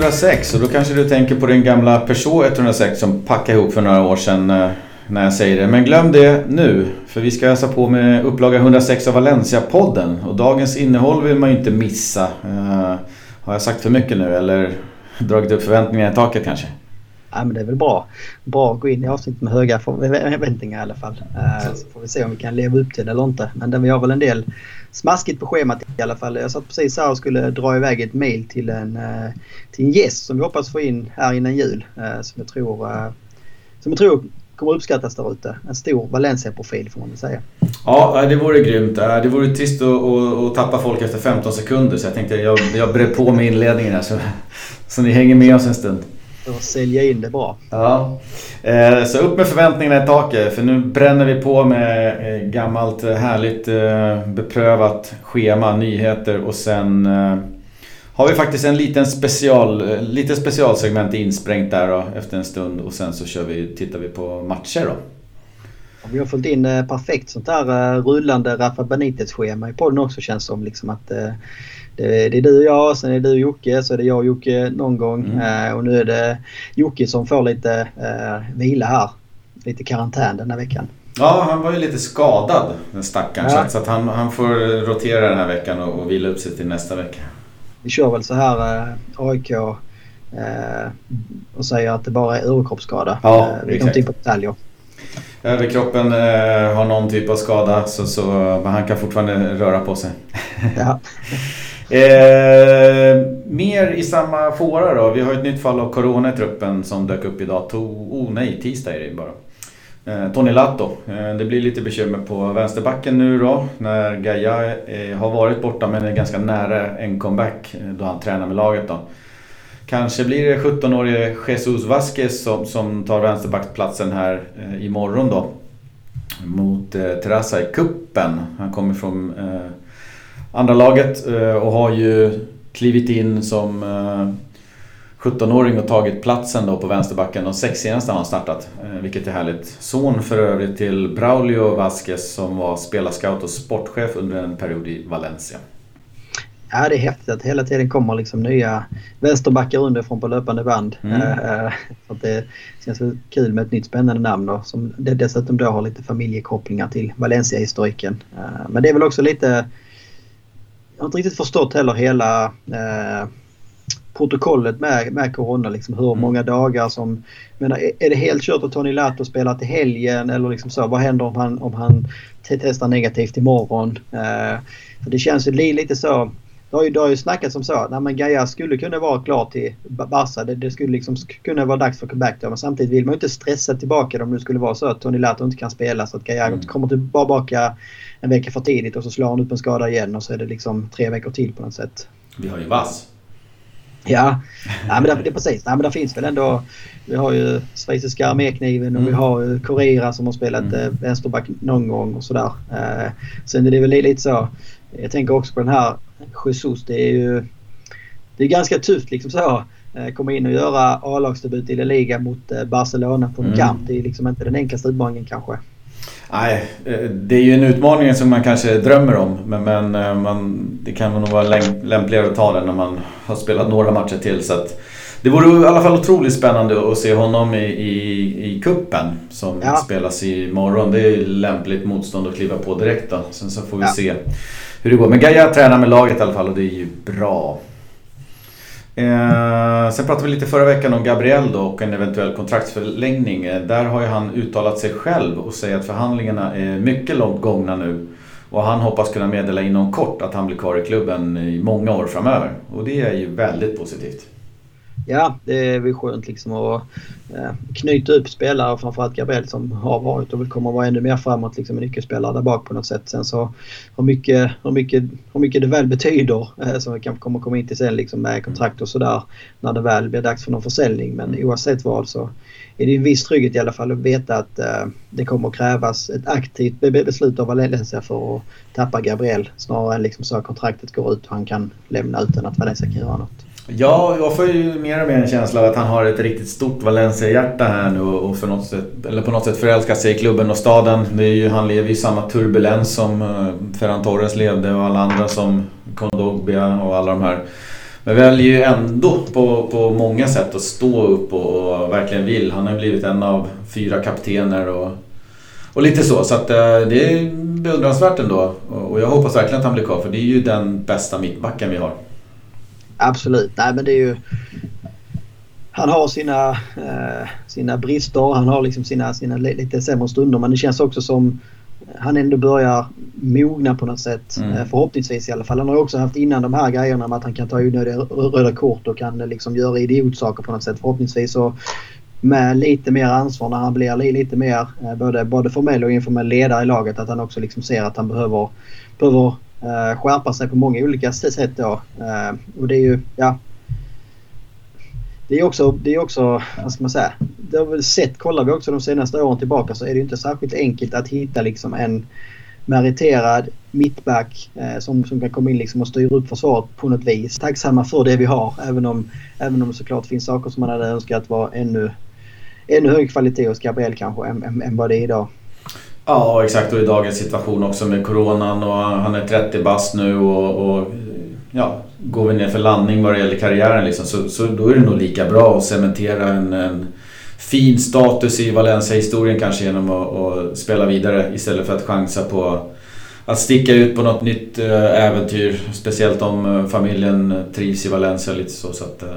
106 och då kanske du tänker på din gamla Peugeot 106 som packade ihop för några år sedan eh, när jag säger det. Men glöm det nu, för vi ska ösa på med upplaga 106 av Valencia-podden. Och dagens innehåll vill man ju inte missa. Uh, har jag sagt för mycket nu eller dragit upp förväntningarna i taket kanske? Ja, men det är väl bra. Bra att gå in i avsnittet med höga förväntningar i alla fall. Uh, så får vi se om vi kan leva upp till det eller inte. Men vi har väl en del smaskigt på schemat i alla fall. Jag satt precis här och skulle dra iväg ett mail till en, uh, till en gäst som vi hoppas få in här innan jul. som jag tror som jag tror kommer uppskattas där ute. En stor Valencia-profil får man väl säga. Ja, det vore grymt. Det vore trist att, att, att tappa folk efter 15 sekunder så jag tänkte jag, jag brer på med inledningen här så, så ni hänger med oss en stund. Och sälja in det bra. Ja. Eh, så upp med förväntningarna i taket för nu bränner vi på med eh, gammalt härligt eh, beprövat schema, nyheter och sen har vi faktiskt en liten special, lite specialsegment insprängt där då, efter en stund och sen så kör vi, tittar vi på matcher då. Vi har fått in perfekt sånt här eh, rullande Rafa Benitez-schema i podden också känns som. Liksom att, det, det är du och jag, sen är det du och Jocke, så är det jag och Jocke någon gång. Mm. och nu är det Jocke som får lite eh, vila här. Lite karantän den här veckan. Ja, han var ju lite skadad den stackaren. Ja. Så att han, han får rotera den här veckan och, och vila upp sig till nästa vecka vi kör väl så här eh, AIK eh, och säger att det bara är överkroppsskada. Ja, eh, vi går inte in på detaljer. Överkroppen eh, har någon typ av skada så, så, men han kan fortfarande röra på sig. Ja. eh, mer i samma fåra då. Vi har ett nytt fall av Corona i truppen som dök upp idag. To oh nej, tisdag är det bara. Eh, Tony Lato. Eh, det blir lite bekymmer på vänsterbacken nu då när Gaia eh, har varit borta men är ganska nära en comeback eh, då han tränar med laget då. Kanske blir det 17-årige Jesus Vasquez som, som tar vänsterbacksplatsen här eh, imorgon då. Mot eh, Terrassa i kuppen. Han kommer från eh, andra laget eh, och har ju klivit in som 17-åring och tagit platsen då på vänsterbacken. De sex senaste har han startat, eh, vilket är härligt. Son för övrigt till Braulio Vasquez som var spelarscout och sportchef under en period i Valencia. Ja, det är häftigt att hela tiden kommer liksom nya vänsterbackar underifrån på löpande band. Mm. För det känns kul med ett nytt spännande namn då, som dessutom då har lite familjekopplingar till Valencia-historiken. Men det är väl också lite... Jag har inte riktigt förstått heller hela uh, protokollet med, med Corona. Liksom hur mm. många dagar som... Menar, är det helt kört att Tony Lato spelar till helgen eller liksom så? Vad händer om han, om han testar negativt imorgon? Eh, för det känns ju lite så... Det har ju, det har ju snackats om så att Gaia skulle kunna vara klar till Barca. Det, det, skulle liksom kunna vara dags för comeback då. Men samtidigt vill man ju inte stressa tillbaka om det skulle vara så att Tony Lato inte kan spela så att Gaia mm. kommer tillbaka en vecka för tidigt och så slår han upp en skada igen och så är det liksom tre veckor till på något sätt. Vi har ju Vass. Ja, ja men det, det, precis. Ja, men det finns väl ändå... Vi har ju schweiziska armékniven och mm. vi har ju Correa som har spelat mm. eh, vänsterback någon gång och sådär. Eh, sen är det väl lite så... Jag tänker också på den här Jesus. Det är ju... Det är ganska tufft liksom så. Eh, komma in och göra A-lagsdebut i La Liga mot eh, Barcelona på en mm. kamp. Det är liksom inte den enklaste utmaningen kanske. Nej, eh, det är ju en utmaning som man kanske drömmer om. Men, men man, det kan nog vara lämpligare att ta den när man har spelat några matcher till. Så att, det vore i alla fall otroligt spännande att se honom i, i, i kuppen som ja. spelas imorgon. Det är lämpligt motstånd att kliva på direkt då. Sen så får vi ja. se hur det går. Men Gaia tränar med laget i alla fall och det är ju bra. Eh, sen pratade vi lite förra veckan om Gabriel då och en eventuell kontraktsförlängning. Eh, där har ju han uttalat sig själv och säger att förhandlingarna är mycket långt gångna nu. Och han hoppas kunna meddela inom kort att han blir kvar i klubben i många år framöver. Och det är ju väldigt positivt. Ja, det är väl skönt liksom att eh, knyta upp spelare, framförallt Gabriel som har varit och kommer vara ännu mer framåt liksom en nyckelspelare där bak på något sätt. Sen så hur mycket, hur mycket, hur mycket det väl betyder, eh, som vi kanske kommer komma in till sen liksom med kontrakt och sådär, när det väl blir dags för någon försäljning. Men oavsett vad så är det en viss trygghet i alla fall att veta att eh, det kommer att krävas ett aktivt beslut av Valencia för att tappa Gabriel snarare än liksom så att kontraktet går ut och han kan lämna utan att Valencia kan göra något. Ja, jag får ju mer och mer en känsla av att han har ett riktigt stort Valencia-hjärta här nu och för något sätt, eller på något sätt förälskat sig i klubben och staden. Det är ju, han lever i samma turbulens som eh, Ferran Torres levde och alla andra som Kondogbia och alla de här. Men väljer ju ändå på, på många sätt att stå upp och, och verkligen vill. Han har blivit en av fyra kaptener och, och lite så. Så att, eh, det är beundransvärt ändå. Och jag hoppas verkligen att han blir kvar för det är ju den bästa mittbacken vi har. Absolut. Nej men det är ju... Han har sina, eh, sina brister, han har liksom sina, sina lite sämre stunder men det känns också som han ändå börjar mogna på något sätt. Mm. Eh, förhoppningsvis i alla fall. Han har också haft innan de här grejerna med att han kan ta onödiga röda kort och kan liksom göra idiotsaker på något sätt. Förhoppningsvis så med lite mer ansvar när han blir lite mer eh, både, både formell och informell ledare i laget. Att han också liksom ser att han behöver, behöver eh, skärpa sig på många olika sätt då. Eh, och det är ju, ja. Det är också, det är också, vad ska man säga. Det har vi sett, kollar vi också de senaste åren tillbaka så är det inte särskilt enkelt att hitta liksom en meriterad mittback eh, som, som kan komma in liksom och styra upp försvaret på något vis. Tacksamma för det vi har även om, även om det såklart finns saker som man hade önskat var ännu, ännu högre kvalitet hos Gabriel kanske än, än, än vad det är idag. Ja exakt och i dagens situation också med coronan och han är 30 bast nu och, och ja, går vi ner för landning vad det gäller karriären liksom, så, så då är det nog lika bra att cementera en, en fin status i Valencia-historien kanske genom att, att, spela vidare istället för att chansa på att sticka ut på något nytt eh, äventyr. Speciellt om eh, familjen trivs i Valencia lite så. så att, eh,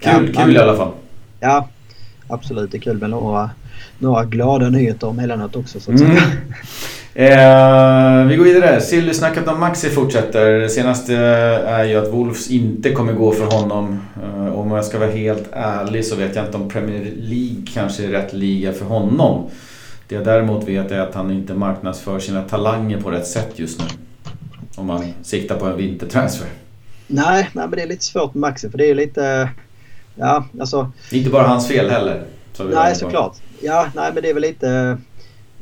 kul, ja, kul i alla fall. Ja, absolut. Det är kul med några, några glada nyheter emellanåt också så att mm. säga. Eh, vi går vidare. Silly-snacket om Maxi fortsätter. Det senaste är ju att Wolves inte kommer gå för honom. Eh, om jag ska vara helt ärlig så vet jag inte om Premier League kanske är rätt liga för honom. Det jag däremot vet är att han inte marknadsför sina talanger på rätt sätt just nu. Om man siktar på en vintertransfer. Nej, nej men det är lite svårt med Maxi för det är lite... Ja, alltså... Det är inte bara hans fel heller. Så nej, såklart. Ja, nej men det är väl lite eh,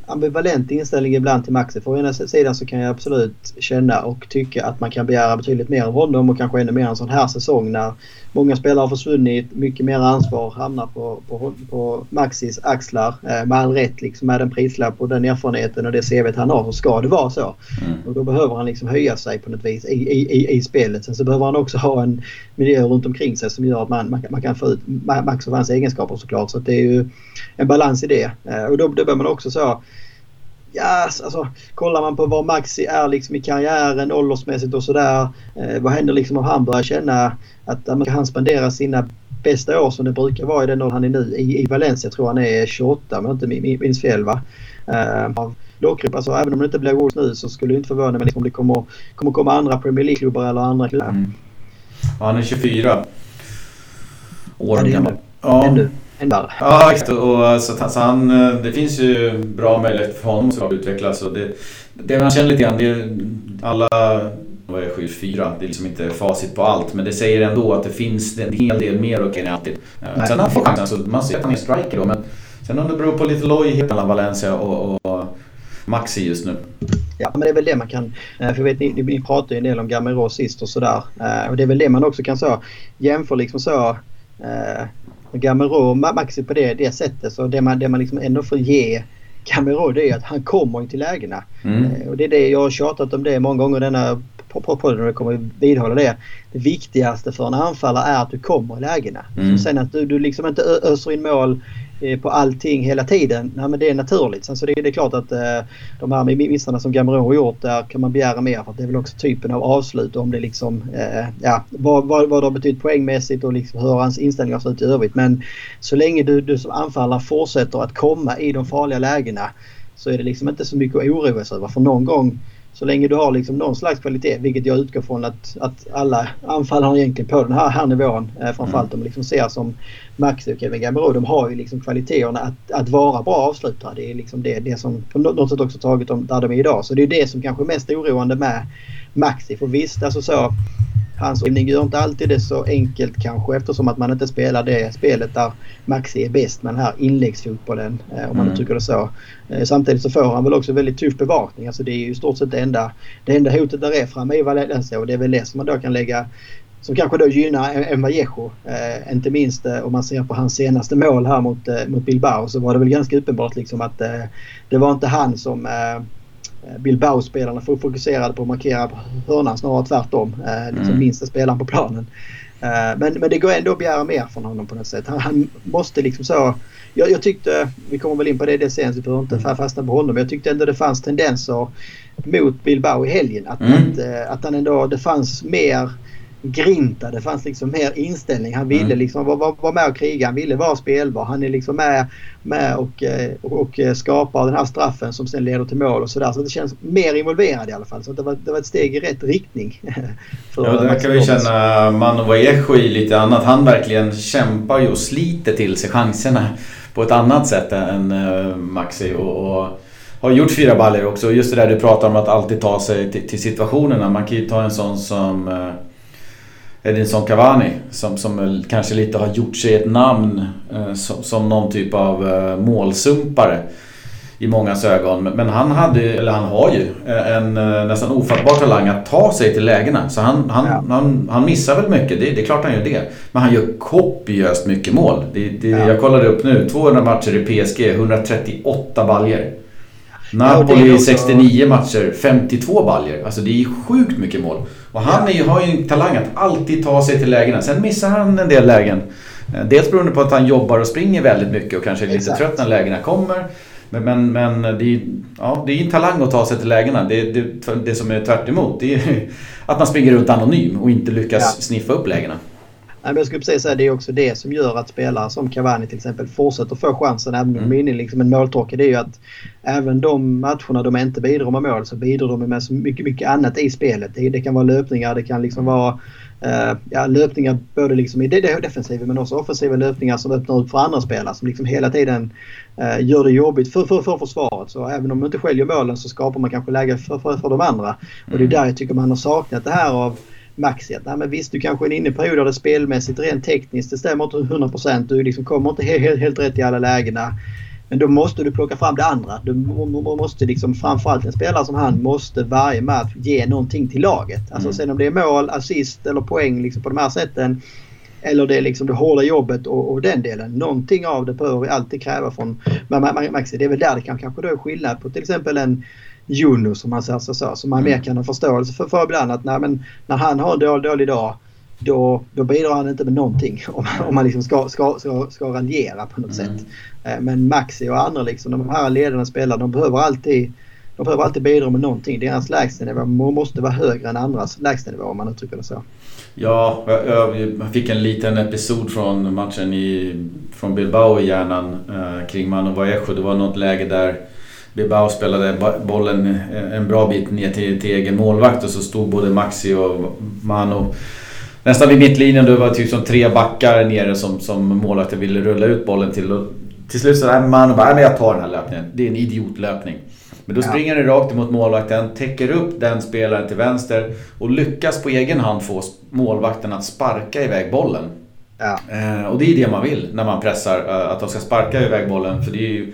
ambivalent inställning ibland till Maxi. För å ena sidan så kan jag absolut känna och tycka att man kan begära betydligt mer av honom och kanske ännu mer en sån här säsong när många spelare har försvunnit, mycket mer ansvar hamnar på, på, på Maxis axlar. Eh, med all rätt liksom med den prislapp och den erfarenheten och det CVt han har så ska det vara så. Mm. Och då behöver han liksom höja sig på något vis i, i, i, i spelet. Sen så behöver han också ha en miljö runt omkring sig som gör att man, man, man kan få ut Max och hans egenskaper såklart. Så det är ju en balans i det. Eh, och då, då bör man också så ja, alltså, kollar man på var Maxi är liksom i karriären åldersmässigt och sådär. Eh, vad händer liksom om han börjar känna att äh, han spenderar sina bästa år som det brukar vara i den åldern han är nu i, i Valencia. Jag tror han är 28 om jag inte minns fel va. Av lågkryp. Alltså även om det inte blir Wolves nu så skulle det inte förvåna mig liksom, om det kommer, kommer komma andra Premier League-klubbar eller andra klubbar. Mm. han är 24 år gammal. Ja. Ännu. Ja, exakt. Och, så, så han, eh, det finns ju bra möjligheter för honom att utvecklas. Och det, det man känner lite grann, det är alla vad är 7-4? Det är liksom inte facit på allt men det säger ändå att det finns en hel del mer att kunna alltid. Nej. Sen har han fått chansen, så man ser att han är striker då men sen om det beror på lite lojhet mellan Valencia och, och Maxi just nu. Ja, men det är väl det man kan... Eh, för vet, ni, ni pratade ju en del om Gamero sist och sådär. Eh, och det är väl det man också kan så jämföra liksom så... Gamero Maxi på det, det sättet. Så det man, det man liksom ändå får ge Gamero det är att han kommer till lägena. Mm. Och det är det jag har tjatat om det många gånger denna podden och jag kommer vidhålla det. Det viktigaste för en anfallare är att du kommer i lägena. Mm. sen att du, du liksom inte öser in mål eh, Eh, på allting hela tiden. Nej, men det är naturligt. Sen så det, det är klart att eh, de här missarna som Gamero har gjort där kan man begära mer för att det är väl också typen av avslut om det liksom eh, ja, vad, vad, vad det har betytt poängmässigt och liksom hur hans inställning har sett ut i övrigt. Men så länge du, du som anfallare fortsätter att komma i de farliga lägena så är det liksom inte så mycket att oroa sig över. För någon gång så länge du har liksom någon slags kvalitet, vilket jag utgår från att, att alla anfallare egentligen på den här, här nivån, eh, framförallt mm. de liksom ser som Maxi och Kevin Gambaro, de har ju liksom kvaliteterna att, att vara bra avslutare. Det är liksom det, det som på något sätt också tagit dem där de är idag. Så det är det som kanske är mest oroande med Maxi. För visst, alltså så Hans omgivning gör inte alltid det så enkelt kanske eftersom att man inte spelar det spelet där Maxi är bäst med den här inläggsfotbollen. Eh, om man mm. tycker det så. Eh, samtidigt så får han väl också väldigt tuff bevakning. Alltså det är ju i stort sett det enda, det enda hotet där är framme i Valencia och det är väl det som man då kan lägga som kanske då gynnar en Vallejo. Eh, inte minst eh, om man ser på hans senaste mål här mot, eh, mot Bilbao så var det väl ganska uppenbart liksom att eh, det var inte han som eh, Bilbao-spelarna fokuserade på att markera hörnan snarare tvärtom. Eh, liksom mm. minsta spelaren på planen. Eh, men, men det går ändå att begära mer från honom på något sätt. Han, han måste liksom så... Jag, jag, tyckte, vi kommer väl in på det, det sen så vi behöver inte mm. fastna på honom. Men jag tyckte ändå det fanns tendenser mot Bilbao i helgen. Att, mm. att, eh, att han ändå, det fanns mer grinta. Det fanns liksom mer inställning. Han ville mm. liksom vara, vara med och kriga. Han ville vara spelbar. Han är liksom med, med och, eh, och, och skapar den här straffen som sen leder till mål och sådär. Så det känns mer involverad i alla fall. Så det var, det var ett steg i rätt riktning. ja, där kan vi känna Manu Vallejo i lite annat. Han verkligen kämpar ju och sliter till sig chanserna på ett annat sätt än uh, Maxi. och, och har gjort fyra baller också. Just det där du pratar om att alltid ta sig till, till situationerna. Man kan ju ta en sån som uh, Edinson Cavani som, som kanske lite har gjort sig ett namn eh, som, som någon typ av eh, målsumpare i mångas ögon. Men han hade, eller han har ju, eh, en eh, nästan ofattbar talang att ta sig till lägena. Så han, han, ja. han, han missar väl mycket, det, det, är klart han gör det. Men han gör kopiöst mycket mål. Det, det, ja. Jag kollade upp nu, 200 matcher i PSG, 138 baljer. Napoli också... 69 matcher, 52 baljer. Alltså det är sjukt mycket mål. Och han är, har ju en talang att alltid ta sig till lägena. Sen missar han en del lägen. Eh, dels beroende på att han jobbar och springer väldigt mycket och kanske är lite Exakt. trött när lägena kommer. Men, men, men det, är, ja, det är en talang att ta sig till lägena. Det, det, det som är tvärt emot, det är att man springer runt anonym och inte lyckas ja. sniffa upp lägena. Men jag skulle precis säga det är också det som gör att spelare som Cavani till exempel fortsätter få chansen även om de mm. är inne i liksom en måltorka. Det är ju att även de matcherna de inte bidrar med mål så bidrar de med så mycket, mycket annat i spelet. Det, det kan vara löpningar, det kan liksom vara uh, ja, löpningar både liksom i det defensiva men också offensiva löpningar som öppnar upp för andra spelare som liksom hela tiden uh, gör det jobbigt för, för, för försvaret. Så även om man inte skiljer målen så skapar man kanske läge för, för, för de andra. Och det är mm. där jag tycker man har saknat det här av Maxi att nej, men visst du kanske är inne i perioder där spelmässigt rent tekniskt det stämmer inte 100%. Du liksom kommer inte helt, helt rätt i alla lägena. Men då måste du plocka fram det andra. Du måste liksom framförallt en spelare som han måste varje match ge någonting till laget. Alltså mm. sen om det är mål, assist eller poäng liksom på de här sätten. Eller det är liksom det hårda jobbet och, och den delen. Någonting av det behöver vi alltid kräva från Maxi. Det är väl där det kan kanske då är skillnad på till exempel en Juno som man säger så, som man mm. mer kan ha förståelse för, för ibland att nej, men när han har en dålig, dålig dag då, då bidrar han inte med någonting om, om man liksom ska, ska, ska, ska raljera på något mm. sätt. Eh, men Maxi och andra liksom, de här ledarna spelarna de behöver alltid de behöver alltid bidra med någonting. Deras lägstanivå måste vara högre än andras lägstanivå om man uttrycker det så. Ja, jag, jag fick en liten episod från matchen i, från Bilbao i hjärnan eh, kring Manu Vallejo. Det var något läge där Bilbao spelade bollen en bra bit ner till, till egen målvakt och så stod både Maxi och Mano nästan vid mittlinjen. Det var typ som tre backar nere som, som målvakten ville rulla ut bollen till. Och till slut så är Mano bara, men jag tar den här löpningen. Det är en idiotlöpning. Men då springer han rakt emot målvakten, täcker upp den spelaren till vänster och lyckas på egen hand få målvakten att sparka iväg bollen. Ja. Eh, och det är det man vill när man pressar, eh, att de ska sparka iväg bollen. För det är ju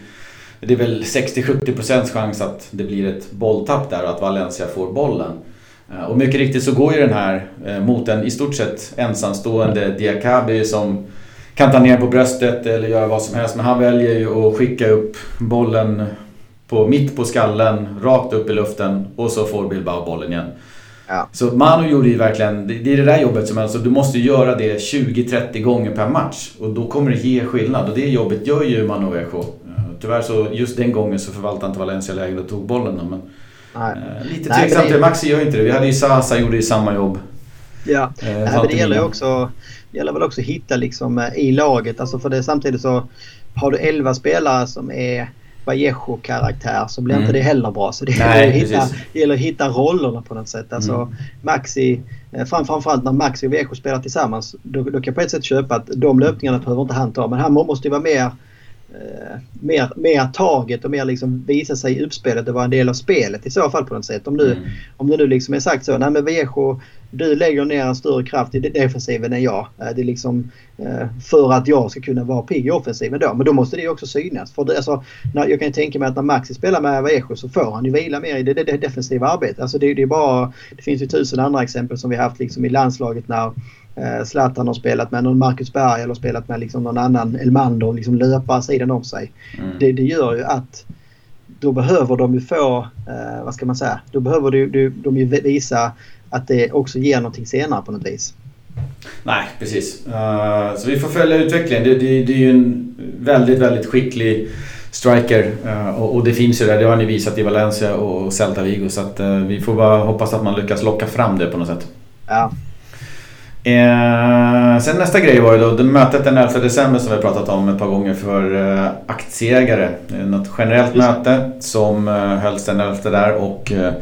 det är väl 60-70% chans att det blir ett bolltapp där och att Valencia får bollen. Eh, och mycket riktigt så går ju den här eh, mot en i stort sett ensamstående Diakabi som kan ta ner på bröstet eller göra vad som helst. Men han väljer ju att skicka upp bollen på, mitt på skallen, rakt upp i luften och så får Bilbao bollen igen. Ja. Så Manu gjorde ju verkligen, det är det där jobbet som alltså, du måste göra det 20-30 gånger per match. Och då kommer det ge skillnad och det jobbet gör ju Manu Echo. Tyvärr så just den gången så förvaltade inte Valencia läget och tog bollen men eh, Lite tveksamt. Det... Maxi gör inte det. Vi hade ju Sasa gjorde ju samma jobb. Ja, eh, Nej, men det gäller ju också det gäller väl också att hitta liksom eh, i laget. Alltså för det samtidigt så har du 11 spelare som är Vallejo-karaktär så blir mm. inte det heller bra. Så det, gäller, att hitta, det gäller att hitta rollerna på något sätt. Alltså mm. Maxi, eh, fram, framförallt när Maxi och Vallejo spelar tillsammans, då, då kan jag på ett sätt köpa att de löpningarna behöver inte han ta. Men han måste ju vara mer eh, mer, mer taget och mer liksom visa sig i uppspelet och vara en del av spelet i så fall på något sätt. Om, du, mm. om det nu liksom är sagt så, nej men Vallejo, du lägger ner en större kraft i defensiven än jag. Eh, det är liksom eh, för att jag ska kunna vara pigg i offensiven då. Men då måste det också synas. För det, alltså, när, jag kan ju tänka mig att när Maxi spelar med Vallejo så får han ju vila mer i det, det, det defensiva arbetet. Alltså det, det, är bara, det finns ju tusen andra exempel som vi haft liksom i landslaget när Eh, Zlatan har spelat med någon Marcus Berg eller spelat med liksom någon annan Elmander, liksom löpare sidan om sig. Mm. Det, det, gör ju att då behöver de ju få, eh, vad ska man säga, då behöver de, de, de ju visa att det också ger någonting senare på något vis. Nej, precis. Uh, så vi får följa utvecklingen. Det, det, det är ju en väldigt, väldigt skicklig striker uh, och, och, det finns ju där. Det har ni visat i Valencia och Celta Vigo. Så att, uh, vi får bara hoppas att man lyckas locka fram det på något sätt. Ja. Eh, sen nästa grej var ju då det mötet den 11 december som vi har pratat om ett par gånger för eh, aktieägare. Något generellt Just. möte som eh, hölls den 11 där och eh,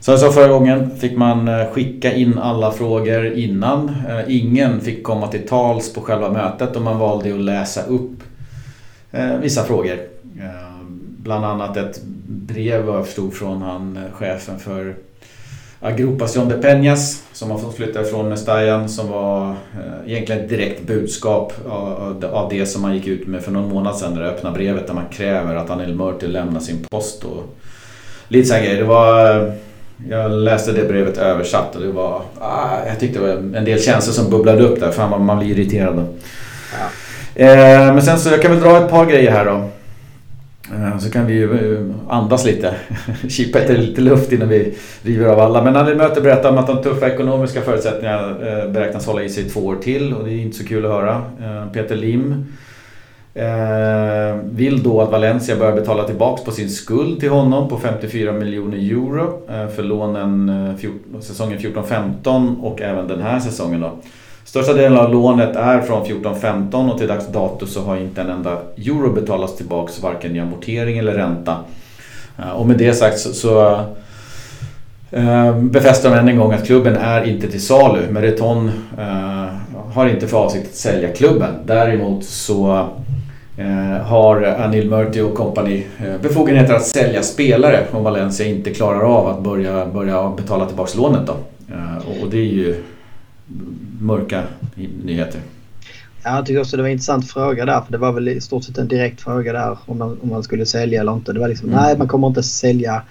som jag sa förra gången fick man eh, skicka in alla frågor innan. Eh, ingen fick komma till tals på själva mötet och man valde att läsa upp eh, vissa frågor. Bland annat ett brev jag förstod från han, chefen för Agrupación de Peñas som har fått flytta ifrån Mestajan som var egentligen ett direkt budskap av det som man gick ut med för någon månad sedan. Det öppna brevet där man kräver att Anil Murti lämnar sin post och lite så grejer. Det var jag läste det brevet översatt och det var... Ah, jag tyckte det var en del känslor som bubblade upp där. Fan man blir irriterad. Ja. Eh, men sen så jag kan väl dra ett par grejer här då. Eh, så kan vi ju eh, andas lite. Kippa lite luft innan vi river av alla. Men Annie Möter berättar om att de tuffa ekonomiska förutsättningarna eh, beräknas hålla i sig två år till och det är inte så kul att höra. Peter Lim vill då att Valencia börjar betala tillbaks på sin skuld till honom på 54 miljoner euro för lånen säsongen 14-15 och även den här säsongen då. Största delen av lånet är från 14-15 och till dags dato så har inte en enda euro betalats tillbaks varken i amortering eller ränta. Eh, och med det sagt så, så eh, befäster de än en gång att klubben är inte till salu. Meriton eh, har inte för avsikt att sälja klubben. Däremot så Eh, har Anil Murti och kompani eh, befogenheter att sälja spelare om Valencia inte klarar av att börja, börja betala tillbaka lånet. Då. Eh, och det är ju mörka nyheter. Ja, jag tycker också det var en intressant fråga där. För det var väl i stort sett en direkt fråga där om man, om man skulle sälja eller inte. Det var liksom, mm. nej man kommer inte sälja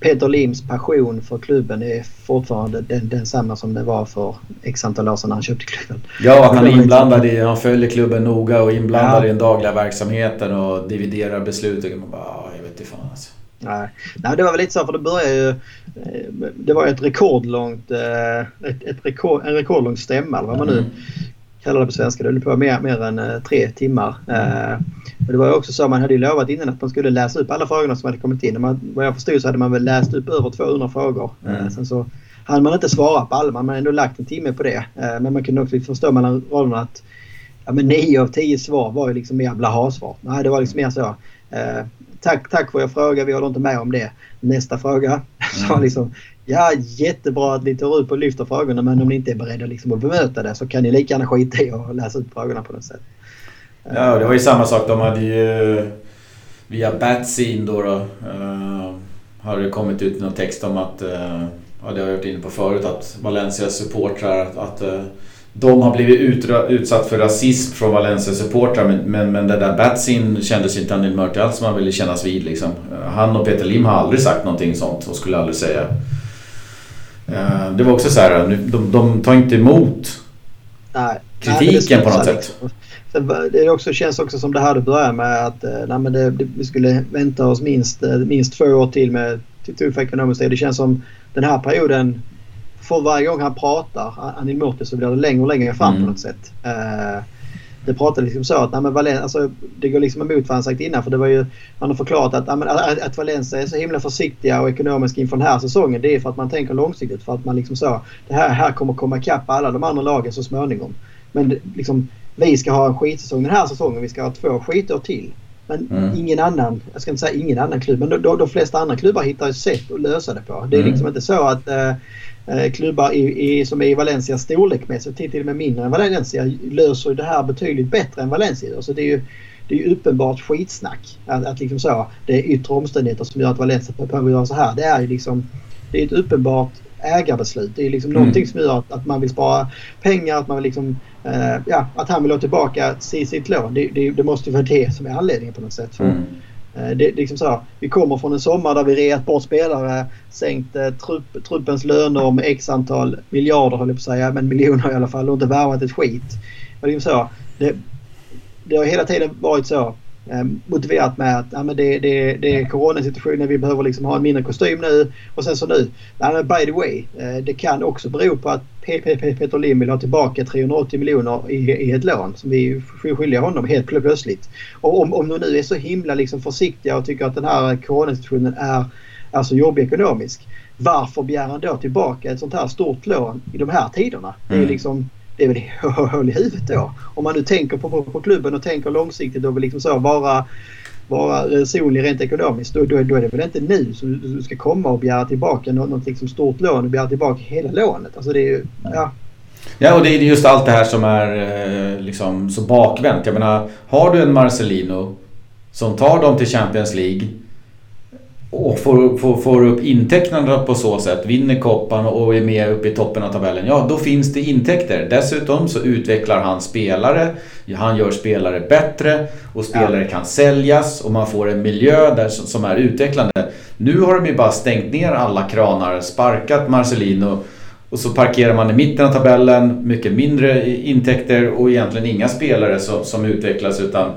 Peter Lims passion för klubben är fortfarande den, densamma som det var för x antal år sedan när han köpte klubben. Ja, han är inblandad i, han följer klubben noga och inblandad ja. i den dagliga verksamheten och dividerar beslut. Och man bara, jag vet inte fan alltså. Nej. Nej, det var väl lite så för det började ju... Eh, det var ett rekordlångt... Eh, ett, ett rekord, en rekordlång stämma eller vad man nu mm. kallar det på svenska. Det höll på mer, mer än eh, tre timmar. Mm. Och det var också så man hade ju lovat innan att man skulle läsa upp alla frågorna som hade kommit in. Man, vad jag förstod så hade man väl läst upp över 200 frågor. Mm. Sen så hade man inte svarat på alla. Man hade ändå lagt en timme på det. Men man kunde också förstå mellan raderna att ja, men 9 av 10 svar var ju liksom mer blaha-svar. Nej, det var liksom mer så. Eh, tack, tack för er fråga. Vi håller inte med om det. Nästa fråga. Mm. Så liksom, ja, jättebra att ni tar upp och lyfter frågorna men om ni inte är beredda liksom att bemöta det så kan ni lika gärna skita i att läsa upp frågorna på något sätt. Ja, det var ju samma sak. De hade ju via Batscene då, då uh, har det kommit ut någon text om att, uh, ja det har jag varit inne på förut, att Valencias supportrar att, att uh, de har blivit ut, utsatt för rasism från Valencias supportrar men, men, men det där Batscene kändes inte Anil Murti alls som han ville kännas vid liksom. Han och Peter Lim har aldrig sagt någonting sånt och skulle aldrig säga. Det var också så här, de, de tar inte emot Nej, kritiken på något sätt. Liksom det också, känns också som det här du börjar med att eh, nej, men det, det, vi skulle vänta oss minst, eh, minst två år till med tuffa ekonomiska Det känns som den här perioden, för varje gång han pratar, Anil Murti, så blir det längre och längre fram mm. på något sätt. Uh, det pratar liksom så att nej, men Valen, alltså, det går liksom emot vad han sagt innan. För det var ju, man har förklarat att, att, att Valencia är så himla försiktiga och ekonomiska inför den här säsongen. Det är för att man tänker långsiktigt. För att man liksom så, det här, här kommer komma ikapp alla de andra lagen så småningom. Men liksom, vi ska ha en skitsäsong den här säsongen. Vi ska ha två skitår till. Men mm. ingen annan, jag ska inte säga ingen annan klubb, men de, de flesta andra klubbar hittar ett sätt att lösa det på. Det är mm. liksom inte så att eh, eh klubbar i, i, som är i Valencias storlekmässigt, till, till och med mindre än Valencia, löser det här betydligt bättre än Valencia gör. Så det är ju det är uppenbart skitsnack. Att, att liksom så, det är yttre omständigheter som gör att Valencia behöver göra så här. Det är ju liksom det är ett uppenbart ägarbeslut. Det är liksom mm. någonting som gör att, att man vill spara pengar, att man vill liksom Uh, ja, att han vill ha tillbaka sitt lån. Det, det, det, måste ju vara det som är anledningen på något sätt. Mm. Eh, det, det liksom så, vi kommer från en sommar där vi reat bort spelare, sänkt eh, trupp, truppens löner med x antal miljarder höll jag på att säga, men miljoner i alla fall och inte värvat ett skit. Och liksom så, det, det har hela tiden varit så Eh, motiverat med att ja, men det, det, det är coronasituationen, vi behöver liksom ha en mindre kostym nu. Och sen så nu, ja, by the way, eh, det kan också bero på att Peter Lim vill ha tillbaka 380 miljoner i, i ett lån som vi är skyldiga honom helt plötsligt. Och om, om de nu är så himla liksom försiktiga och tycker att den här coronasituationen är, är så jobbig ekonomisk. Varför begär han då tillbaka ett sånt här stort lån i de här tiderna? Det är mm. liksom det är väl hål i huvudet då. Om man nu tänker på, på, på klubben och tänker långsiktigt och vill liksom så vara, vara resonlig rent ekonomiskt. Då, då, då är det väl inte nu som du ska komma och begära tillbaka något, liksom stort lån och begära tillbaka hela lånet. Alltså det är ju, ja. Ja, och det är just allt det här som är eh, liksom så bakvänt. Jag menar, har du en Marcelino som tar dem till Champions League och får, får, får upp intäkterna på så sätt, vinner koppan och är med uppe i toppen av tabellen. Ja, då finns det intäkter. Dessutom så utvecklar han spelare. Han gör spelare bättre och spelare ja. kan säljas och man får en miljö där som är utvecklande. Nu har de ju bara stängt ner alla kranar, sparkat Marcelino och så parkerar man i mitten av tabellen, mycket mindre intäkter och egentligen inga spelare som, som utvecklas utan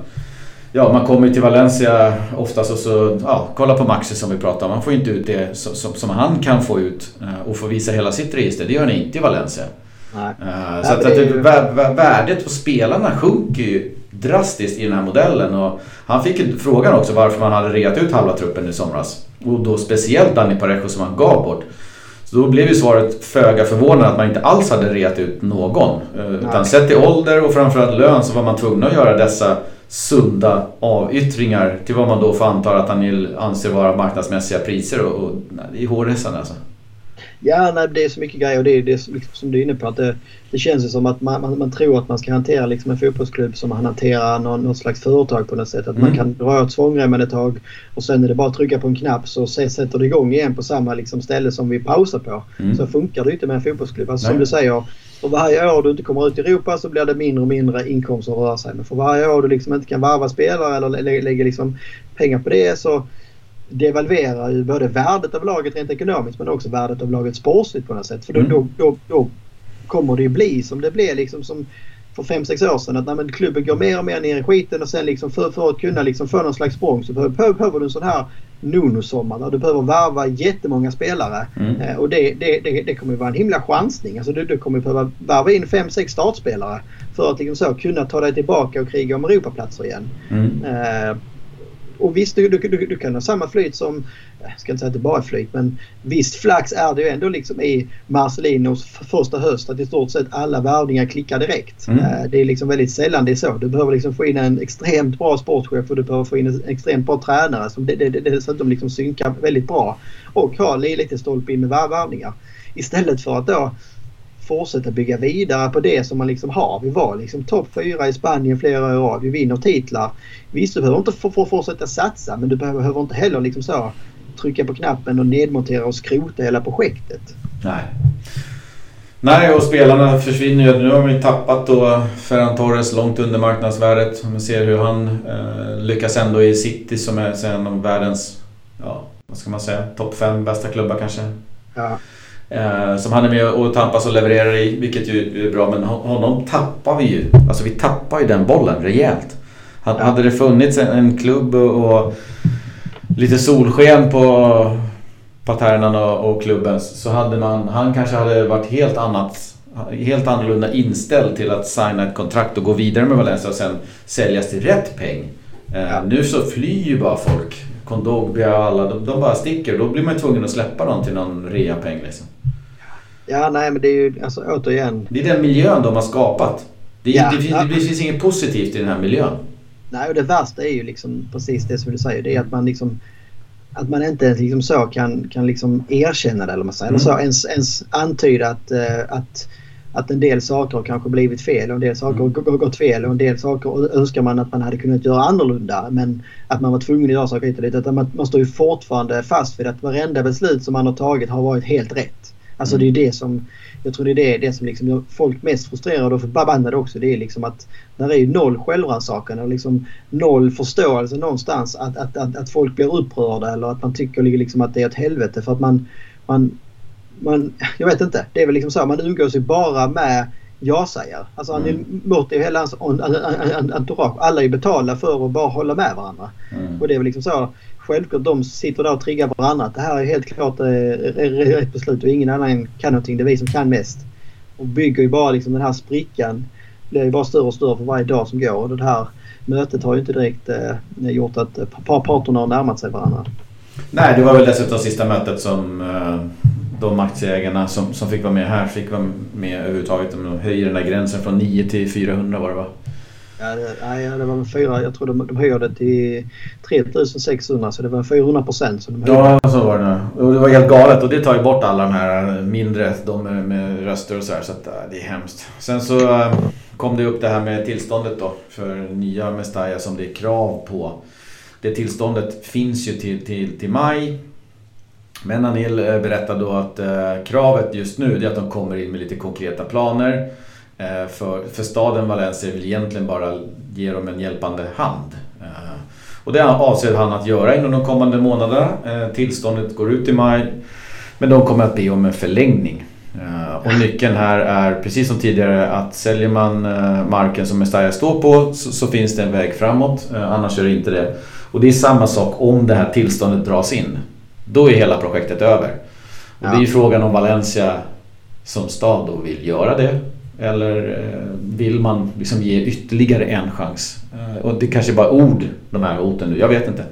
Ja, man kommer till Valencia oftast och så, ja, kolla på Maxi som vi pratade om. Man får inte ut det som, som, som han kan få ut eh, och få visa hela sitt register. Det gör ni inte i Valencia. Nej. Uh, så att, att det, värdet på spelarna sjunker ju drastiskt i den här modellen. Och han fick ju frågan också varför man hade reat ut halva truppen i somras. Och då speciellt Danny Parejo som han gav bort. Så då blev ju svaret föga förvånande att man inte alls hade reat ut någon. Uh, utan sett till ålder och framförallt lön så var man tvungen att göra dessa sunda avyttringar till vad man då får anta att han anser vara marknadsmässiga priser och, och det är hårresande alltså. Ja, nej, det är så mycket grejer och det är, det är liksom som du är inne på att det, det känns ju som att man, man, man, tror att man ska hantera liksom en fotbollsklubb som man hanterar någon, något slags företag på något sätt. Att mm. man kan dra åt svångremmen ett tag och sen är det bara att trycka på en knapp så sätter det igång igen på samma liksom ställe som vi pausar på. Mm. Så funkar det inte med en fotbollsklubb. Alltså, som du säger, för varje år du inte kommer ut i Europa så blir det mindre och mindre inkomster att röra sig med. För varje år du liksom inte kan varva spelare eller lä lägga liksom pengar på det så devalverar ju både värdet av laget rent ekonomiskt men också värdet av laget sportsligt på något sätt. För då, mm. då, då, då, kommer det ju bli som det blev liksom som för 5-6 år sedan. Att nej, klubben går mer och mer ner i skiten och sen liksom för, för att kunna liksom få någon slags språng så behöver, behöver du en sån här Nuno-sommar där du behöver varva jättemånga spelare. Mm. Eh, och det, det, det, det kommer att vara en himla chansning. Alltså du, du kommer behöva varva in 5-6 startspelare för att liksom så kunna ta dig tillbaka och kriga om Europaplatser igen. Mm. Eh, och visst, du, du, du, kan ha samma flyt som, jag ska inte säga att det bara är flyt, men visst flax är det ju ändå liksom i Marcelinos första höst att i stort sett alla värvningar klickar direkt. Mm. Eh, det är liksom väldigt sällan det är så. Du behöver liksom få in en extremt bra sportchef och du behöver få in en extremt bra tränare som det, det, det, dessutom liksom synkar väldigt bra och ha lite stolpe in med värvningar. Istället för att då fortsätta bygga vidare på det som man liksom har. Vi var liksom topp fyra i Spanien flera år rad. Vi vinner titlar. Visst, du behöver inte fortsätta satsa men du behöver inte heller liksom så trycka på knappen och nedmontera och skrota hela projektet. Nej. Nej, och spelarna försvinner ju. Nu har vi tappat då Ferran Torres långt under marknadsvärdet. Vi ser hur han eh, lyckas ändå i City som är en av världens, ja, vad ska man säga, topp fem bästa klubbar kanske. Ja. Eh, som han är med och tampas och levererar i, vilket ju är bra. Men honom tappar vi ju. Alltså vi tappar ju den bollen rejält. Hade det funnits en, klubb och, lite solsken på paternan och, och klubben så hade man, han kanske hade varit helt annat helt annorlunda inställd till att signa ett kontrakt och gå vidare med Valencia och sen säljas till rätt peng. Eh, ja. Nu så flyr ju bara folk. Kondogbia och alla, de, de bara sticker. Då blir man ju tvungen att släppa dem till någon reapeng liksom. Ja, nej men det är ju alltså återigen... Det är den miljön de har skapat. Det, ja, det, ja. det finns inget positivt i den här miljön. Nej, och det värsta är ju liksom precis det som du säger. Det är att man liksom... Att man inte liksom så kan, kan liksom erkänna det eller man säger. Mm. Eller så ens, ens antyda att, uh, att, att en del saker har kanske blivit fel och en del saker mm. har gått fel och en del saker önskar man att man hade kunnat göra annorlunda. Men att man var tvungen att göra saker hit och dit. Att man, man står ju fortfarande fast vid att varenda beslut som man har tagit har varit helt rätt. Alltså mm. det är det som jag tror det är det, det som liksom gör folk mest frustrerade och förbannade också. Det är liksom att när det är noll självrannsakan och liksom noll förståelse någonstans att, att, att, att folk blir upprörda eller att man tycker liksom att det är ett helvete för att man, man, man... Jag vet inte. Det är väl liksom så. Man umgås ju bara med ja-sägare. Alltså mm. Anil Murti och hela hans entourage. Alla är betalda för att bara hålla med varandra. Mm. Och det är väl liksom så. Självklart de sitter där och triggar varandra. Att det här är helt klart eh, rätt beslut och ingen annan kan någonting. Det är vi som kan mest. Och bygger ju bara liksom den här sprickan. Blir ju bara större och större för varje dag som går. Och det här mötet har ju inte direkt eh, gjort att eh, parterna har närmat sig varandra. Nej, det var väl dessutom sista mötet som eh, de aktieägarna som, som fick vara med här fick vara med överhuvudtaget. De höjer den där gränsen från 9 till 400 var det va? Ja, det, nej, det var fyra, jag tror de, de höjde till 3600 så det var 400 procent. Ja, så var det. Och det var helt galet och det tar ju bort alla de här mindre, de med, med röster och så här. Så att, äh, det är hemskt. Sen så ähm, kom det upp det här med tillståndet då för nya Mestalla som det är krav på. Det tillståndet finns ju till, till, till maj. Men Anil äh, berättade då att eh, kravet just nu är att de kommer in med lite konkreta planer. Eh, för, för staden Valencia vill egentligen bara ge dem en hjälpande hand. Eh, och det avser han att göra inom de kommande månaderna. Eh, tillståndet går ut i maj. Men de kommer att be om en förlängning. Och nyckeln här är precis som tidigare att säljer man marken som Mestalla står på så, så, finns det en väg framåt. Annars är det inte det. Och det är samma sak om det här tillståndet dras in. Då är hela projektet över. Och ja. det är ju frågan om Valencia som stad då vill göra det. Eller vill man liksom ge ytterligare en chans? Och det kanske bara ord de här hoten nu, jag vet inte.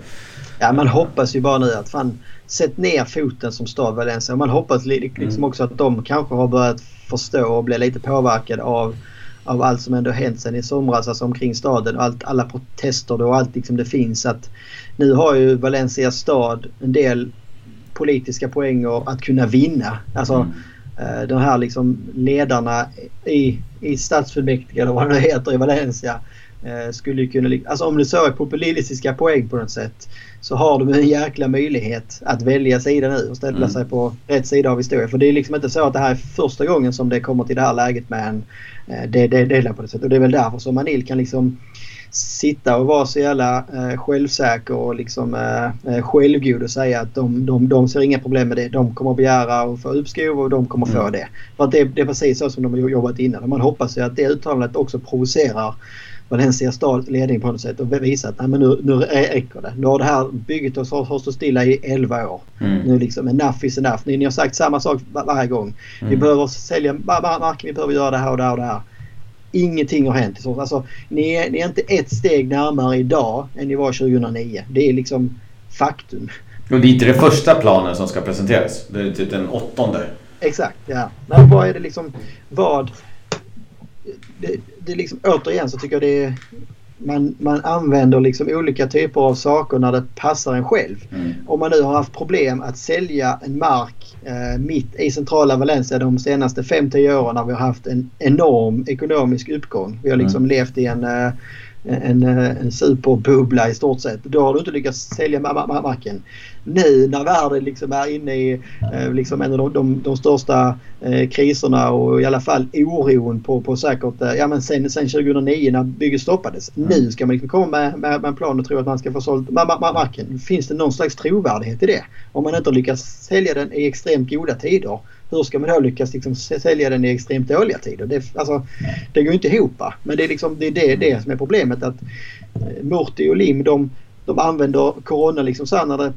Ja man hoppas ju bara nu att fan sätt ner foten som stad Valencia. Man hoppas liksom mm. också att de kanske har börjat förstå och bli lite påverkade av, av allt som ändå hänt sen i somras alltså omkring staden och allt, alla protester och allt liksom det finns. Att nu har ju Valencia stad en del politiska poänger att kunna vinna. Alltså mm. Eh, de här liksom ledarna i, i stadsfullmäktige eller vad det heter i Valencia eh, skulle kunna... Alltså om du såg populistiska poäng på något sätt så har de en jäkla möjlighet att välja sida nu och ställa mm. sig på rätt sida av historien. För det är liksom inte så att det här är första gången som det kommer till det här läget med en eh, det på det sättet. Och det är väl därför som Manil kan liksom sitta och vara så jävla eh, självsäker och liksom eh, eh, självgod och säga att de, de, de ser inga problem med det. De kommer att begära att få uppskov och de kommer mm. få det. För att det, det är precis så som de har jobbat innan. Och man hoppas ju att det uttalandet också provocerar Valencia stad ledning på något sätt och visa att nej, men nu, nu räcker det. Nu har det här bygget har, har stått stilla i 11 år. Mm. Nu liksom enough is enough. Ni, ni har sagt samma sak var, varje gång. Mm. Vi behöver sälja marken, vi behöver göra det här och det här och det här. Ingenting har hänt. Alltså, ni, är, ni är inte ett steg närmare idag än ni var 2009. Det är liksom faktum. Och det är inte den första planen som ska presenteras. Det är typ den åttonde. Exakt, ja. Men vad är det liksom... Vad det, det liksom, återigen så tycker jag det är, man, man använder liksom olika typer av saker när det passar en själv. Mm. Om man nu har haft problem att sälja en mark eh, mitt i centrala Valencia de senaste 5-10 åren när vi har haft en enorm ekonomisk uppgång. Vi har liksom mm. levt i en eh, en, en superbubbla i stort sett. Då har du inte lyckats sälja marken. Nu när världen liksom är inne i eh, liksom en av de, de, de största eh, kriserna och i alla fall oron på, på säkert eh, ja, men sen, sen 2009 när bygget stoppades. Mm. Nu ska man liksom komma med, med, med en plan och tro att man ska få sålt marken. Finns det någon slags trovärdighet i det? Om man inte lyckas sälja den i extremt goda tider hur ska man då lyckas liksom sälja den i extremt dåliga tider? Det, alltså, det går inte ihop. Men det är, liksom, det, är det, det som är problemet. att eh, Murti och Lim de, de använder Corona liksom så när det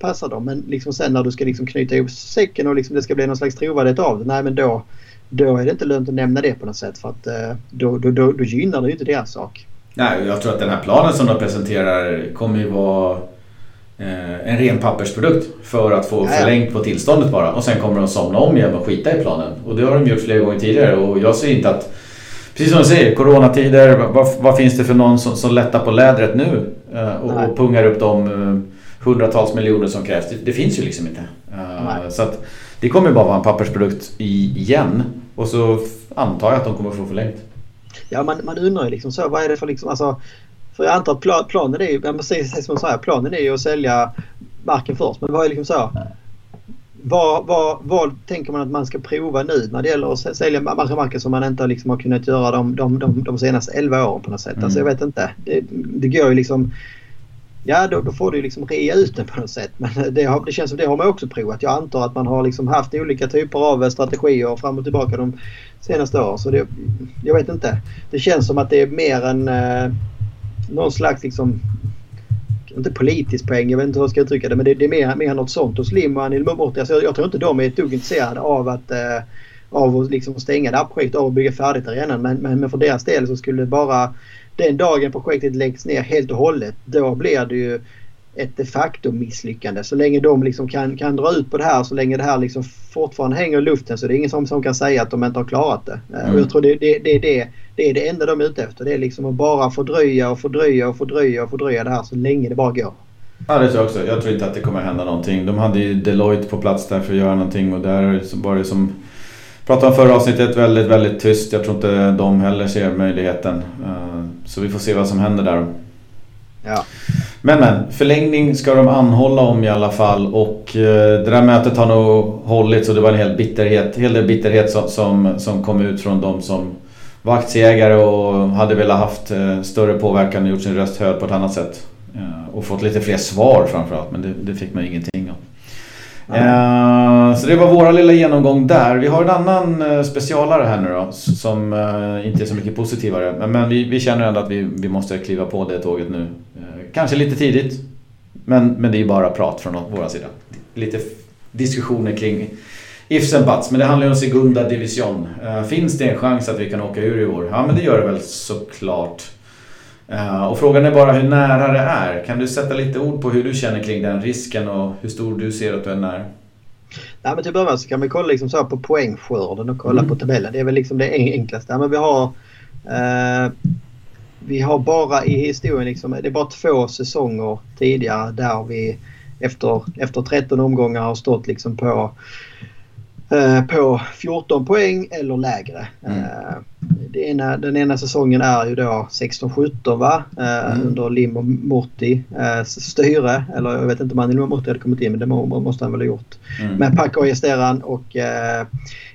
passar dem. Men liksom sen när du ska liksom knyta ihop säcken och liksom det ska bli någon slags trovärdighet av det. Nej men då, då är det inte lönt att nämna det på något sätt. För att eh, då, då, då, då gynnar det ju inte deras sak. Nej, jag tror att den här planen som de presenterar kommer ju vara Eh, en ren pappersprodukt för att få förlängt på tillståndet bara. Och sen kommer de somna om igen och skita i planen. Och det har de gjort flera gånger tidigare och jag ser inte att Precis som du säger, coronatider, vad, vad finns det för någon som, som lättar på lädret nu eh, och, och, pungar upp de eh, hundratals miljoner som krävs? Det, det finns ju liksom inte. Uh, så att det kommer bara vara en pappersprodukt igen och så antar jag att de kommer få förlängt. Ja, man, man undrar ju liksom så, vad är det för liksom, alltså för jag antar att planen är ju, precis som säger, planen är ju att sälja marken först. Men vad är liksom så? Vad, vad, vad tänker man att man ska prova nu när det gäller att sälja marken som man inte liksom har kunnat göra de, de, de, de senaste 11 åren på något sätt? Mm. Alltså jag vet inte. Det, det går ju liksom... Ja, då, då får du liksom rea ut den på något sätt. Men det, har, det känns som det har man också provat. Jag antar att man har liksom haft olika typer av eh, strategier fram och tillbaka de senaste åren. Så det, jag vet inte. Det känns som att det är mer än eh, någon slags liksom inte politisk poäng, jag vet inte hur jag ska uttrycka det, men det, det är mer, mer något sånt hos Lim och Anil Murti. Alltså, jag, jag tror inte de är ett dugg intresserade av att eh, av att liksom stänga det här projektet, av att bygga färdigt arenan. Men, men, men för deras del så skulle det bara den dagen projektet läggs ner helt och hållet, då blir det ju ett de facto misslyckande. Så länge de liksom kan, kan dra ut på det här, så länge det här liksom fortfarande hänger i luften så det är ingen som, som kan säga att de inte har klarat det. Mm. Och jag tror det, det, det, det, det är det enda de är ute efter. Det är liksom att bara fördröja och fördröja och fördröja och fördröja det här så länge det bara går. Ja det tror jag också. Jag tror inte att det kommer hända någonting. De hade ju Deloitte på plats där för att göra någonting och där var det som pratade om förra avsnittet väldigt, väldigt tyst. Jag tror inte de heller ser möjligheten. Eh, så vi får se vad som händer där. Ja. Men men, förlängning ska de anhålla om i alla fall och eh, det där mötet har nog hållits och det var en hel bitterhet, hel del bitterhet som, som, som kom ut från de som var aktieägare och hade velat haft eh, större påverkan och gjort sin röst hörd på ett annat sätt. Och fått lite fler svar framförallt men det, det fick man ingenting av. Eh, så det var våra lilla genomgång där. Vi har en annan eh, specialare här nu då som eh, inte är så mycket positivare. Men, men vi, vi, känner ändå att vi, vi måste kliva på det tåget nu. kanske lite tidigt. Men, men det är bara prat från vår sida. Lite diskussioner kring ifs and buts. Men det handlar ju om Segunda Division. finns det en chans att vi kan åka ur i år? Ja men det gör det väl såklart. Uh, och frågan är bara hur nära det är. Kan du sätta lite ord på hur du känner kring den risken och hur stor du ser att du är nära? Nej, men till början så kan vi kolla liksom så på poängskörden och kolla mm. på tabellen. Det är väl liksom det enklaste. Men vi har, uh, vi har bara i historien liksom, det är bara två säsonger tidigare där vi efter, efter 13 omgångar har stått liksom på Eh, på 14 poäng eller lägre. Mm. Eh, ena, den ena säsongen är ju då 16-17 va? Eh, mm. Under Lim och Morty styre. Eller jag vet inte om han Lim och Morty hade kommit in men det måste han väl ha gjort. Mm. Med Paco Esteran och eh,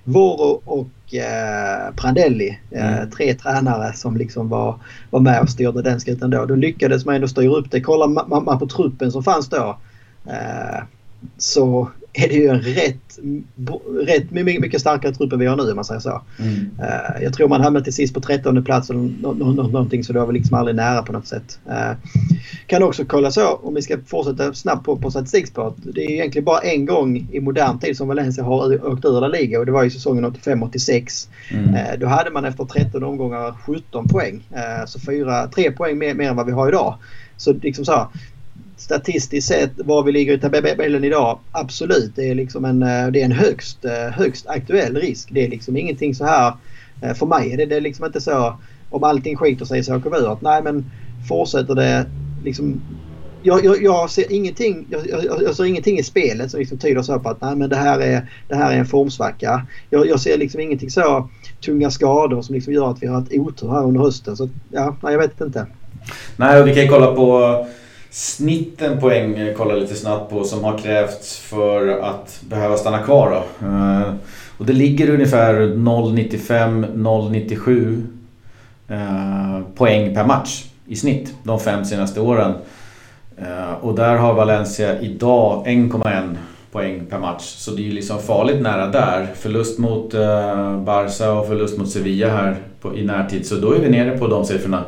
Voro och eh, Prandelli. Mm. tre tränare som liksom var, var med och styrde den skutan då. Då lyckades man ändå styra upp det. Kollar man, man på truppen som fanns då. så är det ju en rätt, rätt mycket starkare trupp än vi har nu om man säger så. Mm. Uh, jag tror man hamnade till sist på 13 plats eller någonting så det var väl liksom aldrig nära på något sätt. Uh, kan också kolla så om vi ska fortsätta snabbt på, på statistikspåret. Det är egentligen bara en gång i modern tid som Valencia har åkt ur La Liga och det var i säsongen 85-86. Mm. Uh, då hade man efter 13 omgångar 17 poäng. så 4, 3 poäng mer, mer än vad vi har idag. Så liksom så statistiskt sett var vi ligger i tabellen idag, absolut. Det är, liksom en, eh, det är en högst, eh, högst aktuell risk. Det är liksom ingenting så här, eh, för mig är det, det är liksom inte så om allting skiter sig så åker vi ur. Nej men fortsätter det liksom jag, jag, jag, ser ingenting, jag, jag, ser ingenting i spelet som liksom tyder så på att nej, men det, här är, det här är en formsvacka. Jag, ser liksom ingenting så tunga skador som liksom gör att vi har haft otur här under hösten. Så ja, nej, jag vet inte. Nej, och vi kan ju kolla på snitten poäng kollar lite snabbt på som har krävts för att behöva stanna kvar. Då. Eh, och det ligger ungefär 0,95-0,97 eh, poäng per match i snitt de fem senaste åren. Eh, och där har Valencia idag 1,1 poäng per match. Så det är ju liksom farligt nära där. Förlust mot Barca och förlust mot Sevilla här i närtid. Så då är vi nere på de siffrorna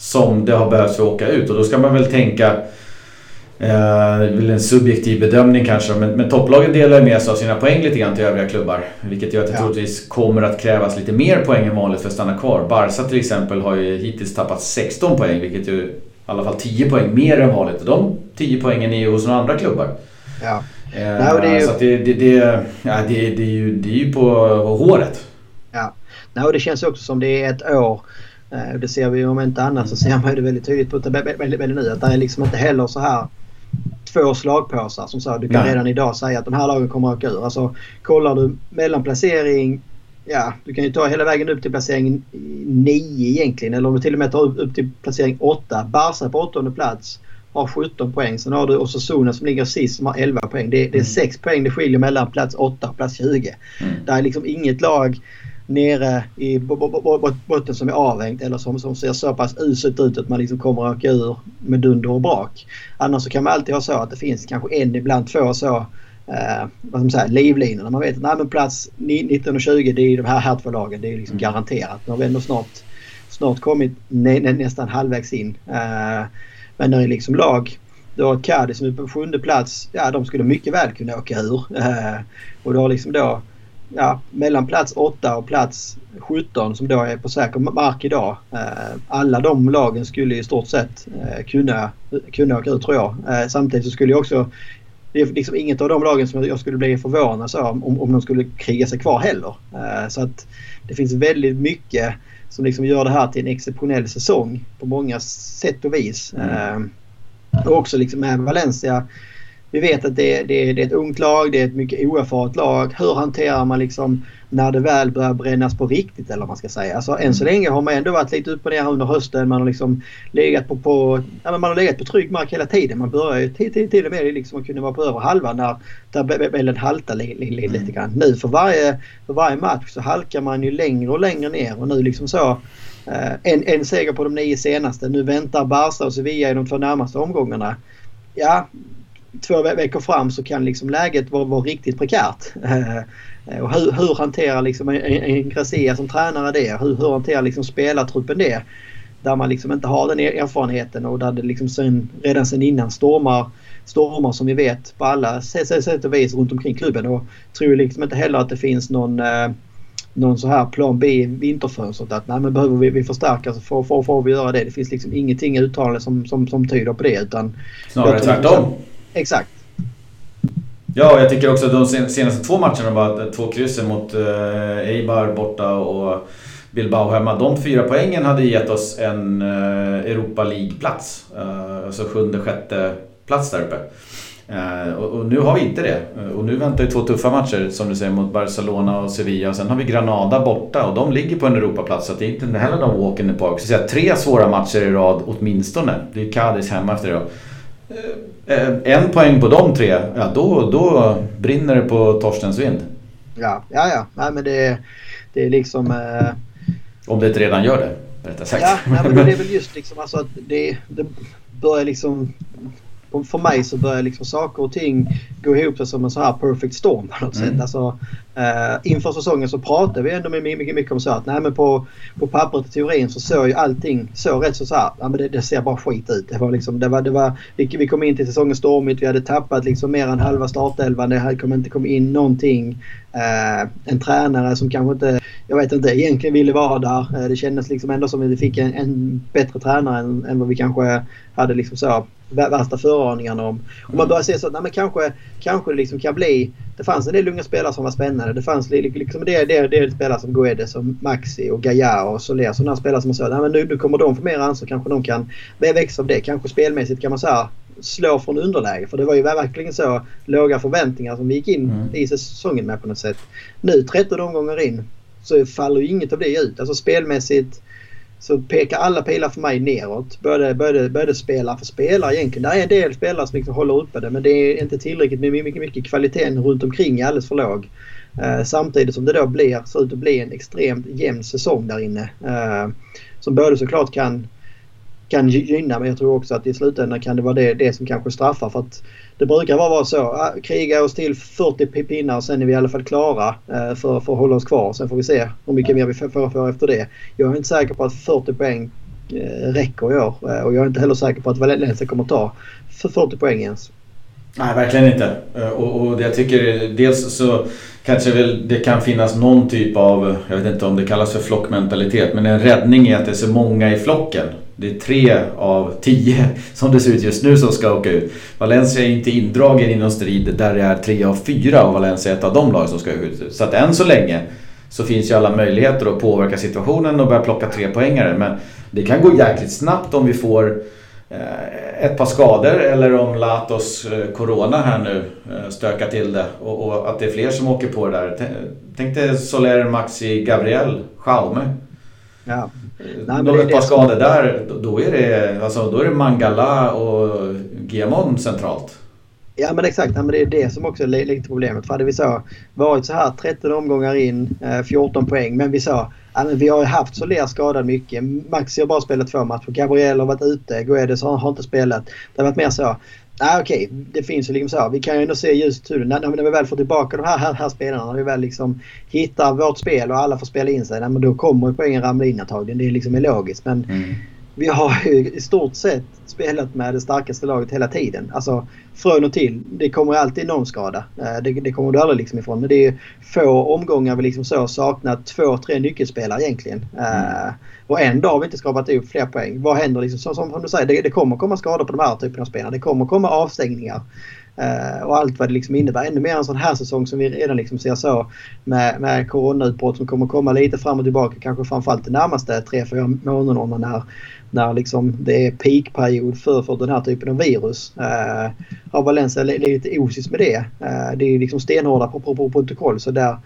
som det har behövts för att åka ut. Och då ska man väl tänka eh, väl en subjektiv bedömning kanske, men, men topplagen delar med sig av sina poäng lite grann till övriga klubbar. Vilket gör att det ja. troligtvis kommer att krävas lite mer poäng än vanligt för att stanna kvar. Barca till exempel har ju hittills tappat 16 poäng, vilket ju i alla fall 10 poäng mer än vanligt. Och de 10 poängen är ju hos några andra klubbar. Ja. Eh, Nej, det är ju... Så det, det, det, ja, det, det, är ju, det är ju på håret. Ja. Och det känns också som det är ett år det ser vi om inte annat så ser man det väldigt tydligt på tabellen nu att det är liksom inte heller så här två slagpåsar som så. Du kan Nej. redan idag säga att de här lagen kommer att åka ur. Alltså kollar du mellanplacering Ja, du kan ju ta hela vägen upp till placering 9 egentligen. Eller om du till och med tar upp till placering 8. Barca på åttonde plats har 17 poäng. Sen har du Osasuna som ligger sist som har 11 poäng. Det, det är 6 mm. poäng det skiljer mellan plats 8 och plats 20. Mm. Det är liksom inget lag nere i botten som är avhängt eller som, som ser så pass uselt ut att man liksom kommer att åka ur med dunder och brak. Annars så kan man alltid ha så att det finns kanske en, ibland två så eh, vad man säga, livlinorna. Man vet att nej, men plats 19 och 20 det är de här, här två lagen. Det är liksom mm. garanterat. Nu har vi ändå snart, snart kommit nä, nä, nästan halvvägs in. Eh, men när det är liksom lag du har Cadi som är på sjunde plats. Ja, de skulle mycket väl kunna åka ur. Eh, och du har liksom då ja, mellan plats 8 och plats 17 som då är på säker mark idag. Eh, alla de lagen skulle i stort sett eh, kunna, kunna åka ut tror jag. Eh, samtidigt så skulle jag också det är liksom inget av de lagen som jag skulle bli förvånad så om, om de skulle kriga sig kvar heller. Så att det finns väldigt mycket som liksom gör det här till en exceptionell säsong på många sätt och vis. Mm. Och också liksom med Valencia vi vet att det, det, det, är ett ungt lag, det är ett mycket oerfaret lag. Hur hanterar man liksom när det väl börjar brännas på riktigt eller vad man ska säga. Alltså, än så mm. länge har man ändå varit lite upp och ner under hösten. Man har liksom legat på, på, ja, man har legat på trygg mark hela tiden. Man börjar ju till, till, till och med liksom att kunna vara på över halva när tabellen haltar li, li, li, lite mm. grann. Nu för varje, för varje match så halkar man ju längre och längre ner och nu liksom så eh, en, en seger på de nio senaste. Nu väntar Barca och Sevilla i de två närmaste omgångarna. Ja, två veckor fram så kan liksom läget vara, vara riktigt prekärt. Eh, och hur, hur hanterar liksom en, en Gracia som tränare det? Hur, hur hanterar liksom spelartruppen det? Där man liksom inte har den erfarenheten och där det liksom sen, redan sen innan stormar, stormar som vi vet på alla sätt och vis runt omkring klubben. Och tror liksom inte heller att det finns någon eh, någon så här plan B i vinterfönstret att nej men behöver vi, vi förstärka så får, får, får vi göra det. Det finns liksom ingenting uttalande som, som, som tyder på det utan... Snarare tvärtom. Exakt. Ja, jag tycker också att de senaste två matcherna var eh, två kryssen mot uh, Eibar borta och Bilbao hemma. De fyra poängen hade gett oss en uh, Europa League-plats. Uh, alltså sjunde, sjätte plats där uppe. Uh, och, och, nu har vi inte det. Och nu väntar ju två tuffa matcher som du säger mot Barcelona och Sevilla. Och sen har vi Granada borta och de ligger på en Europaplats. Så det är inte heller någon walk in the park. Så säga, tre svåra matcher i rad åtminstone. Det är Cadiz hemma efter det. då en poäng på de tre, ja då, då brinner det på Torstens vind. Ja, ja, ja. Nej, men det, det är liksom... Eh... Om det inte redan gör det, rättare sagt. Ja, nej, men det är väl just liksom alltså att det, det börjar liksom för mig så börjar liksom saker och ting gå ihop som en så här perfect storm på något mm. sätt. Alltså, eh, inför säsongen så pratade vi ändå mycket, mycket, mycket om så att nej men på, på pappret i teorin så såg ju allting så rätt så, så här, ja, men det, det, ser bara skit ut. Det var liksom, det var, det var, vi, vi kom in till säsongen stormigt, vi hade tappat liksom mer än halva startelvan, det hade inte kommit in någonting. Eh, en tränare som kanske inte, jag vet inte, egentligen ville vara där. Eh, det kändes liksom ändå som att vi fick en, en bättre tränare än, än vad vi kanske hade liksom så värsta föraningarna om. Och man börjar se så att kanske, kanske det liksom kan bli... Det fanns en del unga spelare som var spännande. Det fanns liksom det, det, det spelare som Guedes och Maxi och Gaia och Soler. Sådana spelare som man sa men nu, nu kommer de få mer ansvar. Kanske de kan växa av det. Kanske spelmässigt kan man säga slå från underläge. För det var ju verkligen så låga förväntningar som vi gick in mm. i säsongen med på något sätt. Nu 13 omgångar in så faller ju inget av det ut. Alltså spelmässigt så pekar alla pilar för mig neråt. Både, både, både spelare för spelare egentligen. Det är en del spelare som liksom håller uppe det men det är inte tillräckligt med mycket, mycket kvaliteten runt omkring är alldeles för låg. Eh, samtidigt som det då blir, ser ut att bli en extremt jämn säsong där inne. Eh, som både såklart kan kan gynna men jag tror också att i slutändan kan det vara det, det som kanske straffar. För att det brukar vara så. Kriga oss till 40 pinnar och sen är vi i alla fall klara eh, för, för att hålla oss kvar. Sen får vi se hur mycket mer vi får, får efter det. Jag är inte säker på att 40 poäng eh, räcker i år eh, och jag är inte heller säker på att Valencia kommer ta för 40 poäng ens. Nej, verkligen inte. Och, och jag tycker dels så kanske väl det kan finnas någon typ av, jag vet inte om det kallas för flockmentalitet, men en räddning i att det är så många i flocken. Det är tre av tio som det ser ut just nu som ska åka ut. Valencia är inte indragen i någon strid där det är tre av fyra och Valencia är ett av de lag som ska ut. Så att än så länge så finns ju alla möjligheter att påverka situationen och börja plocka tre poängare. Men det kan gå jäkligt snabbt om vi får eh, ett par skador eller om Latos eh, Corona här nu eh, stökar till det och, och, att det är fler som åker på det där. Tänk dig Soler, Maxi, Gabriel, Jaume. Ja. Nej, Några par skador där, då är, det, alltså, då är det Mangala och Giamon centralt. Ja men exakt, ja, men det är det som också är lite problemet. För hade vi så varit så här 13 omgångar in, 14 poäng, men vi sa Ja, men vi har haft Soler skadad mycket. Maxi har bara spelat två matcher. Gabriel har varit ute. Guedes har, har inte spelat. Det har varit mer så. Nej okej, okay. det finns ju liksom så. Vi kan ju ändå se ljuset ur när, när vi väl får tillbaka de här, här, här spelarna. När vi väl liksom hittar vårt spel och alla får spela in sig. Nej, men då kommer poängen ramla in antagligen. Det är liksom är logiskt. Men mm vi har ju i stort sett spelat med det starkaste laget hela tiden. Alltså från och till. Det kommer alltid någon skada. Eh, det, det kommer du aldrig liksom ifrån. Men det är få omgångar vi liksom så saknat två, tre nyckelspelare egentligen. Eh, mm. Och ändå har vi inte skapat upp fler poäng. Vad händer liksom? Som, som du säger, det, det kommer komma skador på de här typerna av spelare. Det kommer komma avstängningar. Uh, och allt vad det liksom innebär. Ännu mer en sån här säsong som vi redan liksom ser så med, med coronautbrott som kommer komma lite fram och tillbaka. Kanske framförallt de närmaste 3-4 månaderna när, när liksom det är peakperiod för, för den här typen av virus. Uh, har Valencia lite osis med det. Uh, det är liksom stenhårda på, på, på protokoll så där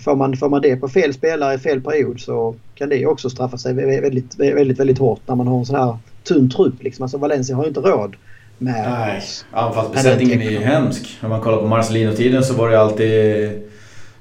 Får man, får man det på fel spelare i fel period så kan det också straffa sig väldigt, väldigt, väldigt hårt när man har en sån här tunn trupp. Liksom. Alltså Valencia har ju inte råd med Nej, anfallsbesättningen är ju hemsk. Om man kollar på Marcelino-tiden så var det alltid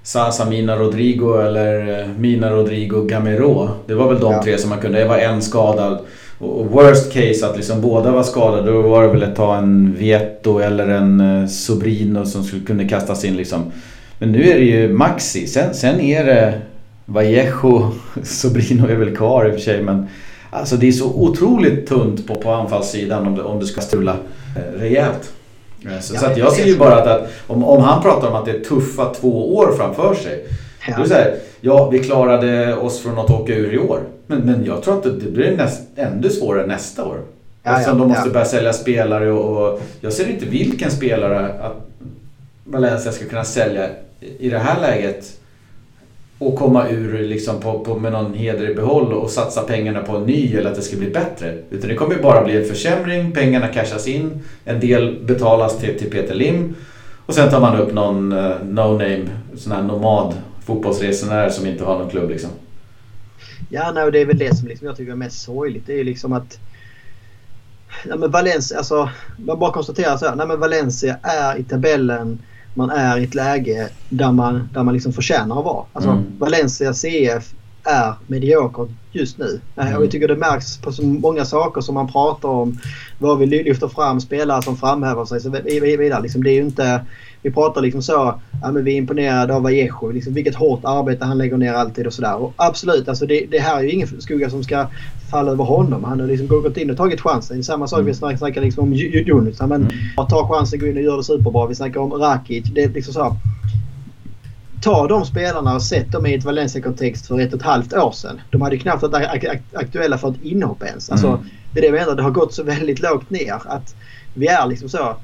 Sasa, Mina Rodrigo eller eh, Mina Rodrigo Gamero. Det var väl de ja. tre som man kunde. Det var en skadad. Och worst case att liksom båda var skadade. Då var det väl att ta en Vieto eller en eh, Sobrino som skulle kunna kastas in liksom. Men nu är det ju Maxi. Sen, sen är det Vallejo. Sobrino är väl kvar i och för sig men Alltså det är så otroligt tunt på, på anfallssidan om det, om det ska strula eh, rejält. Eh, så, ja, så att jag ser ju bara att, att, om, om han pratar om att det är tuffa två år framför sig. Ja. Då är det så här, ja vi klarade oss från att åka ur i år. Men, men jag tror att det, det blir näst, ännu svårare nästa år. Ja, Eftersom ja, de måste ja. börja sälja spelare och, och, jag ser inte vilken spelare att Valencia ska kunna sälja i det här läget och komma ur liksom på, på, med någon heder i behåll och satsa pengarna på en ny eller att det ska bli bättre. Utan det kommer bara bli en försämring, pengarna cashas in, en del betalas till, till Peter Lim och sen tar man upp någon eh, uh, no-name, sån här nomad fotbollsresenär som inte har någon klubb liksom. Ja, nej, det är väl det som liksom jag tycker är mest sorgligt. Det är ju liksom att ja, men Valencia, alltså, man bara konstaterar så här, nej, men Valencia är i tabellen man är i ett läge där man, där man liksom förtjänar att vara. Alltså, mm. Valencia CF är mediokert just nu. Mm. Och jag tycker det märks på så många saker som man pratar om. Vad vi lyfter fram, spelare som framhäver sig. Så vidare. Liksom, det är inte, vi pratar liksom så, ja, men vi är imponerade av Vallejo. Liksom, vilket hårt arbete han lägger ner alltid och sådär. absolut, alltså det, det, här är ju ingen skugga som ska falla över honom. Han har liksom gått in och tagit chansen. Samma sak, mm. vi snackar, snackar liksom om Junis. Men mm. ta chansen, gå in och gör det superbra. Vi snackar om Rakic. Det är liksom så ta de spelarna och sätt dem i ett Valencia-kontext för ett och ett halvt år sedan. De hade knappt varit aktuella för ett inhopp ens. Alltså, mm. Det är det jag menar. Det har gått så väldigt lågt ner. Att vi är liksom så.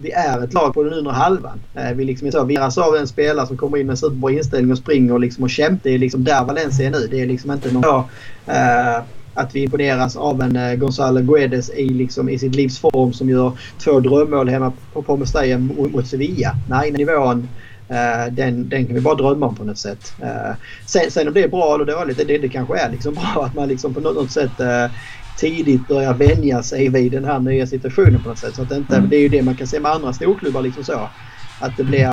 Vi är ett lag på den undre halvan. Eh, vi liksom är så. Vi är av en spelare som kommer in med superbra inställning och springer och, liksom och kämpar. Det är liksom där Valencia är nu. Det är liksom inte någon... Uh, att vi imponeras av en uh, Gonzalo Guedes i, liksom, i sitt livs form som gör två drömmål hemma på, på Mestalla mot, mot Sevilla. Nej, nivån Uh, den, den kan vi bara drömma om på något sätt. Uh, sen, sen om det är bra eller dåligt, det, det kanske är liksom bra att man liksom på något sätt uh, tidigt börjar vänja sig vid den här nya situationen på något sätt. Så att det, inte, mm. det är ju det man kan se med andra storklubbar liksom så. Att det blir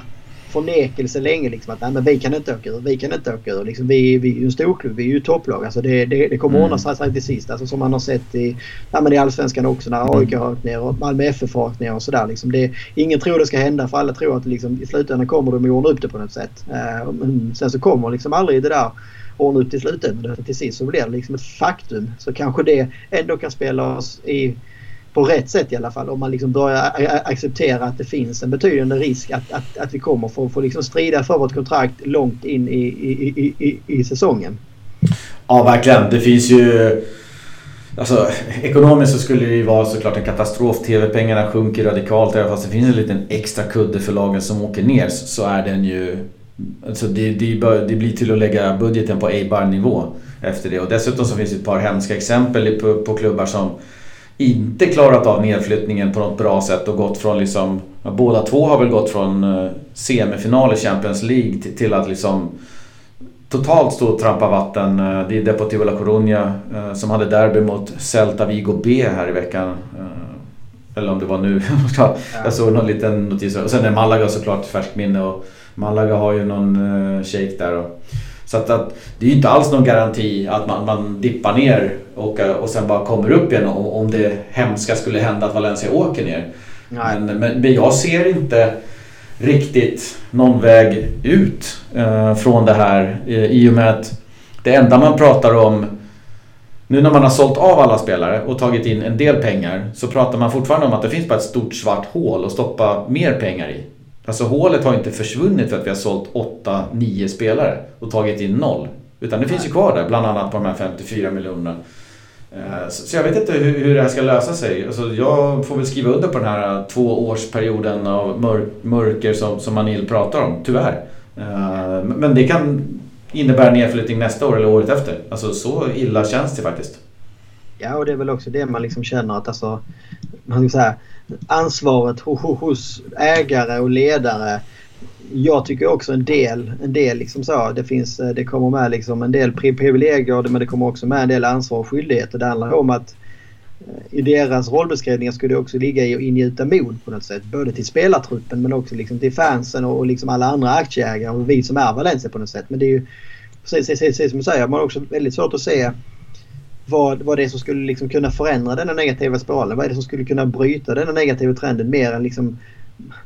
förnekelse länge. Liksom, att nej, men vi kan inte åka ur. Vi kan inte åka ur. Liksom, vi, vi är ju en storklubb. Vi är ju topplag. Alltså, det, det, det kommer mm. ordna sig till sist. Alltså, som man har sett i, ja, men i Allsvenskan också när AIK har åkt ner och Malmö FF har åkt ner och sådär. Liksom, ingen tror det ska hända för alla tror att liksom, i slutändan kommer de att ordna upp det på något sätt. Uh, sen så kommer liksom aldrig det där ordna upp till slutändan. Till sist så blir det liksom ett faktum. Så kanske det ändå kan spela oss i på rätt sätt i alla fall. Om man liksom börjar acceptera att det finns en betydande risk att, att, att vi kommer få, få liksom strida för vårt kontrakt långt in i, i, i, i säsongen. Ja, verkligen. Det finns ju... Alltså, ekonomiskt så skulle det ju vara såklart en katastrof. TV-pengarna sjunker radikalt. Även fast det finns en liten extra kudde för lagen som åker ner så är den ju... Alltså det, det, det blir till att lägga budgeten på A-bar-nivå efter det. Och dessutom så finns det ett par hemska exempel på, på klubbar som inte klarat av nedflyttningen på något bra sätt och gått från liksom... Båda två har väl gått från eh, semifinal i Champions League till att liksom totalt stå och trampa vatten. Eh, det är Deportivo La Coruña eh, som hade derby mot Celta Vigo B här i veckan. Eller om det var nu. jag såg någon liten notis. Och sen är Malaga såklart färskt minne. Och Malaga har ju någon uh, shake där. Och, så att, att, det är ju inte alls någon garanti att man, man dippar ner och, och sen bara kommer upp igen om, om det hemska skulle hända att Valencia åker ner. Men, men, men, jag ser inte riktigt någon väg ut uh, från det här uh, i och med att det enda man pratar om nu när man har sålt av alla spelare och tagit in en del pengar så pratar man fortfarande om att det finns bara ett stort svart hål att stoppa mer pengar i. Alltså hålet har inte försvunnit för att vi har sålt 8-9 spelare och tagit in noll. Utan det finns ju kvar där, bland annat på de här 54 miljonerna. Eh, så jag vet inte hur det här ska lösa sig. Alltså jag får väl skriva under på den här tvåårsperioden av mörker som, som Manil pratar om, tyvärr. Eh, men det kan innebära nedflyttning nästa år eller året efter. Alltså så illa känns det faktiskt. Ja, och det är väl också det man liksom känner att alltså, man ska säga, ansvaret hos ägare och ledare. Jag tycker också en del, en del liksom så, det finns, eh, det kommer med liksom en del privilegier men det kommer också med en del ansvar och skyldigheter. Det handlar om att eh, i deras rollbeskrivningar skulle det också ligga i att ingjuta mod på något sätt. Både till spelartruppen men också liksom till fansen och, liksom alla andra aktieägare och vi som är Valencia på något sätt. Men det är ju precis, precis, precis som du säger, man har också väldigt svårt att se vad, vad det är som skulle liksom kunna förändra denna negativa spiralen. Vad är det som skulle kunna bryta denna negativa trenden mer än liksom,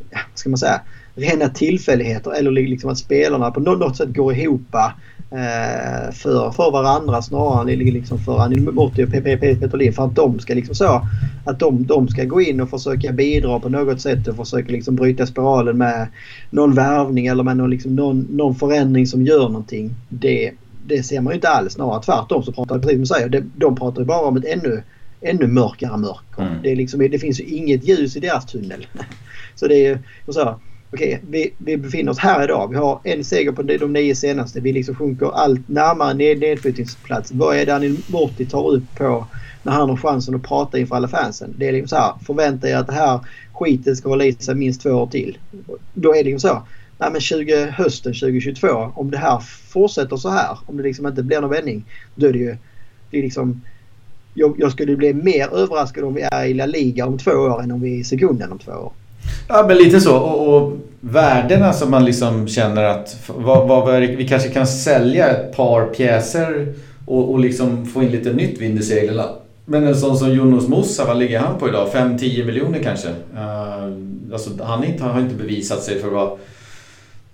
ja, ska man säga, rena tillfälligheter eller liksom att spelarna på något sätt går ihop eh, för, för varandra snarare än liksom för Anil Motti och Petrolin för att de ska liksom så att de, de ska gå in och försöka bidra på något sätt och försöka liksom bryta spiralen med någon värvning eller med någon, liksom någon, någon förändring som gör någonting. Det, det ser man ju inte alls. Snarare tvärtom så pratar, precis som du säger, de pratar ju bara om ett ännu, ännu mörkare mörker. Mm. Det, liksom, det finns ju inget ljus i deras tunnel. så det är så okej, vi, vi befinner oss här idag. Vi har en seger på de, nio senaste. Vi liksom sjunker allt närmare ned, nedflyttningsplats. Vad är det Anil Morti tar upp på när han har chansen att prata inför alla fansen? Det är liksom så här, förvänta er att det här skiten ska hålla i sig minst två år till. Då är det liksom så. Nej men 20, hösten 2022, om det här fortsätter så här, om det liksom inte blir någon vändning, då är det ju det är liksom jag, jag skulle bli mer överraskad om vi är i La Liga om två år än om vi är i sekunden om två år. Ja men lite så. Och, och värdena som man liksom känner att vad, vad, vi kanske kan sälja ett par pjäser och, och liksom få in lite nytt vind i seglen. Men en sån som Jonas Musa, vad ligger han på idag? 5-10 miljoner kanske? Uh, alltså, han inte, har inte bevisat sig för att vara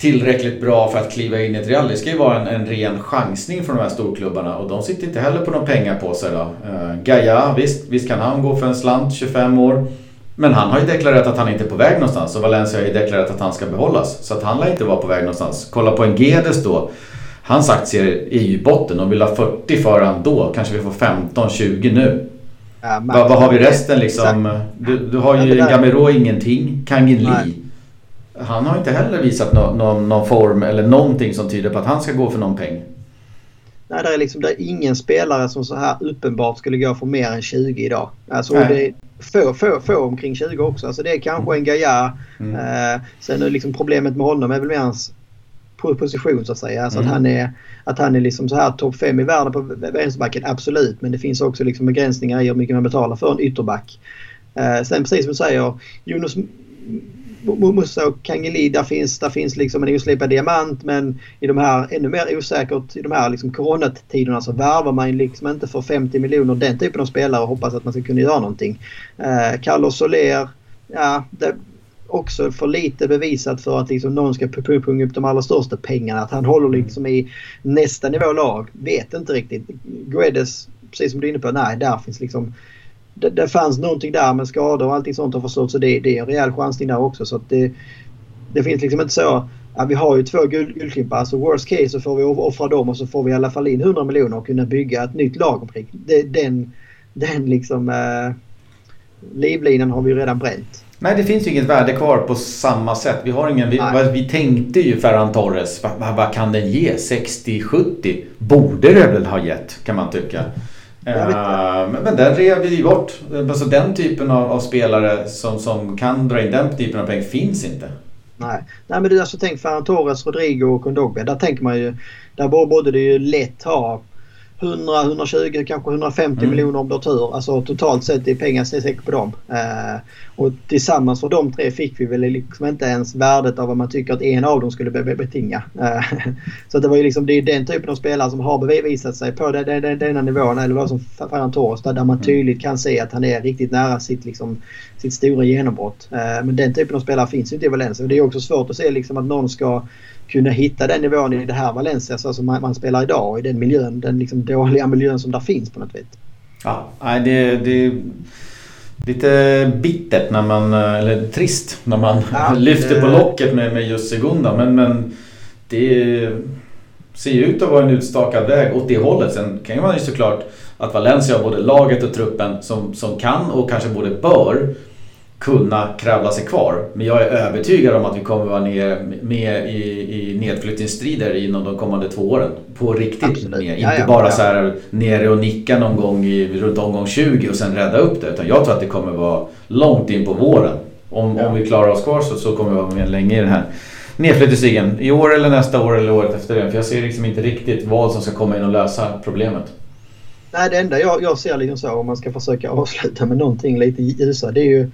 tillräckligt bra för att kliva in i ett Real. Det ska ju vara en, en ren chansning från de här storklubbarna och de sitter inte heller på någon pengar på sig. Då. Uh, Gaia, visst, visst kan han gå för en slant, 25 år. Men han har ju deklarerat att han inte är på väg någonstans och Valencia har ju deklarerat att han ska behållas. Så att han lär inte vara på väg någonstans. Kolla på en Gedes då. Hans aktier är ju i botten. De vill ha 40 för han då. Kanske vi får 15-20 nu. Ja, vad, vad har vi resten liksom? Du, du har ju Gamero ingenting. Kangin Lee. Han har inte heller visat no, no, någon form eller någonting som tyder på att han ska gå för någon peng. Nej, det är liksom det är ingen spelare som så här uppenbart skulle gå för mer än 20 idag. Alltså det, få, få, få omkring 20 också. Alltså det är kanske en Gaia. Mm. Eh, sen är liksom problemet med honom är väl mer hans position så att säga. Alltså mm. att han är, att han är liksom så här topp 5 i världen på vänsterbacken, absolut. Men det finns också liksom begränsningar i hur mycket man betalar för en ytterback. Eh, sen precis som du säger, Jonas Musa och Kangeli, där finns, där finns liksom en oslipad diamant men i de här ännu mer osäkert i de här liksom coronatiderna så värvar man liksom inte för 50 miljoner den typen av spelare och hoppas att man ska kunna göra någonting. Eh, Carlos Soler, ja, det, också för lite bevisat för att liksom någon ska punga upp de allra största pengarna. Att han håller liksom i nästa nivå lag. Vet inte riktigt. Guedes, precis som du är inne på, nej där finns liksom det, det fanns någonting där med skador och allting sånt har förstått så det, det är en rejäl chansning där också. Så det, det finns liksom inte så Ja, vi har ju två guld, guldklimpar. Alltså worst case så får vi offra dem och så får vi i alla fall in 100 miljoner och kunna bygga ett nytt lag omkring. Den, den liksom eh, livlinan har vi ju redan bränt. Nej, det finns ju inget värde kvar på samma sätt. Vi, har ingen, vi, vi tänkte ju Ferran Torres, vad, vad kan den ge? 60-70? Borde det väl ha gett, kan man tycka. Uh, men den rev vi ju bort. Alltså den typen av, av, spelare som, som kan dra in den typen av pengar finns inte. Nej, Nej men du alltså tänk Ferran Torres, Rodrigo och Kondogbe. Där tänker man ju, där borde det ju lätt ha 100, 120, kanske 150 mm. miljoner om du har tur. Alltså totalt sett är pengar säkert på dem. Eh, och tillsammans för de tre fick vi väl liksom inte ens värdet av vad man tycker att en av dem skulle be betinga. Eh, så det var ju liksom det är den typen av spelare som har bevisat sig på den, den, denna nivån. Eller vad som Ferran Torres där man mm. tydligt kan se att han är riktigt nära sitt, liksom, sitt stora genombrott. Eh, men den typen av spelare finns ju inte i Valencia. Det är också svårt att se liksom att någon ska kunna hitta den nivån i det här Valencia så som man, man spelar idag i den miljön, den liksom dåliga miljön som där finns på något vis. Ja, det, det är lite bittert när man, eller trist när man ja, lyfter på locket med, med just Segunda men, men det ser ju ut att vara en utstakad väg åt det hållet. Sen kan man ju såklart att Valencia har både laget och truppen som, som kan och kanske både bör kunna kravla sig kvar. Men jag är övertygad om att vi kommer vara ner, med i, i nedflyttningsstrider inom de kommande två åren. På riktigt med. Inte ja, ja, bara ja. så här nere och nicka någon gång i, runt omgång 20 och sen rädda upp det. Utan jag tror att det kommer vara långt in på våren. Om, om vi klarar oss kvar så, så kommer vi vara med länge i den här nedflyttningsstigen. I år eller nästa år eller året efter det. För jag ser liksom inte riktigt vad som ska komma in och lösa problemet. Nej, det enda jag, jag ser liksom så om man ska försöka avsluta med någonting lite ljusare. Det är ju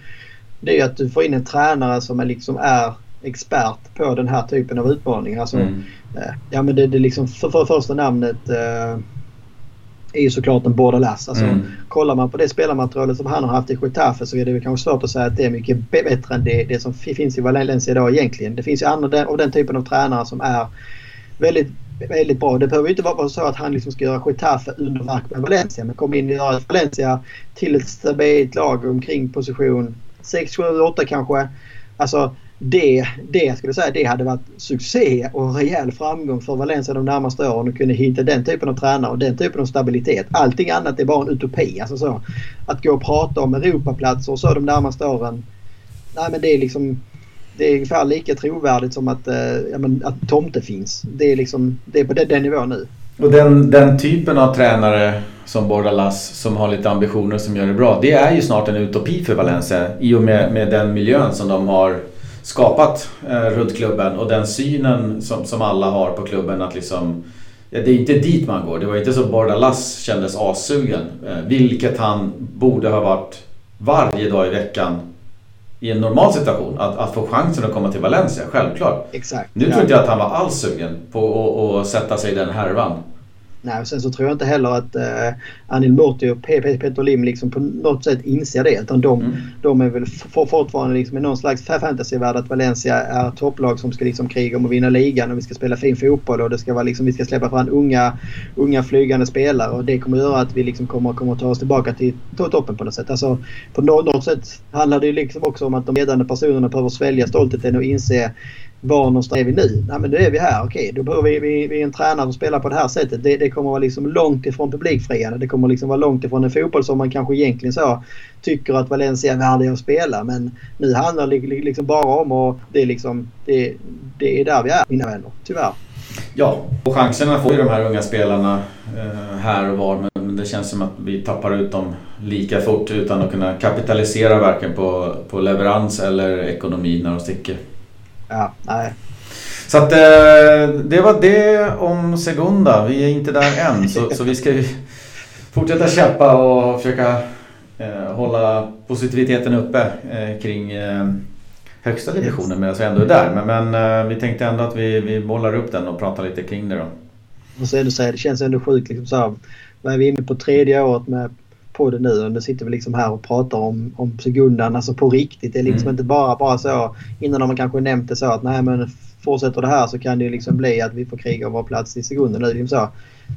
det är att du får in en tränare som är, liksom är expert på den här typen av utmaningar. Alltså, mm. eh, ja, men det, det liksom för, för första namnet eh, är ju såklart en Bordalas. Alltså, mm. Kollar man på det spelarmaterialet som han har haft i Getafe så är det kanske svårt att säga att det är mycket bättre än det, det som finns i Valencia idag egentligen. Det finns ju andra av den typen av tränare som är väldigt väldigt bra. Det behöver inte vara så att han liksom ska göra Getafe underverk med Valencia men komma in och göra Valencia till ett stabilt lag omkring position 6, 7, 8 kanske. Alltså det, det skulle jag säga, det hade varit succé och rejäl framgång för Valencia de närmaste åren att kunna hitta den typen av tränare och den typen av stabilitet. Allting annat är bara en utopi. Alltså så, att gå och prata om Europaplatser och så de närmaste åren. Nej men det är liksom det är ungefär lika trovärdigt som att, eh, ja, men, att tomte finns. Det är, liksom, det är på den, den nivån nu. Och den, den typen av tränare som Bordalas som har lite ambitioner som gör det bra. Det är ju snart en utopi för Valencia i och med, med den miljön som de har skapat eh, runt klubben och den synen som, som alla har på klubben att liksom Ja, det är inte dit man går. Det var inte så Bordalas kändes assugen. Eh, vilket han borde ha varit varje dag i veckan i en normal situation. Att, att få chansen att komma till Valencia, självklart. Exakt. Nu tror inte jag att han var alls sugen på att sätta sig i den härvan. Nej, sen så tror jag inte heller att eh, Anil Murti och Peter Lim liksom på något sätt inser det. Utan de, mm. de är väl fortfarande liksom i någon slags fantasyvärld att Valencia är topplag som ska liksom kriga om att vinna ligan och vi ska spela fin fotboll och det ska vara liksom, vi ska släppa fram unga, unga flygande spelare och det kommer att göra att vi liksom kommer, kommer att ta oss tillbaka till toppen på något sätt. Alltså, på något sätt handlar det liksom också om att de ledande personerna behöver svälja stoltheten och inse var någonstans är vi nu? Nej men nu är vi här. Okej, då behöver vi, vi, vi en tränare som spelar på det här sättet. Det, det kommer vara liksom långt ifrån publikfriande. Det kommer liksom vara långt ifrån en fotboll som man kanske egentligen så tycker att Valencia är värdig att spela. Men nu handlar det liksom bara om och det är liksom det, det är där vi är mina vänner. Tyvärr. Ja, och chanserna får ju de här unga spelarna eh, här och var. Men det känns som att vi tappar ut dem lika fort utan att kunna kapitalisera varken på, på leverans eller ekonomi när de sticker. Ja, nej. Så att eh, det var det om Segunda. Vi är inte där än så, så vi ska ju fortsätta kämpa och försöka eh, hålla positiviteten uppe eh, kring högsta divisionen medan vi ändå är där. Men, men vi tänkte ändå att vi, vi bollar upp den och pratar lite kring det då. Och så ändå säga, det känns ändå sjukt liksom så här, Vad är vi inne på tredje året med podden nu och nu sitter vi liksom här och pratar om, om segundan, alltså på riktigt. Det är liksom mm. inte bara, bara så, innan har man kanske nämnt det så att nej men fortsätter det här så kan det liksom bli att vi får kriga om vår plats i sekunden. Nu, liksom så.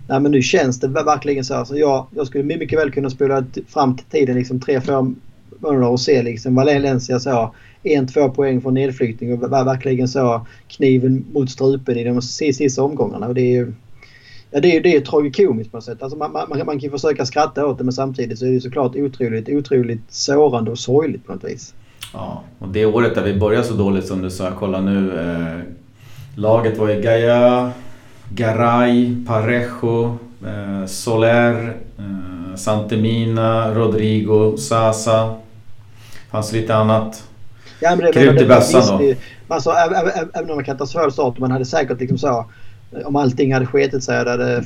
Nej men nu känns det verkligen så. Alltså jag, jag skulle mycket väl kunna spola fram till tiden liksom tre, fyra månader och se liksom Valencia så en, två poäng från nedflyttning och verkligen så kniven mot strupen i de sista omgångarna. Och det är ju Ja, det är det är tragikomiskt på något sätt. Alltså man, man, man kan försöka skratta åt det men samtidigt så är det såklart otroligt, otroligt sårande och sorgligt på något vis. Ja, och det året där vi började så dåligt som du sa, kolla nu. Eh, laget var ju Gaia, Garay, Parejo, eh, Soler, eh, Santemina, Rodrigo, Sasa. Fanns lite annat. Ja, men det, Krut i bössan då. Alltså, även om man kan ta svår start, man hade säkert liksom så om allting hade sketit sig och det hade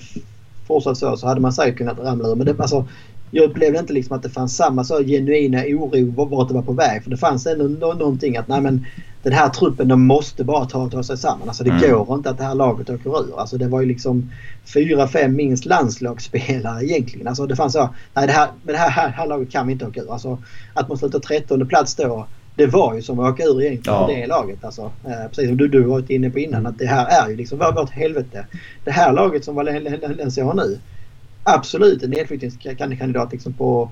fortsatt så så hade man säkert kunnat ramla ur. Men det, alltså, jag upplevde inte liksom att det fanns samma så genuina oro vart det var på väg. För det fanns ändå någonting att nej men den här truppen de måste bara ta, ta sig samman. Alltså det mm. går inte att det här laget åker ur. Alltså det var ju liksom fyra, fem minst landslagsspelare egentligen. Alltså det fanns så, nej det här, med det här, här, här laget kan vi inte åka ur. Alltså att man slutar trettonde plats då. Det var ju som att åka ur egentligen ja. det laget. Alltså, eh, precis som du, du varit inne på innan. Att det här är ju liksom vårt helvete. Det här laget som Valencia har nu absolut en nedflyttningskandidat liksom på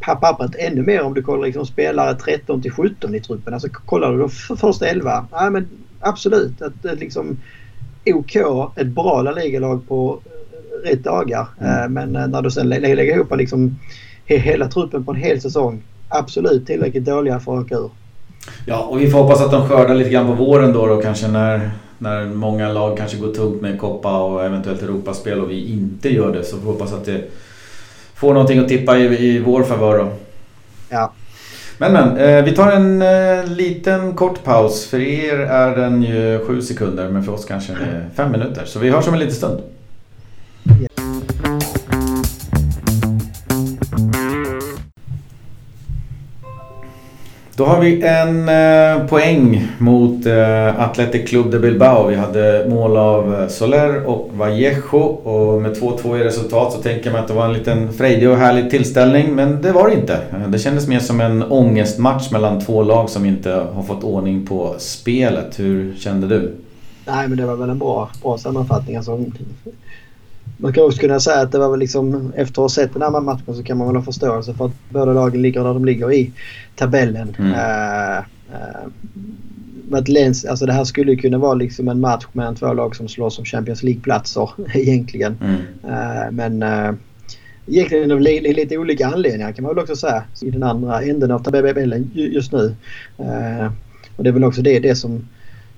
pappret ännu mer om du kollar liksom spelare 13 till 17 i truppen. Alltså kollar du för första 11. Ja, men absolut att eh, liksom OK, ett bra La Liga-lag på eh, rätt dagar. Mm. Men när du sen lägger ihop liksom hela truppen på en hel säsong. Absolut tillräckligt dåliga för att åka ur. Ja, och vi får hoppas att de skördar lite grann på våren då, då kanske när när många lag kanske går tungt med Koppa och eventuellt Europaspel och vi inte gör det. Så vi hoppas att det får någonting att tippa i, i vår favör då. Ja. Men men, eh, vi tar en eh, liten kort paus. För er är den ju sju sekunder men för oss kanske det är fem minuter. Så vi hörs om en liten stund. Då har vi en eh, poäng mot eh, Athletic Club de Bilbao. Vi hade mål av eh, Soler och Vallejo och med 2-2 i resultat så tänker man att det var en liten frejdig och härlig tillställning. Men det var det inte. Eh, det kändes mer som en ångestmatch mellan två lag som inte har fått ordning på spelet. Hur kände du? Nej men det var väl en bra, bra sammanfattning. Alltså, man kan också kunna säga att det var väl liksom efter att ha sett den här matchen så kan man väl ha förståelse för att båda lagen ligger där de ligger i tabellen. Mm. Uh, uh, Lens, alltså det här skulle ju kunna vara liksom en match mellan två lag som slåss om Champions League-platser egentligen. Mm. Uh, men egentligen av lite olika anledningar kan man väl också säga i den andra änden av tabellen just nu. Och det är väl också det, det som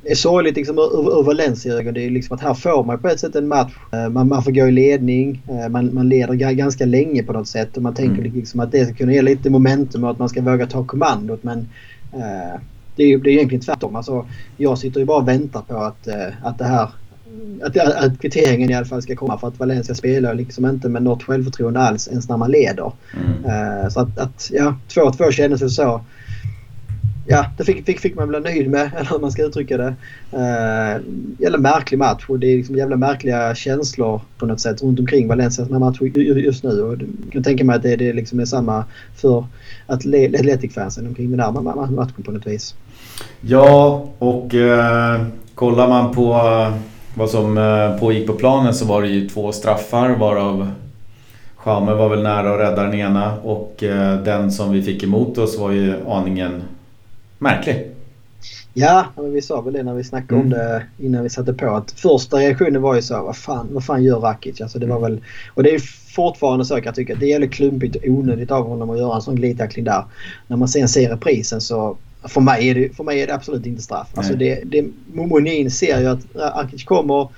är sorgligt liksom, ur, ur Valencia-ögon. Det är liksom att här får man på ett sätt en match. Eh, man, man får gå i ledning. Eh, man, man leder ganska länge på något sätt. Och man tänker mm. liksom att det ska kunna ge lite momentum och att man ska våga ta kommandot. Men uh, det, är, det är egentligen tvärtom. Alltså, jag sitter ju bara och väntar på att, uh, att det här att, att kvitteringen i alla fall ska komma för att Valencia spelar liksom inte med något självförtroende alls ens när man leder. Mm. Uh, så att, att ja, 2-2 kändes väl så ja, det fick, fick, fick man bli nöjd med, eller hur man ska uttrycka det. Uh, jävla märklig match och det är liksom jävla märkliga känslor på något sätt runt omkring Valencias match just nu. Och jag kan tänka mig att det, det liksom är samma för Atletic-fansen omkring den här matchen på något vis. Ja, och eh, kollar man på eh, vad som eh, pågick på planen så var det ju två straffar varav Schaume var väl nära att rädda den ena och eh, den som vi fick emot oss var ju aningen märklig. Ja, men vi sa väl det när vi snackade mm. om det innan vi satte på. Att första reaktionen var ju så vad fan, vad fan gör Rakic? Alltså det var mm. väl, och det är fortfarande så kan jag tycka. Det är jävligt klumpigt och onödigt av honom att göra en sån glidtackling där. När man sen ser reprisen så för mig är det, för mig är det absolut inte straff. Alltså det, det, Monin ser ju att Rakic kommer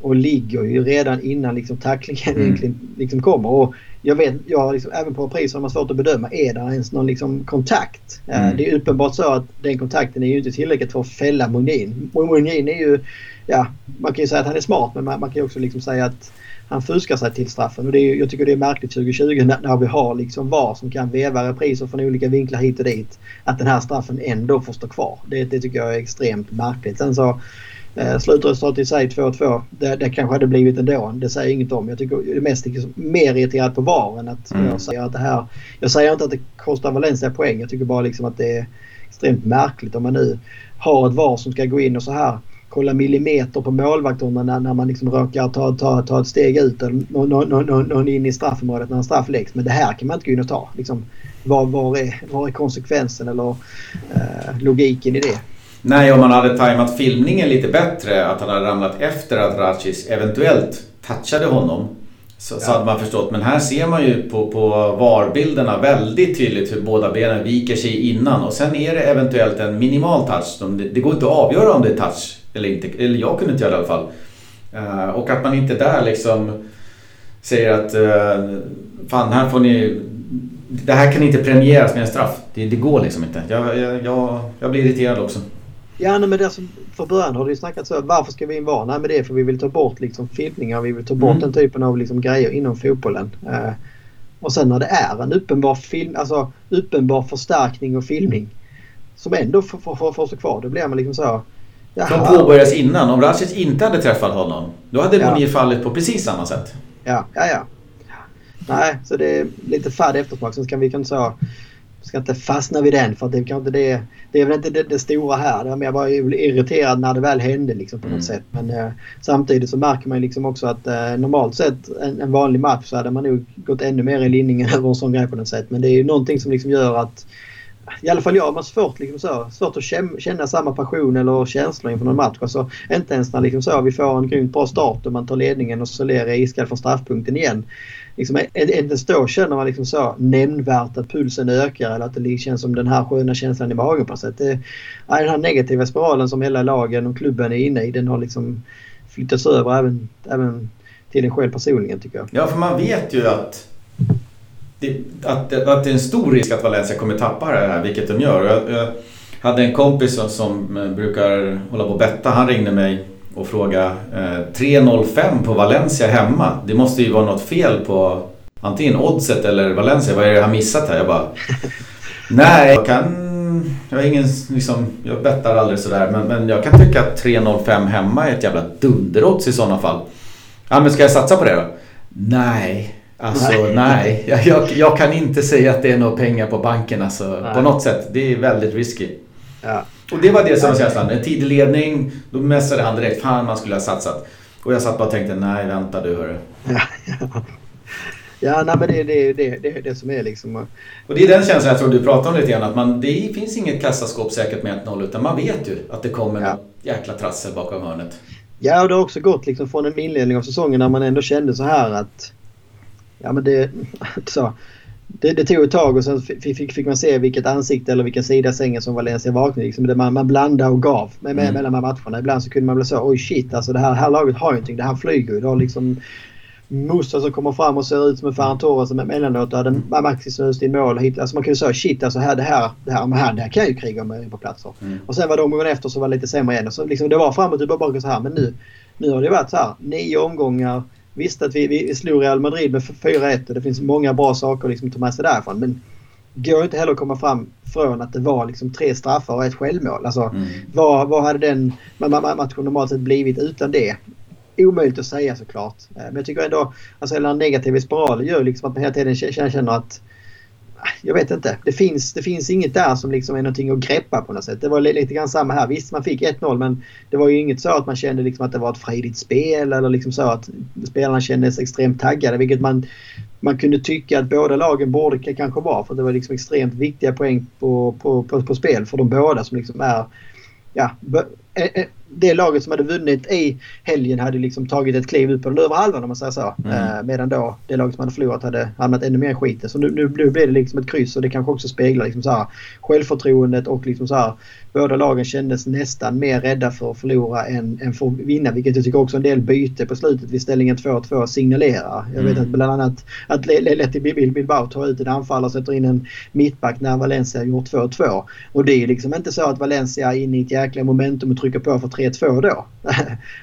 och ligger ju redan innan liksom tacklingen mm. egentligen liksom kommer. Och jag vet, jag har liksom, även på priser har man svårt att bedöma, är det ens någon liksom kontakt? Eh, mm. Det är uppenbart så att den kontakten är ju inte tillräckligt för att fälla Mugnin. Mugnin är ju, ja, man kan ju säga att han är smart men man, man kan ju också liksom säga att han fuskar sig till straffen. Och det är, jag tycker det är märkligt 2020 när, när vi har liksom VAR som kan veva repriser från olika vinklar hit och dit. Att den här straffen ändå får stå kvar. Det, det tycker jag är extremt märkligt. Sen så Eh, slutresultatet i sig 2-2. Det, det kanske hade blivit ändå. Det säger inget om. Jag tycker jag är mest liksom, mer irriterad på VAR än att mm. jag säger att det här... Jag säger inte att det kostar Valencia poäng. Jag tycker bara liksom att det är extremt märkligt om man nu har ett VAR som ska gå in och så här kolla millimeter på målvakterna när, när man liksom råkar ta, ta, ta ett steg ut eller någon, någon, någon in i straffområdet när en straff läggs. Men det här kan man inte gå in och ta. Liksom, var, var, är, var är konsekvensen eller eh, logiken i det? Nej, om man hade tajmat filmningen lite bättre, att han hade ramlat efter att Ratchis eventuellt touchade honom. Så, ja. så hade man förstått. Men här ser man ju på, på VAR-bilderna väldigt tydligt hur båda benen viker sig innan. Och sen är det eventuellt en minimal touch. Det går inte att avgöra om det är touch eller inte. Eller jag kunde inte göra det i alla fall. Uh, och att man inte där liksom säger att uh, fan här får ni det här kan inte premieras med en straff. Det, det går liksom inte. Jag, jag, jag, jag blir irriterad också. Ja, nej, men det, alltså, för början har det ju snackats så varför ska vi in VAR? Nej men det är för vi vill ta bort liksom filmningar. Vi vill ta bort mm. den typen av liksom grejer inom fotbollen. Uh, och sen när det är en uppenbar, film, alltså, uppenbar förstärkning och filmning som ändå får, får, får stå kvar. Då blir man liksom så Jaha. Som påbörjas innan. Om Racic inte hade träffat honom, då hade ja. Monir fallit på precis samma sätt. Ja, ja, ja. Nej, så det är lite fadd eftersmak. Sen ska vi kanske säga ska inte fastna vid den för det är inte det. Det är väl inte det, det stora här. Det var mer bara irriterad när det väl hände liksom på något mm. sätt. Men eh, samtidigt så märker man liksom också att eh, normalt sett en, en, vanlig match så hade man nog gått ännu mer i linningen över en sån grej på något sätt. Men det är ju någonting som liksom gör att i alla fall jag har svårt, liksom så, svårt att känna samma passion eller känslor inför någon match. Alltså, inte ens när liksom så, vi får en grymt bra start och man tar ledningen och så ler iskall från straffpunkten igen. Liksom, inte ens då känner man liksom så nämnvärt att pulsen ökar eller att det känns som den här sköna känslan i magen på sätt. Det, den här negativa spiralen som hela lagen och klubben är inne i den har liksom flyttats över även, även till en själv personligen tycker jag. Ja, för man vet ju att det, att, att det är en stor risk att Valencia kommer tappa det här, vilket de gör. Jag, jag hade en kompis som, som brukar hålla på och betta. Han ringde mig och frågade eh, 3.05 på Valencia hemma. Det måste ju vara något fel på antingen oddset eller Valencia. Vad är det jag har missat här? Jag bara... Nej, jag kan... Jag, har ingen, liksom, jag bettar aldrig sådär men, men jag kan tycka att 3.05 hemma är ett jävla dunderodds i sådana fall. Ja men ska jag satsa på det då? Nej. Alltså nej, nej. Jag, jag, jag, kan inte säga att det är några pengar på banken alltså, på något sätt. Det är väldigt risky. Ja. Och det var det som var känslan. En tidig ledning, då mässade han direkt. Fan man skulle ha satsat. Och jag satt bara och tänkte, nej vänta du hörru. Ja, ja. ja nej, men det är det, det, det, det som är liksom... Och det är den känslan jag tror du pratar om lite grann. Att man, det finns inget kassaskåp säkert med 1-0 utan man vet ju att det kommer ja. något jäkla trassel bakom hörnet. Ja, och det har också gått liksom från en inledning av säsongen när man ändå kände så här att ja men det, så, det, det tog ett tag och sen fick, fick man se vilket ansikte eller vilken sida sängen som Valencia vaknade. Liksom, man, man blandade och gav med, med, mm. mellan matcherna. Ibland så kunde man bli så oj shit alltså det här, här laget har ju någonting. Det här flyger ju. Det har liksom Musa som kommer fram och ser ut som en Ferran Torres som emellanåt hade Maxi snöst in mål. Alltså man kunde säga shit alltså här, det här, det här, det här, det här kan jag ju kriga med på platser. Mm. Och sen var det omgången efter så var det lite sämre igen. Så liksom, det var framåt och tillbaka så här. Men nu, nu har det varit så här nio omgångar Visst att vi, vi slog Real Madrid med 4-1 och det finns många bra saker liksom att ta med sig därifrån. Men går inte heller att komma fram från att det var liksom tre straffar och ett självmål. Alltså, mm. vad, vad hade den matchen normalt sett blivit utan det? Omöjligt att säga såklart. Eh, men jag tycker ändå, alltså hela den negativa spiralen gör liksom att man hela tiden känner att jag vet inte. Det finns, det finns inget där som liksom är någonting att greppa på något sätt. Det var lite grann samma här. Visst, man fick 1-0 men det var ju inget så att man kände liksom att det var ett frejdigt spel eller liksom så att spelarna kändes extremt taggade. Vilket man, man kunde tycka att båda lagen borde kanske vara. För det var liksom extremt viktiga poäng på, på, på, på spel för de båda som liksom är ja, det laget som hade vunnit i helgen hade liksom tagit ett kliv ut på den övre halvan om man säger så. Mm. Eh, medan då det laget som hade förlorat hade hamnat ännu mer i skiten. Så nu, nu, nu blev det liksom ett kryss och det kanske också speglar liksom så här, självförtroendet och liksom så här, båda lagen kändes nästan mer rädda för att förlora än, än för att vinna. Vilket jag tycker också en del byte på slutet vid ställningen 2-2 signalerar. Jag vet mm. att bland annat att Leti Bilbao tar ut en anfallare och sätter in en mittback när Valencia gjort 2-2. Och det är liksom inte så att Valencia är inne i ett jäkla momentum och trycker på för 3-2 då.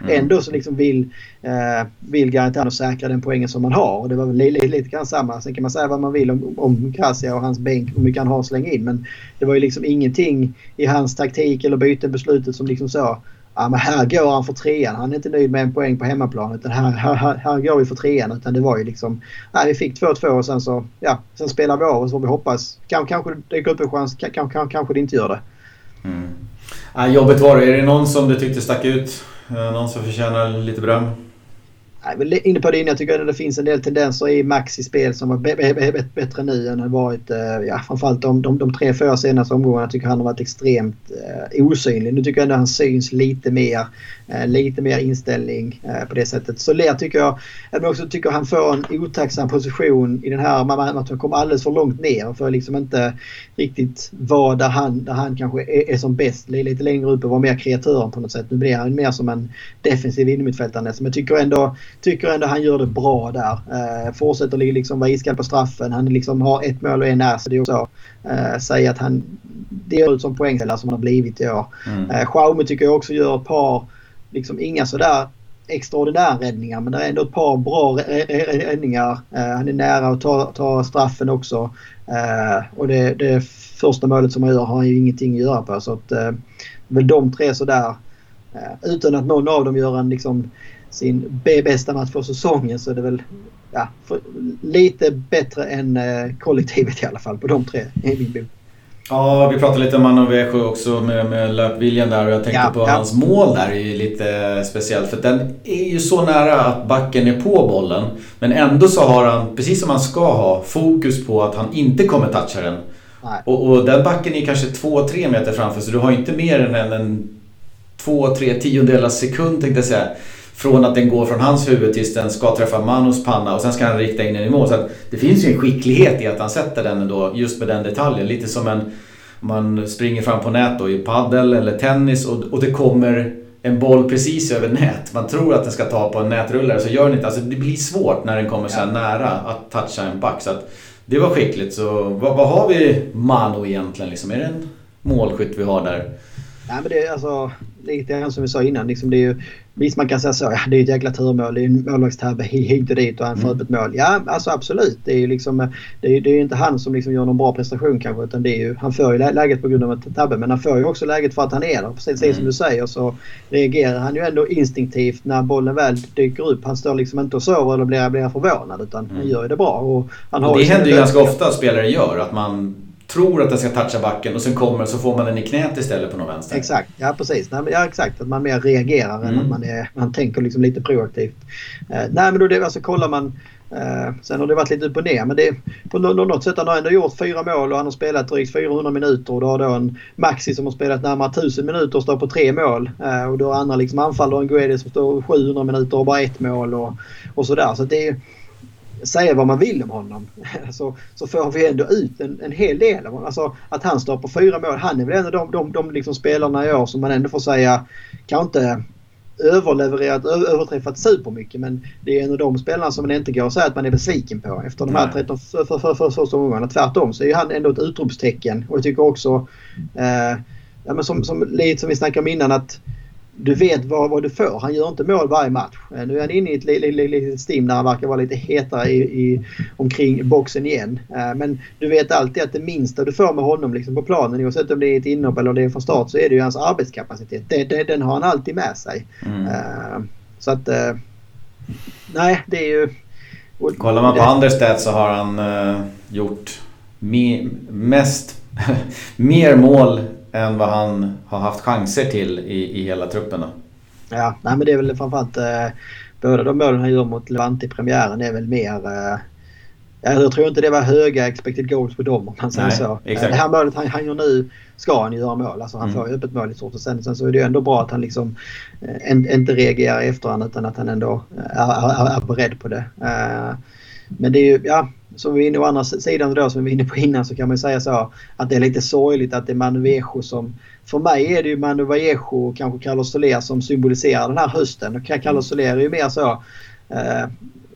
Mm. Ändå så liksom vill, eh, vill Gaetano säkra den poängen som man har. Och det var väl lite, lite grann samma. Sen kan man säga vad man vill om, om Gracia och hans bänk, hur mycket han har att slänga in. Men det var ju liksom ingenting i hans taktik eller bytesbeslutet som liksom sa ja, men här går han för trean. Han är inte nöjd med en poäng på hemmaplan. Utan här, här, här går vi för trean. Utan det var ju liksom... Nej, vi fick 2-2 och sen så... Ja, sen spelar vi av och så får vi hoppas. Kanske, kanske det dyker upp en chans. Kanske, kanske det inte gör det. Mm. Ja, jobbigt var det. Är det någon som du tyckte stack ut? Eh, någon som förtjänar lite beröm? Jag är väl inne på det innan. Jag tycker att det finns en del tendenser i Maxis spel som var bättre nu än det varit. Eh, ja, framförallt de, de, de tre, fyra senaste omgångarna tycker han har varit extremt eh, osynlig. Nu tycker jag ändå han syns lite mer. Eh, lite mer inställning eh, på det sättet. Så Ler tycker jag, jag också tycker han får en otacksam position i den här matchen. Kommer alldeles för långt ner och får liksom inte riktigt vara där han, där han kanske är, är som bäst. Lite längre upp och vara mer kreatören på något sätt. Nu blir han mer som en defensiv innermittfältare. Men jag tycker ändå tycker ändå han gör det bra där. Eh, fortsätter liksom vara iskall på straffen. Han liksom har ett mål och en ass. Det är också eh, säga att han det ser ut som poängställare som han har blivit i år. Mm. Eh, tycker jag också gör ett par, liksom inga sådär extraordinära räddningar men det är ändå ett par bra räddningar. Eh, han är nära att ta, ta straffen också. Eh, och det, det första målet som han gör har han ju ingenting att göra på. Så att, eh, väl de tre sådär. Eh, utan att någon av dem gör en liksom sin bästa match för säsongen så är det väl ja, lite bättre än eh, kollektivet i alla fall på de tre i min bok. Ja, vi pratade lite om Manovejo också med, med löpviljan där och jag tänkte ja, på ja. hans mål där är ju lite speciellt. För den är ju så nära att backen är på bollen. Men ändå så har han, precis som han ska ha, fokus på att han inte kommer toucha den. Och, och, den backen är kanske 2-3 meter framför så du har inte mer än en 2-3 tiondelar sekund tänkte jag säga från att den går från hans huvud tills den ska träffa Manos panna och sen ska han rikta in den i mål. Så det finns ju en skicklighet i att han sätter den då just med den detaljen. Lite som en... Man springer fram på nät då i paddel eller tennis och, och det kommer en boll precis över nät. Man tror att den ska ta på en nätrullare så gör den inte. Alltså det blir svårt när den kommer så nära att toucha en back. Så det var skickligt. Så vad, vad har vi Mano egentligen? Liksom? Är det en målskytt vi har där? Nej men det är alltså lite grann som vi sa innan. Liksom det är ju, visst man kan säga så. Ja, det är ett jäkla turmål. Det är en målvaktstabbe hit och dit och han får mm. ett mål. Ja alltså absolut. Det är ju liksom, det är, det är inte han som liksom gör någon bra prestation kanske. Utan det är ju, han får ju läget på grund av ett tabbe. Men han får ju också läget för att han är där. Precis mm. som du säger så reagerar han ju ändå instinktivt när bollen väl dyker upp. Han står liksom inte och sover eller blir, blir förvånad. Utan mm. han gör ju det bra. Och han har det händer ju ganska ofta spelare gör. Att man tror att den ska toucha backen och sen kommer så får man den i knät istället på någon vänster. Exakt, ja precis. Nej, ja, exakt, att man mer reagerar mm. än att man, är, man tänker liksom lite proaktivt. Eh, nej men då det, alltså, kollar man eh, Sen har det varit lite upp och ner men det, på något sätt han har ändå gjort fyra mål och han har spelat drygt 400 minuter och då har då en Maxi som har spelat närmare 1000 minuter och står på tre mål. Eh, och då har andra liksom anfallare, en Guedes som står 700 minuter och bara ett mål och, och sådär. Så det är säga vad man vill om honom så, så får vi ändå ut en, en hel del av honom. Alltså att han står på fyra mål. Han är väl en av de, de, de liksom spelarna i år som man ändå får säga kanske inte överlevererat, överträffat supermycket men det är en av de spelarna som man inte går att säga att man är besviken på efter de här 13 första för, för, för, omgångarna. Tvärtom så är han ändå ett utropstecken och jag tycker också eh, ja, men som, som, lite som vi snackade om innan att du vet vad, vad du får. Han gör inte mål varje match. Eh, nu är han inne i ett litet stim där han verkar vara lite hetare i, i, omkring boxen igen. Eh, men du vet alltid att det minsta du får med honom liksom på planen oavsett om det är ett inhopp eller det är från start så är det ju hans arbetskapacitet. Det, det, den har han alltid med sig. Mm. Eh, så att... Nej, det är ju... Kollar man på andra stats så har han gjort me, mest... mer mål än vad han har haft chanser till i, i hela truppen. Då. Ja, nej, men det är väl framförallt eh, båda de målen han gör mot Levante i premiären är väl mer... Eh, jag tror inte det var höga expected goals på dem om man säger nej, så. Exakt. Det här målet han, han gör nu ska han göra mål. Alltså han mm. får ju öppet mål i stort. Och sen, sen så är det ju ändå bra att han liksom eh, inte reagerar i efterhand utan att han ändå är, är, är beredd på det. Eh, men det är ju, ja, som vi är inne på andra sidan då som vi var inne på innan så kan man säga så att det är lite sorgligt att det är Manu Vallejo som... För mig är det ju Manu Vallejo och kanske Carlos Soler som symboliserar den här hösten. Och Carlos Soler är ju mer så... Eh,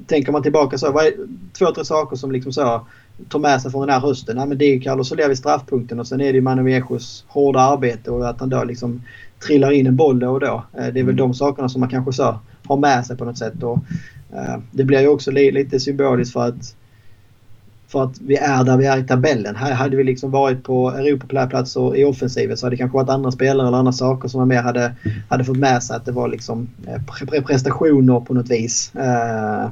tänker man tillbaka så, vad är två, tre saker som liksom så tar med sig från den här hösten? Ja, men det är ju Carlos Soler vid straffpunkten och sen är det ju Manu Vallejos hårda arbete och att han då liksom trillar in en boll då och då. Eh, det är väl mm. de sakerna som man kanske så har med sig på något sätt. Och, eh, det blir ju också li lite symboliskt för att för att vi är där vi är i tabellen. Här hade vi liksom varit på Europaplatser i offensiven så hade det kanske varit andra spelare eller andra saker som man mer hade, hade fått med sig att det var liksom eh, prestationer på något vis. Uh,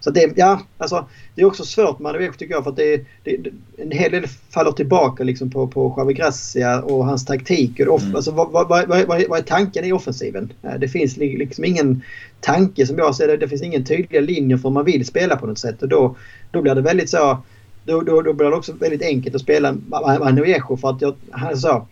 så det, ja, alltså, det är också svårt med Adeweko tycker jag för att det, det, en hel del faller tillbaka liksom på, på Javi Gracia och hans taktik. Och mm. alltså, vad, vad, vad, vad, är tanken i offensiven? Eh, det finns liksom ingen tanke som jag ser det. Det finns ingen tydliga linjer för hur man vill spela på något sätt. Och då, då blir det väldigt så... Då, då, då blir det också väldigt enkelt att spela Manuejo för att jag, han så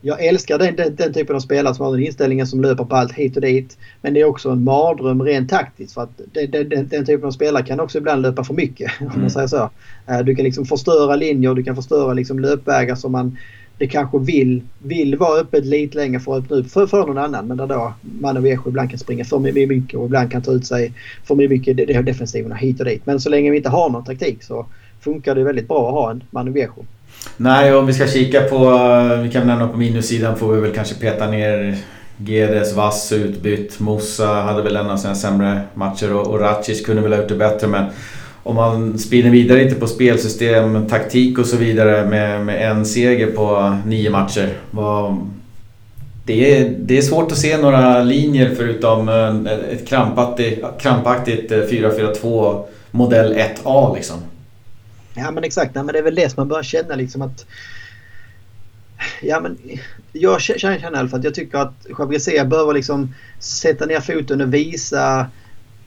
jag älskar den, den, den, typen av spelare som har den inställningen som löper på allt hit och dit. Men det är också en mardröm rent taktiskt för att den, den, den typen av spelare kan också ibland löpa för mycket. Mm. Om man mm. säger så. Eh, du kan liksom förstöra linjer, du kan förstöra liksom löpvägar som man det kanske vill, vill vara öppet lite längre för att öppna upp för, för någon annan. Men där då Manovejo ibland kan springa för mycket och ibland kan ta ut sig för mycket defensiverna hit och dit. Men så länge vi inte har någon taktik så funkar det väldigt bra att ha en Manovejo. Nej, om vi ska kika på... Vi kan nämna på minussidan får vi väl kanske peta ner Gedes, Vass utbytt. Mossa hade väl en av sina sämre matcher och, och Racic kunde väl ha gjort det bättre men om man spinner vidare lite på spelsystem, taktik och så vidare med, med en seger på nio matcher. Var, det, är, det är svårt att se några linjer förutom eh, ett krampaktigt, krampaktigt eh, 4-4-2 modell 1A liksom. Ja men exakt, ja, men det är väl det som man börjar känna liksom att Ja men jag känner i alla fall att jag tycker att Javier behöver liksom sätta ner foten och visa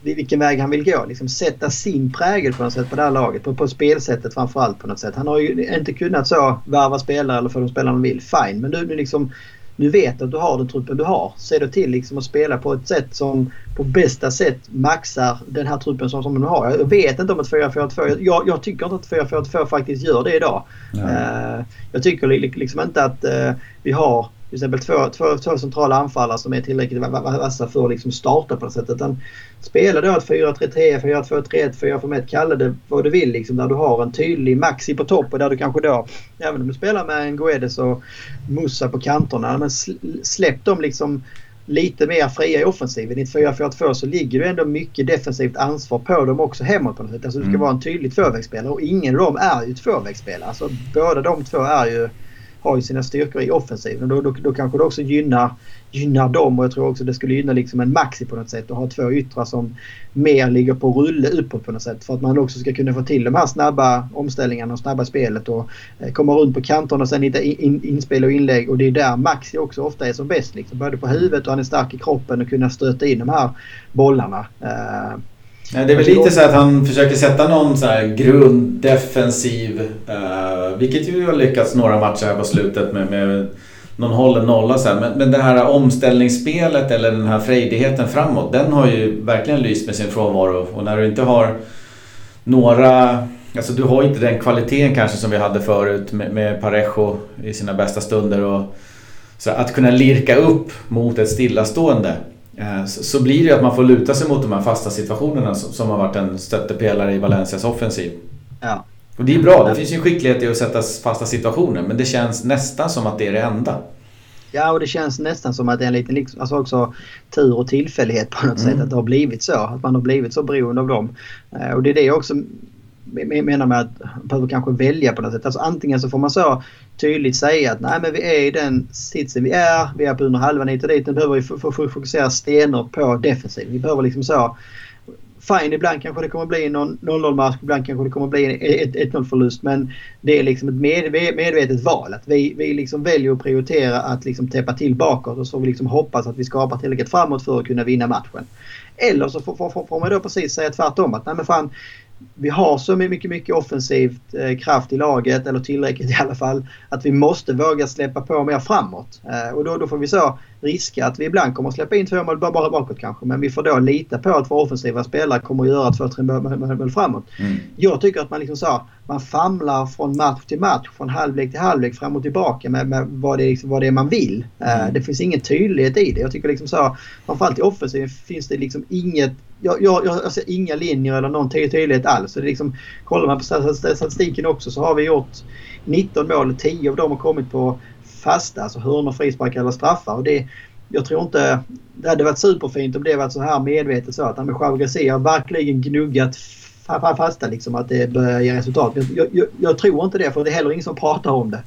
vilken väg han vill gå. Liksom sätta sin prägel på något sätt på det här laget. På, på spelsättet framförallt på något sätt. Han har ju inte kunnat så värva spelare eller få de spelare han vill. Fine. Men nu, nu liksom nu vet att du har den truppen du har. Se då till liksom att spela på ett sätt som på bästa sätt maxar den här truppen som, som du har. Jag vet inte om ett 4-4-2. Jag, jag tycker inte att 4-4-2 faktiskt gör det idag. Uh, jag tycker liksom inte att uh, vi har till exempel två, två, två centrala anfallare som är tillräckligt vassa för att liksom starta på något sätt. Utan spela då ett 4-3-3, 4-2-3-1, 4-5-1, kalla det vad du vill. Liksom, där du har en tydlig maxi på topp och där du kanske då, även om du spelar med en Guedes och Musa på kanterna, men släpp dem liksom lite mer fria i offensiven. I ett 4-4-2 så ligger det ändå mycket defensivt ansvar på dem också hemåt på något sätt. Alltså du ska mm. vara en tydlig tvåvägsspelare och ingen av dem är ju tvåvägsspelare. Alltså båda de två är ju har ju sina styrkor i offensiven. Då, då, då kanske det också gynnar, gynnar dem och jag tror också det skulle gynna liksom en maxi på något sätt att ha två yttrar som mer ligger på rulle uppåt på något sätt. För att man också ska kunna få till de här snabba omställningarna och snabba spelet och eh, komma runt på kanterna och sen hitta in, inspel och inlägg. Och det är där Maxi också ofta är som bäst. Liksom. Både på huvudet och han är stark i kroppen och kunna stöta in de här bollarna. Eh, Eh, Nej, det är väl lite så att han försöker sätta någon så här grunddefensiv, uh, vilket ju har lyckats några matcher här på slutet med, med någon hållen nolla så Men, men det här omställningsspelet eller den här frejdigheten framåt, den har ju verkligen lyst med sin frånvaro. Och när du inte har några Alltså du har inte den kvaliteten kanske som vi hade förut med, med Parejo i sina bästa stunder. Och, så att kunna lirka upp mot ett stillastående Eh, så blir det att man får luta sig mot de här fasta situationerna som har varit en stöttepelare i Valencias offensiv. Ja. Och det är bra, det finns ju skicklighet i att sätta fasta situationer men det känns nästan som att det är det enda. Ja och det känns nästan som att det är en liten alltså också tur och tillfällighet på något mm. sätt att det har blivit så. Att man har blivit så beroende av dem. Eh, och det är det jag också menar med att man behöver kanske välja på något sätt. Alltså antingen så får man så tydligt säga att nej men vi är i den sitsen vi är. Vi är på under halvan hit och dit. Nu behöver vi fokusera stenhårt på defensiv. Vi behöver liksom så Fine, ibland kanske det kommer bli någon 0-0 match, ibland kanske det kommer bli en 1-0 förlust. Men det är liksom ett medvetet val. Att vi, vi liksom väljer att prioritera att liksom täppa till bakåt och så vi liksom hoppas att vi skapar tillräckligt framåt för att kunna vinna matchen. Eller så får, får, får man då precis säga tvärtom att nej men fan vi har så mycket, mycket offensivt eh, kraft i laget, eller tillräckligt i alla fall, att vi måste våga släppa på mer framåt. Eh, och då, då får vi så riska att vi ibland kommer att släppa in två mål bara bakåt kanske. Men vi får då lita på att våra offensiva spelare kommer att göra två, tre mål framåt. Mm. Jag tycker att man liksom så, man famlar från match till match, från halvlek till halvlek, fram och tillbaka med, med vad, det, liksom, vad det är man vill. Eh, mm. det finns ingen tydlighet i det. Jag tycker liksom så, framförallt i offensiven finns det liksom inget jag, jag, jag ser inga linjer eller någon tydlighet alls. Så det är liksom, kollar man på statistiken också så har vi gjort 19 mål. 10 av dem har kommit på fasta, alltså hörnor, frisparkar eller straffar. Och det, jag tror inte... Det hade varit superfint om det varit så här medvetet så att Amichau Garcia har verkligen gnuggat fasta liksom att det börjar ge resultat. Jag, jag, jag, tror inte det för det är heller ingen som pratar om det.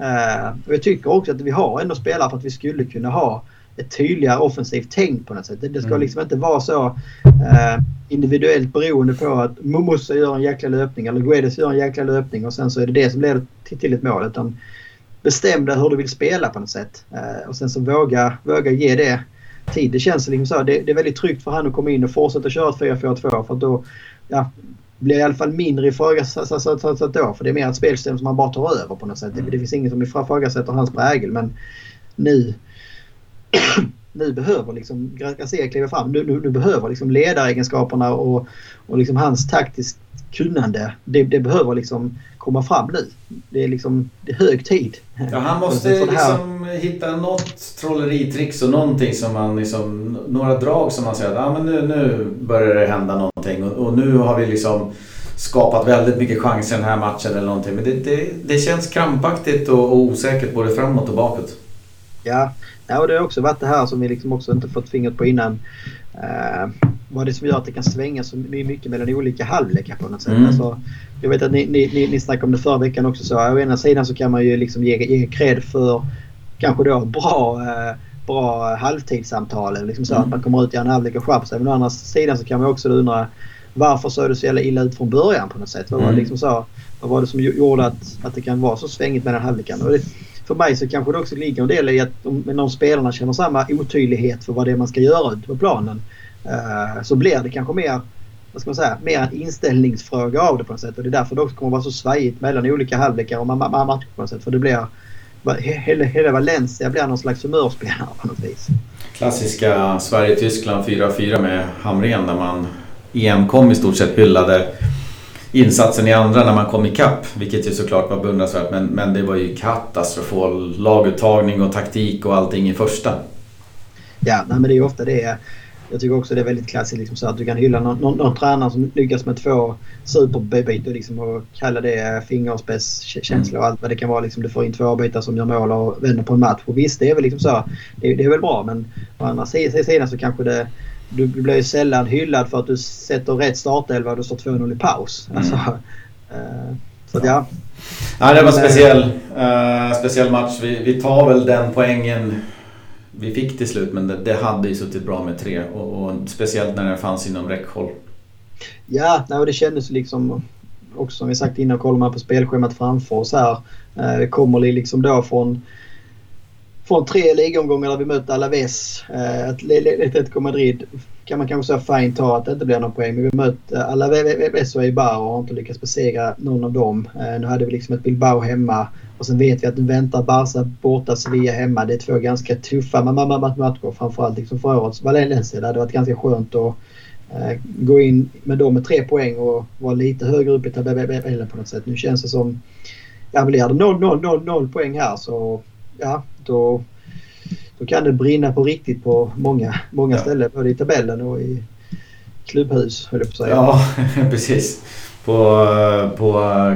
Uh, och jag tycker också att vi har ändå spelare för att vi skulle kunna ha ett tydligare offensivt tänk på något sätt. Det ska mm. liksom inte vara så uh, individuellt beroende på att Musa gör en jäkla löpning eller Guedes gör en jäkla löpning och sen så är det det som leder till, ett mål. Utan bestäm dig hur du vill spela på något sätt. Uh, och sen så våga, våga ge det tid. Det känns liksom så. Det, det är väldigt tryggt för han att komma in och fortsätta köra ett 4-4-2 för då ja, blir i alla fall mindre ifrågasatt då. För det är mer ett spelsystem som man bara tar över på något sätt. Mm. Det finns ingen som ifrågasätter hans prägel men nu nu behöver liksom Garcia kliva fram. Nu, nu, nu behöver liksom ledaregenskaperna och, och liksom hans taktisk, kunnande. Det, det behöver liksom komma fram nu. Det är liksom det är hög tid. Ja, han måste liksom hitta något trolleritrix och någonting som man liksom, några drag som man säger att ah, men nu, nu börjar det hända någonting och, och nu har vi liksom skapat väldigt mycket chanser i den här matchen eller någonting. Men det, det, det känns krampaktigt och, och, osäkert både framåt och bakåt. Ja, ja och det har också varit det här som vi liksom också inte fått fingret på innan. Uh, vad det som gör att det kan svänga så mycket mellan olika halvlekar på något sätt. Mm. Alltså, jag vet att ni, ni, ni snackade om det förra veckan också. Så, å ena sidan så kan man ju liksom ge, ge cred för kanske då bra, eh, bra halvtidssamtal. Liksom så mm. att man kommer ut i en halvlek och skärper sig. Men å andra sidan så kan man också undra varför såg det så jävla illa ut från början på något sätt? Vad var det, mm. liksom så, vad var det som gjorde att, att det kan vara så svängigt mellan halvlekarna? För mig så kanske det också ligger en del i att om de spelarna känner samma otydlighet för vad det är man ska göra ute på planen. eh, så blir det kanske mer vad ska man säga, mer en inställningsfråga av det på något sätt. Och det är därför det också kommer vara så svajigt mellan olika halvlekar och matcher på något sätt. För det blir, hela, hela Valencia blir någon slags humörspelare på något vis. Klassiska Sverige-Tyskland 4-4 med Hamrén där man EM-kom i stort sett hyllade insatsen i andra när man kom ikapp. Vilket ju såklart var beundransvärt men, men det var ju katastrofal laguttagning och taktik och allting i första. Ja, nej, men det är ju ofta det. Jag tycker också det är väldigt klassiskt liksom, så att du kan hylla någon, någon, någon tränare som lyckas med två superbyten liksom, och kalla det fingerspetskänsla och allt vad det kan vara. Liksom, du får in två bitar som gör mål och vänder på en match. Och visst, det är väl liksom så. Det, det är väl bra men å andra sidan så kanske det du blir ju sällan hyllad för att du sätter rätt startelva och du står 2-0 i paus. Mm. Alltså, uh, så att, ja. ja. Det var en speciell, uh, speciell match. Vi, vi tar väl den poängen vi fick till slut men det, det hade ju suttit bra med tre och, och speciellt när den fanns inom räckhåll. Ja, nej, det kändes liksom också som vi sagt innan, kollar man på spelschemat framför oss här. Eh, kommer liksom då från från tre ligomgångar där vi mötte Alaves, eh, Atletico Madrid kan man kanske säga fint ta att det inte blir någon poäng. Men vi mötte Alaves och Eibar och har inte lyckats besegra någon av dem. Eh, nu hade vi liksom ett Bilbao hemma och sen vet vi att nu väntar Barca borta, Sevilla hemma. Det är två ganska tuffa matcher framförallt liksom för årets Valencia. Det hade varit ganska skönt att eh, gå in med dem med tre poäng och vara lite högre upp i tabellen på något sätt. Nu känns det som, ja blir det 0-0-0 poäng här så ja, då, då kan det brinna på riktigt på många, många ja. ställen. Både i tabellen och i klubbhus, höll jag på att säga. Ja, precis. På, på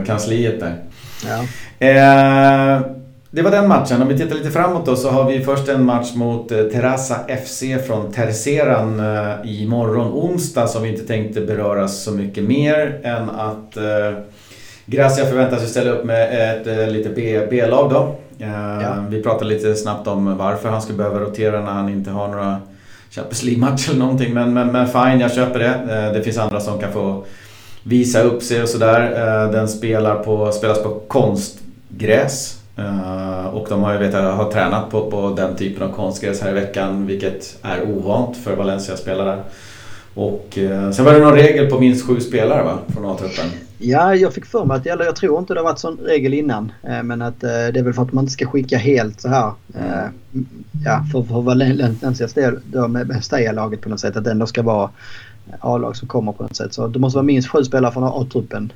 kansliet där. Ja. Eh, det var den matchen. Om vi tittar lite framåt då så har vi först en match mot eh, Terrassa FC från Terceran eh, imorgon onsdag som vi inte tänkte beröra så mycket mer än att eh, Gracia förväntar sig ställa upp med ett eh, lite B-lag då. Eh, ja. Vi pratade lite snabbt om varför han skulle behöva rotera när han inte har några Champions League-matcher eller någonting. Men, men, men fine, jag köper det. Eh, det finns andra som kan få visa upp sig och sådär. Den spelar på, spelas på konstgräs. Och de har ju vet jag, har tränat på, på den typen av konstgräs här i veckan vilket är ovant för Valencia-spelare. Och sen var det någon regel på minst sju spelare va? Från A-truppen. Ja, jag fick för mig att, eller jag tror inte det har varit sån regel innan. Men att det är väl för att man inte ska skicka helt så här. Ja, för, för Valencias del med, med laget på något sätt. Att det ändå ska vara A-lag som kommer på något sätt. Så det måste vara minst sju spelare från A-truppen.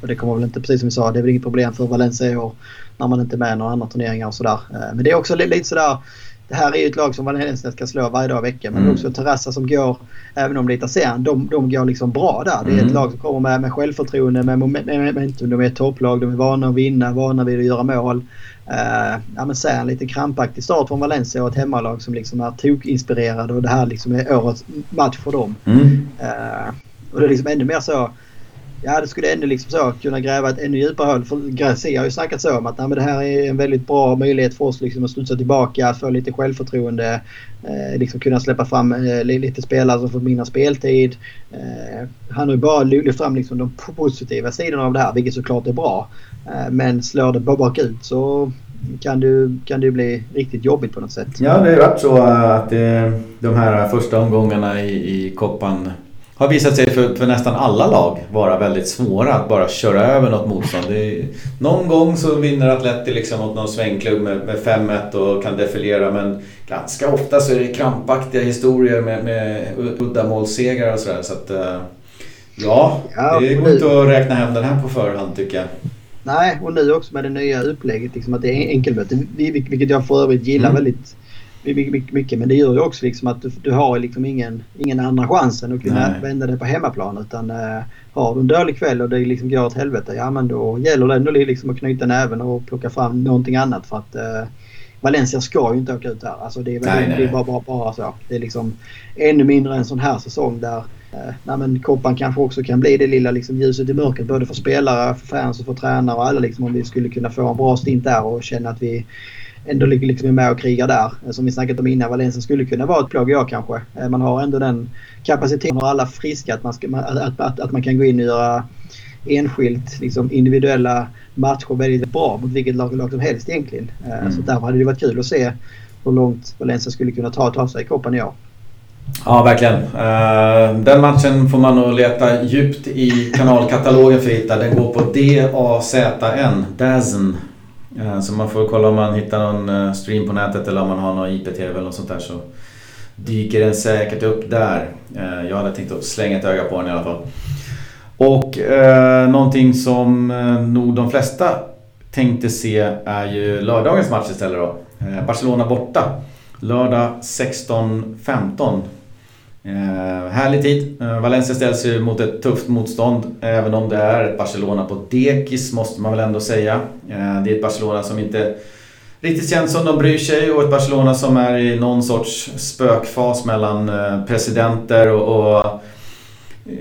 Och det kommer väl inte, precis som vi sa, det är väl inget problem för Valencia i år när man inte är med i några andra turneringar och sådär. Men det är också lite sådär det här är ju ett lag som Valencia ska slå varje dag i veckan. Men mm. också Terrassa som går, även om det är sen, de, de går liksom bra där. Det är mm. ett lag som kommer med, med självförtroende, med momentum. De är ett topplag, de är vana att vinna, vana vid att göra mål. Uh, ja men sen lite krampaktig start från Valencia och ett hemmalag som liksom är tokinspirerade och det här liksom är årets match för dem. Mm. Uh, och det är liksom ännu mer så Ja, det skulle ändå liksom så kunna gräva ett ännu djupare hål. För Gracie har ju snackat så om att nej, men det här är en väldigt bra möjlighet för oss liksom att studsa tillbaka, få lite självförtroende, eh, liksom kunna släppa fram eh, lite spelare som får mindre speltid. Eh, han har ju bara lyft fram liksom de positiva sidorna av det här, vilket såklart är bra. Eh, men slår det bara bakut så kan det, kan det bli riktigt jobbigt på något sätt. Ja, det har ju varit så att eh, de här första omgångarna i, i koppan har visat sig för, för, nästan alla lag vara väldigt svåra att bara köra över något motstånd. Är, någon gång så vinner Atleti liksom mot någon svängklubb med, med 5-1 och kan defilera men ganska ofta så är det krampaktiga historier med, med uddamålssegrar och sådär. Så att, uh, Ja, det går inte att räkna hem den här på förhand tycker jag. Nej, och nu också med det nya upplägget, liksom att det är enkelmöte. Vilket jag för övrigt gillar mm. väldigt mycket. Men det gör ju också liksom att du, du har liksom ingen, ingen andra chansen att kunna Nej. vända det på hemmaplan. Utan uh, har du en dålig kväll och det liksom går åt helvete, ja men då gäller det ändå liksom att knyta näven och plocka fram någonting annat. för att uh, Valencia ska ju inte åka ut här. Alltså det är, nej, det är bara, bara, bara, så. Det är liksom ännu mindre en sån här säsong där eh, nej, men Koppan kanske också kan bli det lilla liksom, ljuset i mörkret både för spelare, för fans och för tränare och alla. Liksom, om vi skulle kunna få en bra stint där och känna att vi ändå liksom är med och krigar där. Eh, som vi snackat om innan, Valencia skulle kunna vara ett plåg jag kanske. Eh, man har ändå den kapaciteten och alla friska att man, ska, att, att, att man kan gå in och göra enskilt liksom individuella matcher väldigt bra mot vilket lag, lag som helst egentligen. Eh, mm. Så därför hade det varit kul att se hur långt Valencia skulle kunna ta, ta sig i Copan i år. Ja, verkligen. Den matchen får man nog leta djupt i kanalkatalogen för att hitta. Den går på D-A-Z-N, DAZN. Eh, så man får kolla om man hittar någon eh, stream på nätet eller om man har någon IPTV eller något sånt där så dyker den säkert upp där. Eh, jag hade tänkt att slänga ett öga på den i alla fall. Och eh, någonting som nog de flesta tänkte se är ju lördagens match istället då. Barcelona borta. Lördag 16.15. Eh, härlig tid. Eh, Valencia ställs ju mot ett tufft motstånd. Även om det är ett Barcelona på dekis måste man väl ändå säga. Eh, det är ett Barcelona som inte riktigt känns som de bryr sig och ett Barcelona som är i någon sorts spökfas mellan eh, presidenter och, och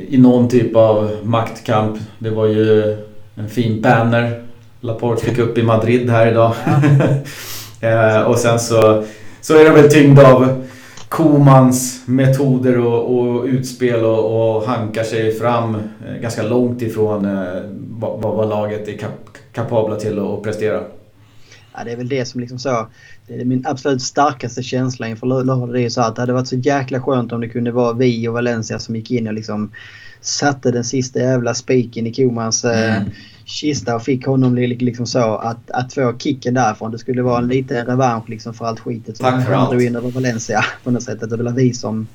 i någon typ av maktkamp. Det var ju en fin banner Laporte fick upp i Madrid här idag. Ja. och sen så, så är de väl tyngda av Komans metoder och, och utspel och, och, hankar sig fram ganska långt ifrån eh, vad, vad laget är kap, kapabla till att prestera. Ja, det är väl det som liksom så. Det är min absolut starkaste känsla inför Luleå Det är så att det hade varit så jäkla skönt om det kunde vara vi och Valencia som gick in och liksom satte den sista jävla spiken i Komans eh, mm. kista och fick honom liksom så att, att få kicken därifrån. Det skulle vara en liten revansch liksom för allt skitet som han drog in över Valencia på något sätt. det var vi som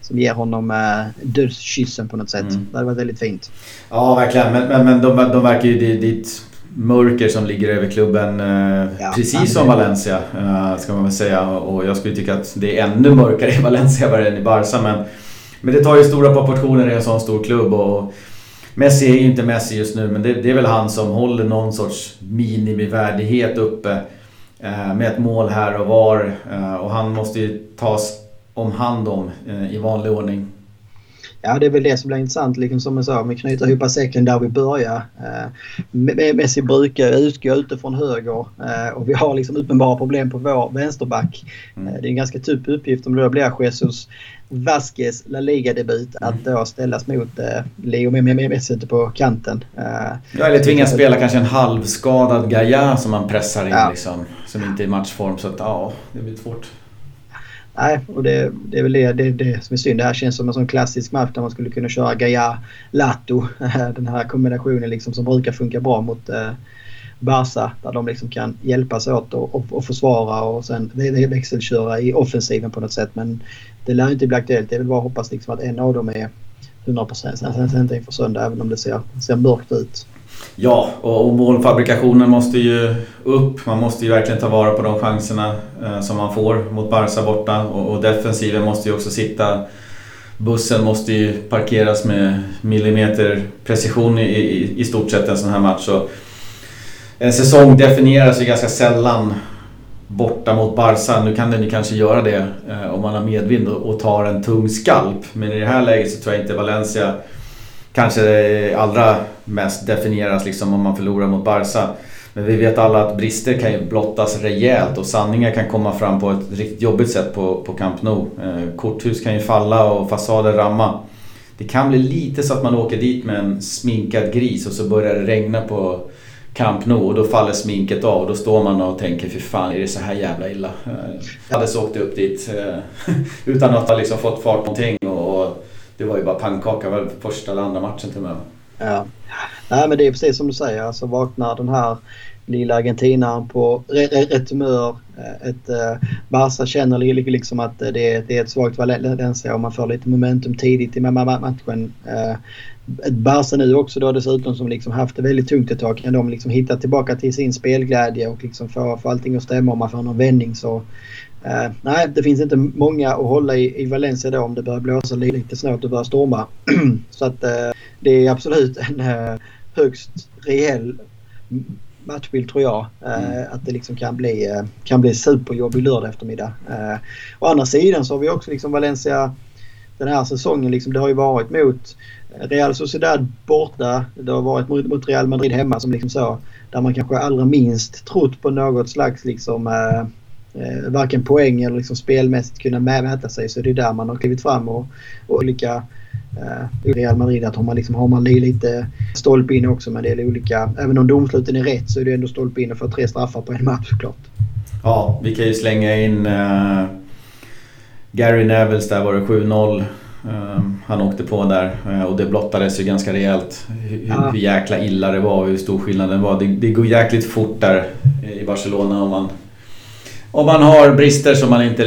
som ger honom eh, dödskyssen på något sätt. Mm. Det hade varit väldigt fint. Ja, verkligen. Men, men, men de, de verkar ju dit mörker som ligger över klubben. Eh, ja, precis som Valencia eh, ska man väl säga. Och jag skulle tycka att det är ännu mörkare i Valencia än i Barca. Men, men det tar ju stora proportioner i en sån stor klubb. Och Messi är ju inte Messi just nu men det, det är väl han som håller någon sorts minimivärdighet uppe. Eh, med ett mål här och var. Eh, och han måste ju tas om hand om eh, i vanlig ordning. Ja, det är väl det som blir intressant. Liksom som jag sa, om vi knyter ihop säcken där vi börjar. Eh, Messi brukar utgå utifrån höger eh, och vi har liksom uppenbara problem på vår vänsterback. Mm. Eh, det är en ganska tuff uppgift om det då blir Jesus Vasquez La Liga-debut att då ställas mot eh, Leo Messi ute på kanten. Eh, ja, eller tvingas spela kanske en halvskadad Gaia som man pressar in ja. liksom. Som inte är i matchform. Så att ja, det blir svårt. Nej, och det, det är väl det, det, det som är synd. Det här känns som en sån klassisk match där man skulle kunna köra Gaia Lato. Den här kombinationen liksom som brukar funka bra mot eh, Barca. Där de liksom kan hjälpas åt och, och, och försvara och sen växelköra i offensiven på något sätt. Men det lär inte bli aktuellt. Det är väl bara att hoppas liksom att en av dem är 100% inför söndag även om det ser, ser mörkt ut. Ja, och, målfabrikationen måste ju upp. Man måste ju verkligen ta vara på de chanserna eh, som man får mot Barca borta. Och, och, defensiven måste ju också sitta... Bussen måste ju parkeras med millimeter precision i, i, i stort sett en sån här match. Så en säsong definieras ju ganska sällan borta mot Barca. Nu kan den ju kanske göra det eh, om man har medvind och, och tar en tung skalp. Men i det här läget så tror jag inte Valencia kanske allra mest definieras liksom om man förlorar mot Barca. Men vi vet alla att brister kan ju blottas rejält och sanningar kan komma fram på ett riktigt jobbigt sätt på, på Camp Nou. Eh, korthus kan ju falla och fasader ramma. Det kan bli lite så att man åker dit med en sminkad gris och så börjar det regna på Camp Nou och då faller sminket av och då står man och tänker fy fan är det så här jävla illa? Eh, jag hade så åkt upp dit eh, utan att ha liksom fått fart på någonting och det var ju bara pannkaka väl första eller andra matchen till och med. Ja. Nej men det är precis som du säger, alltså vaknar den här lilla argentinaren på rätt humör. Eh, ett eh, Barca känner liksom att det är, ett svagt Valencia och man får lite momentum tidigt i matchen. Eh, ett Barca nu också då dessutom som liksom haft det väldigt tungt ett tag. Kan de liksom hitta tillbaka till sin spelglädje och liksom få, få allting att stämma om man får någon vändning så Uh, nej, det finns inte många att hålla i, i Valencia då om det börjar blåsa lite snålt och börjar storma. så att uh, det är absolut en uh, högst rejäl matchbild tror jag. Mm. Att det liksom kan bli, kan bli superjobbig lördag eftermiddag. Å andra sidan så har vi också liksom Valencia den här säsongen. Liksom, det har ju varit mot Real Sociedad borta. Det har varit mot, mot Real Madrid hemma som liksom så. Där man kanske allra minst trott på något slags liksom eh, varken poäng eller liksom spelmässigt kunna mäta sig. Så det är där man har klivit fram och, och olika eh, Real Madrid att har man, liksom, har man lite stolpe in också men det är olika. Även om domsluten är rätt så är det ändå stolpe in och få tre straffar på en match såklart. Ja, vi kan ju slänga in uh, Gary Nevels där var det 7-0. Uh, han åkte på där uh, och det blottades ju ganska rejält hur, ja. hur jäkla illa det var och hur stor skillnaden var. Det, det går jäkligt fort där i Barcelona om man om man har brister som man inte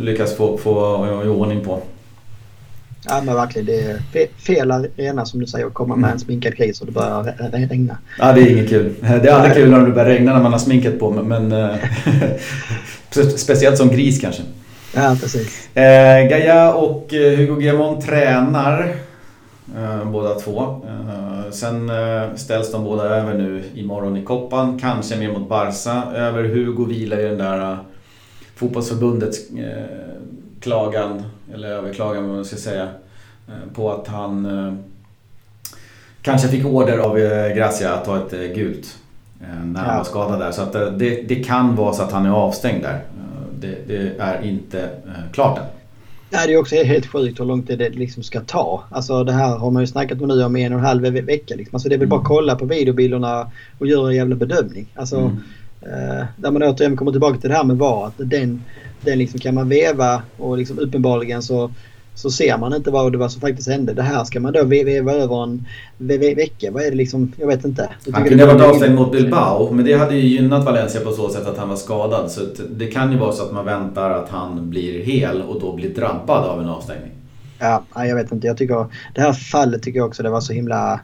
lyckas få, få i ordning på. Ja men verkligen. Det är fel arena som du säger att komma med en sminkad gris och det börjar regna. Ja det är inget kul. Det är aldrig kul när det börjar regna när man har sminket på men eh, speciellt som gris kanske. Ja precis. Eh, Gaia och eh, Hugo Guillamon tränar båda två. Eh, sen eh, ställs de båda över nu imorgon i Koppan. Kanske mer mot Barca. Över Hugo vilar ju den där fotbollsförbundets klagan, eller överklagan vad man ska säga, på att han kanske fick order av Gracia att ta ett gult när han var skadad där. Så att det, det kan vara så att han är avstängd där. Det, det är inte klart än. Nej, det är också helt sjukt hur långt det liksom ska ta. Alltså det här har man ju snackat om nu om en och en halv vecka. Liksom. Alltså det är väl bara att kolla på videobilderna och göra en jävla bedömning. Alltså, mm. eh, där man återigen kommer tillbaka till det här med VAR. Att den, den liksom kan man veva och liksom uppenbarligen så så ser man inte vad det var som faktiskt hände. Det här ska man då veva över en ve ve vecka. Vad är det liksom? Jag vet inte. Jag han kunde ha varit avstängd mot Bilbao men det hade ju gynnat Valencia på så sätt att han var skadad. Så det kan ju vara så att man väntar att han blir hel och då blir drabbad av en avstängning. Ja, jag vet inte. Jag tycker det här fallet tycker jag också det var så himla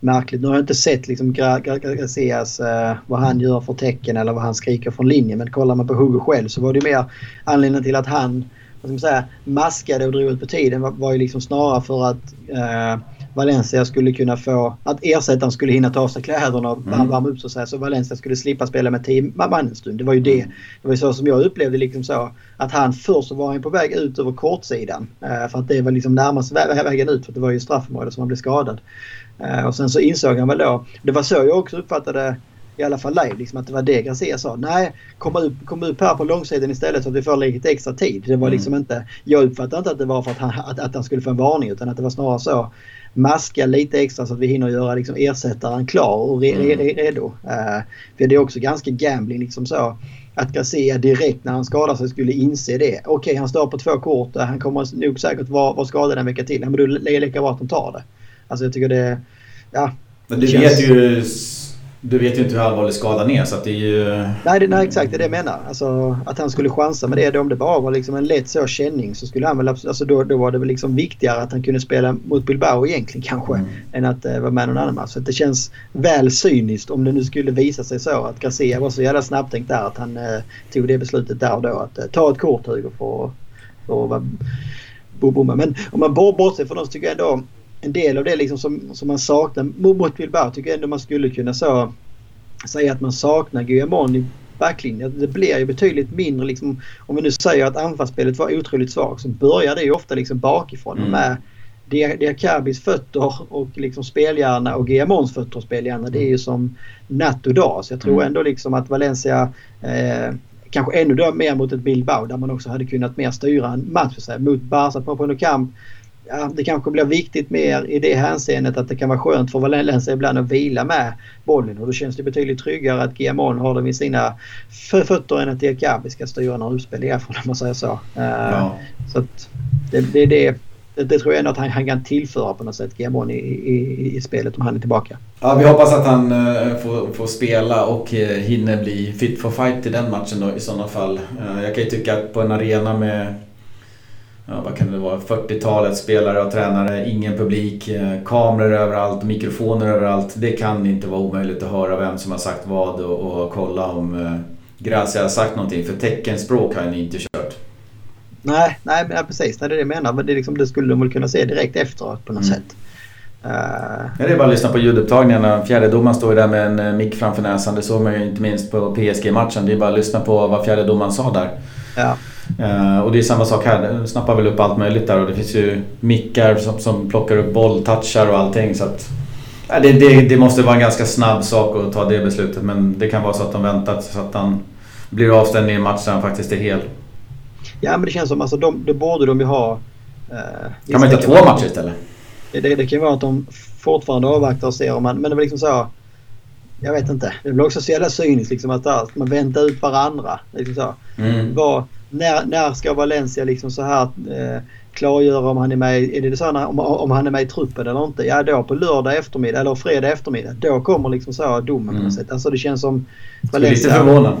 märkligt. Nu har jag inte sett liksom Garcias uh, vad han gör för tecken eller vad han skriker från linjen. Men kollar man på Hugo själv så var det mer anledningen till att han vad ska man säga, maskade och drog ut på tiden var, var ju liksom snarare för att eh, Valencia skulle kunna få, att ersättaren skulle hinna ta av sig kläderna och mm. värma upp sig så Valencia skulle slippa spela med tio man en stund. Det var ju det. Mm. Det var ju så som jag upplevde liksom så att han först var han på väg ut över kortsidan eh, för att det var liksom närmast vägen ut för det var ju straffområdet som han blev skadad. Eh, och sen så insåg han väl då, det var så jag också uppfattade i alla fall live, liksom att det var det Garcia sa. Nej, kom upp, kom upp här på långsidan istället så att vi får lite extra tid. Det var mm. liksom inte, jag uppfattade inte att det var för att han, att, att han skulle få en varning utan att det var snarare så. Maska lite extra så att vi hinner göra liksom ersättaren klar och re, re, re, redo. Uh, för det är också ganska gambling liksom så. Att Garcia direkt när han skadar sig skulle inse det. Okej, okay, han står på två kort. Han kommer nog säkert vara, vara skadad en vecka till. Men då är det lika bra att de tar det. Alltså jag tycker det... Ja. Men du känns... vet ju du vet ju inte hur allvarlig skadan är så att det är ju... Nej, det, nej exakt det är det jag menar. Alltså, att han skulle chansa med det. Då, om det bara var liksom en lätt så känning så skulle han väl alltså, då, då var det väl liksom viktigare att han kunde spela mot Bilbao egentligen kanske. Mm. Än att uh, vara med någon annan match. Så det känns väl cyniskt om det nu skulle visa sig så att Garcia var så jävla snabbtänkt där att han uh, tog det beslutet där och då. Att uh, ta ett kort Hugo för, för att vara bomma. Men om man bortser från oss tycker jag ändå en del av det liksom som, som man saknar mot Bilbao tycker jag ändå man skulle kunna så, säga att man saknar Guillamon i backlinjen. Det blir ju betydligt mindre liksom, om vi nu säger att anfallsspelet var otroligt svagt så börjar det ju ofta liksom bakifrån mm. med Diakabis fötter och liksom spelhjärna och Guillamons fötter och spelhjärna. Det är ju som natt och dag. Så jag tror mm. ändå liksom att Valencia eh, kanske ännu mer mot ett Bilbao där man också hade kunnat mer styra en match. Så här, mot Barca på Camp ja, det kanske blir viktigt mer i det hänseendet att det kan vara skönt för Valencia ibland att vila med bollen och då känns det betydligt tryggare att Guillamon har den vid sina fötter än att Diakabi ska styra några utspel i om man säger så. Uh, ja. Så det, det det det, tror jag ändå att han, han kan tillföra på något sätt Giamon i, i, i, spelet om han är tillbaka. Ja, vi hoppas att han uh, får, får spela och uh, hinner bli fit for fight i den matchen då i sådana fall. Jag kan ju tycka att på en arena med ja, vad kan det vara, 40-talet spelare och tränare, ingen publik, kameror överallt, mikrofoner överallt. Det kan inte vara omöjligt att höra vem som har sagt vad och, och kolla om Gracia har sagt någonting. För teckenspråk har han inte kört. Nej, nej, precis. Nej, det är det jag menar. Det, liksom, det skulle de väl kunna se direkt efteråt på något mm. sätt. Uh, ja, det är bara att lyssna på ljudupptagningarna. Fjärdedomaren står ju där med en eh, mick framför näsan. Det såg man ju inte minst på PSG-matchen. Det är bara att lyssna på vad fjärdedomaren sa där. Ja. Uh, och det är samma sak här. Den snappar väl upp allt möjligt där och det finns ju mickar som, som plockar upp bolltouchar och allting. Så att, ja, det, det, det, måste vara en ganska snabb sak att ta det beslutet. Men det kan vara så att de väntat så att han blir avstängd i en match där han faktiskt är hel. Ja men det känns som alltså de, det borde de ju ha. Eh, kan man inte ha två matcher istället? Det, det, kan vara att de fortfarande avvaktar och ser om man... Men det var liksom så... Jag vet inte. Det blir också så jävla cyniskt liksom att, att man väntar ut varandra. Liksom så. Mm. Var, när, när ska Valencia liksom så här eh, klargöra om han är med, är det så när, om, om han är med i truppen eller inte? Ja då på lördag eftermiddag eller fredag eftermiddag. Då kommer liksom så domen mm. på något sätt. Alltså det känns som... Valencia, lite förvånad.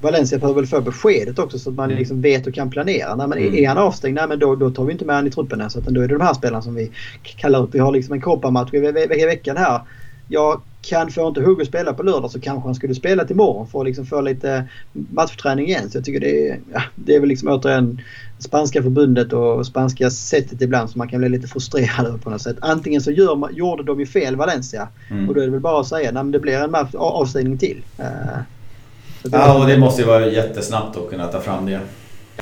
Valencia behöver väl få beskedet också så att man mm. liksom vet och kan planera. Nej, men mm. Är han avstängd, nej, men då, då tar vi inte med honom i truppen ens. Utan då är det de här spelarna som vi kallar upp. Vi har liksom en kopparmatch i, ve ve veckan här. Jag kan få inte Hugo spela på lördag så kanske han skulle spela till imorgon för att liksom få lite matchträning igen. Så jag tycker det är, ja, det är väl liksom återigen spanska förbundet och spanska sättet ibland som man kan bli lite frustrerad över på något sätt. Antingen så gör man, gjorde de ju fel Valencia mm. och då är det väl bara att säga att det blir en avstängning till. Uh, Ja, och det måste ju vara jättesnabbt att kunna ta fram det.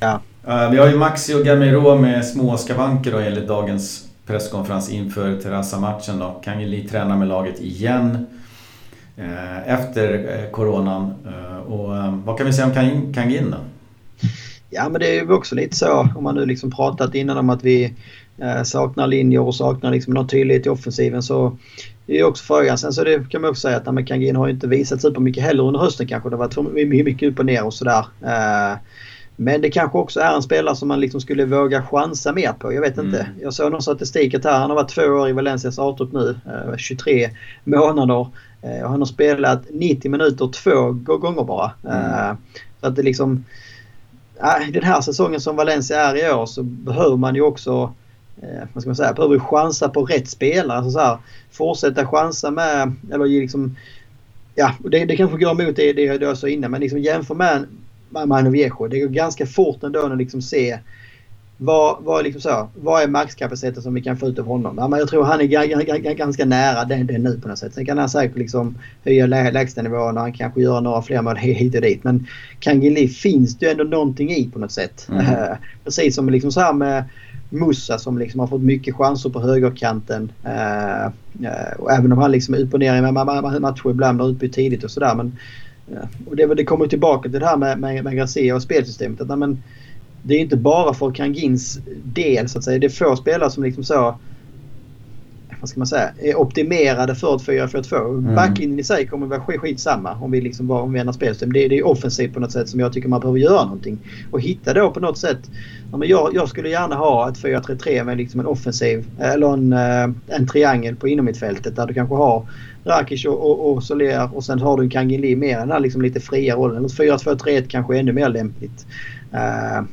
Ja. Uh, vi har ju Maxi och Gamiro med små skavanker då enligt dagens presskonferens inför Terrassa-matchen då. Kangeli tränar med laget igen eh, efter eh, coronan. Eh, och vad kan vi säga om Kangin då? Ja men det är ju också lite så om man nu liksom pratat innan om att vi saknar linjer och saknar liksom någon tydlighet i offensiven så det är också frågan. Sen så det kan man också säga att Kangin har ju inte visat supermycket heller under hösten kanske. Det har varit mycket upp och ner och sådär. Eh, men det kanske också är en spelare som man liksom skulle våga chansa mer på. Jag vet inte. Mm. Jag såg någon statistik här. Han har varit två år i Valencias A-trupp nu. 23 eh, månader. Eh, och han har spelat 90 minuter två gånger bara. Mm. Så att det liksom... Den här säsongen som Valencia är i år så behöver man ju också eh, vad ska man säga, behöver chansa på rätt spelare. Alltså så här, fortsätta chansa med, eller liksom, ja, det, det kanske går emot det, det jag sa innan, men liksom jämför med Mano Viejo. Det går ganska fort ändå att liksom se vad, vad, liksom så, vad är maxkapaciteten som vi kan få ut av honom? Ja, men jag tror han är ganska nära den, den nu på något sätt. Sen kan han säkert liksom höja lägstanivån och han kanske gör några fler mål hit och dit. Men Kangili finns det ju ändå någonting i på något sätt. Mm. Precis som liksom så här med Musa som liksom har fått mycket chanser på högerkanten. Eh, eh, och även om han liksom är upp och ner i matcher ibland och utbytt tidigt och sådär. Men, eh, och det, det kommer tillbaka till det här med, med, med Garcia och spelsystemet. Att, men, det är inte bara för Kangins del så att säga. Det är få spelare som liksom så vad ska man säga, är optimerade för ett 4-4-2. Mm. Backlinjen i sig kommer vara skitsamma om vi liksom bara använder spelsystem. Det, det är offensivt på något sätt som jag tycker man behöver göra någonting. Och hitta då på något sätt. Ja, men jag, jag skulle gärna ha ett 4-3-3 med liksom en offensiv eller en, eh, en triangel på inomhittfältet där du kanske har Rakic och, och, och Soler och sen har du Kangin mer än den här liksom lite fria rollen. 4-2-3-1 kanske är ännu mer lämpligt. Uh,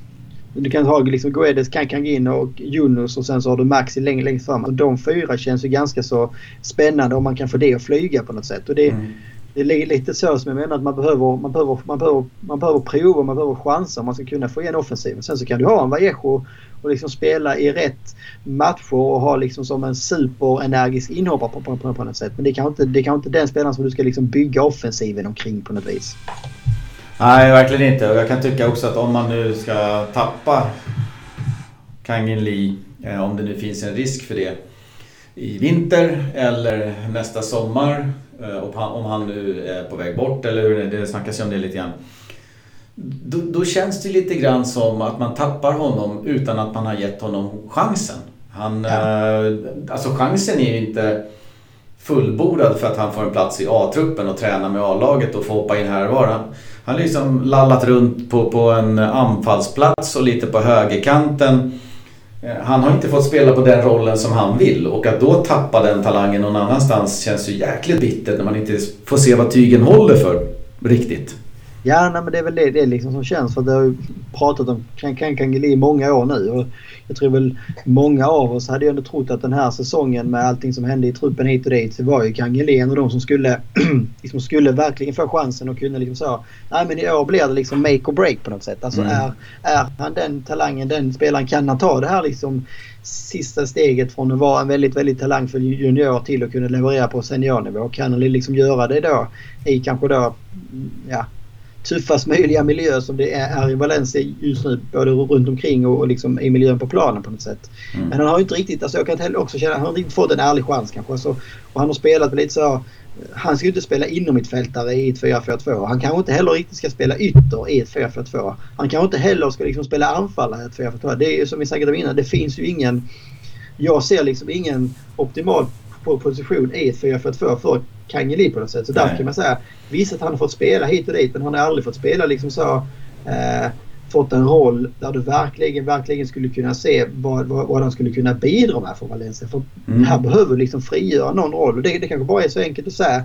du kan ha liksom Guedes, Kankangin och Yunus och sen så har du Maxi längst, längst fram. Alltså, de fyra känns ju ganska så spännande om man kan få det att flyga på något sätt. Och det, mm det är lite så som jag menar att man behöver, man behöver, man behöver, man behöver prova, man behöver chansa om man ska kunna få igen offensiven. Sen så kan du ha en Vallejo och liksom spela i rätt matcher och ha liksom som en superenergisk inhoppare på, på, på, på något sätt. Men det kan inte, det kan inte den spelaren som du ska liksom bygga offensiven omkring på något vis. Nej, verkligen inte. Och jag kan tycka också att om man nu ska tappa Kangin Lee, eh, om det nu finns en risk för det, i vinter eller nästa sommar, om han nu är på väg bort eller hur det, det snackas ju om det lite grann. Då, då, känns det lite grann som att man tappar honom utan att man har gett honom chansen. Han, ja. eh, alltså chansen är ju inte fullbordad för att han får en plats i A-truppen och tränar med A-laget och får hoppa in här och var. Han, han liksom lallat runt på, på en anfallsplats och lite på högerkanten. Eh, han har inte fått spela på den rollen som han vill och att då tappa den talangen någon annanstans känns ju jäkligt bittert när man inte får se vad tygen håller för riktigt. Ja, nej, men det är väl det, det liksom som känns. För det har ju pratat om Kangeli i många år nu. Och jag tror väl många av oss hade ju ändå trott att den här säsongen med allting som hände i truppen hit och dit så var ju Kangeli en av de som skulle, liksom skulle verkligen få chansen och kunna liksom så. Nej men i år blir det liksom make or break på något sätt. Alltså mm. är, är han den talangen, den spelaren, kan han ta det här liksom sista steget från att vara en väldigt, väldigt talangfull junior till att kunna leverera på seniornivå. Kan han liksom göra det då i kanske då, ja tuffast möjliga miljö som det är i Valencia just nu. Både runt omkring och, liksom i miljön på planen på något sätt. Mm. Men han har inte riktigt, alltså jag kan heller också känna, han har inte fått en ärlig chans kanske. Alltså, och han har spelat lite så han ska ju inte spela inom mitt fältare i ett 4-4-2. Han kanske inte heller riktigt ska spela ytter i ett 4-4-2. Han kanske inte heller ska liksom spela anfallare i ett 4-4-2. Det är ju som vi sagt innan, det finns ju ingen... Jag ser liksom ingen optimal position i ett 4-4-2 för Kangeli på något sätt. Så därför kan man säga visst att han har fått spela hit och dit men han har aldrig fått spela liksom så eh, fått en roll där du verkligen, verkligen skulle kunna se vad, vad, vad han skulle kunna bidra med för Valencia. För mm. här behöver du liksom frigöra någon roll och det, det kanske bara är så enkelt att säga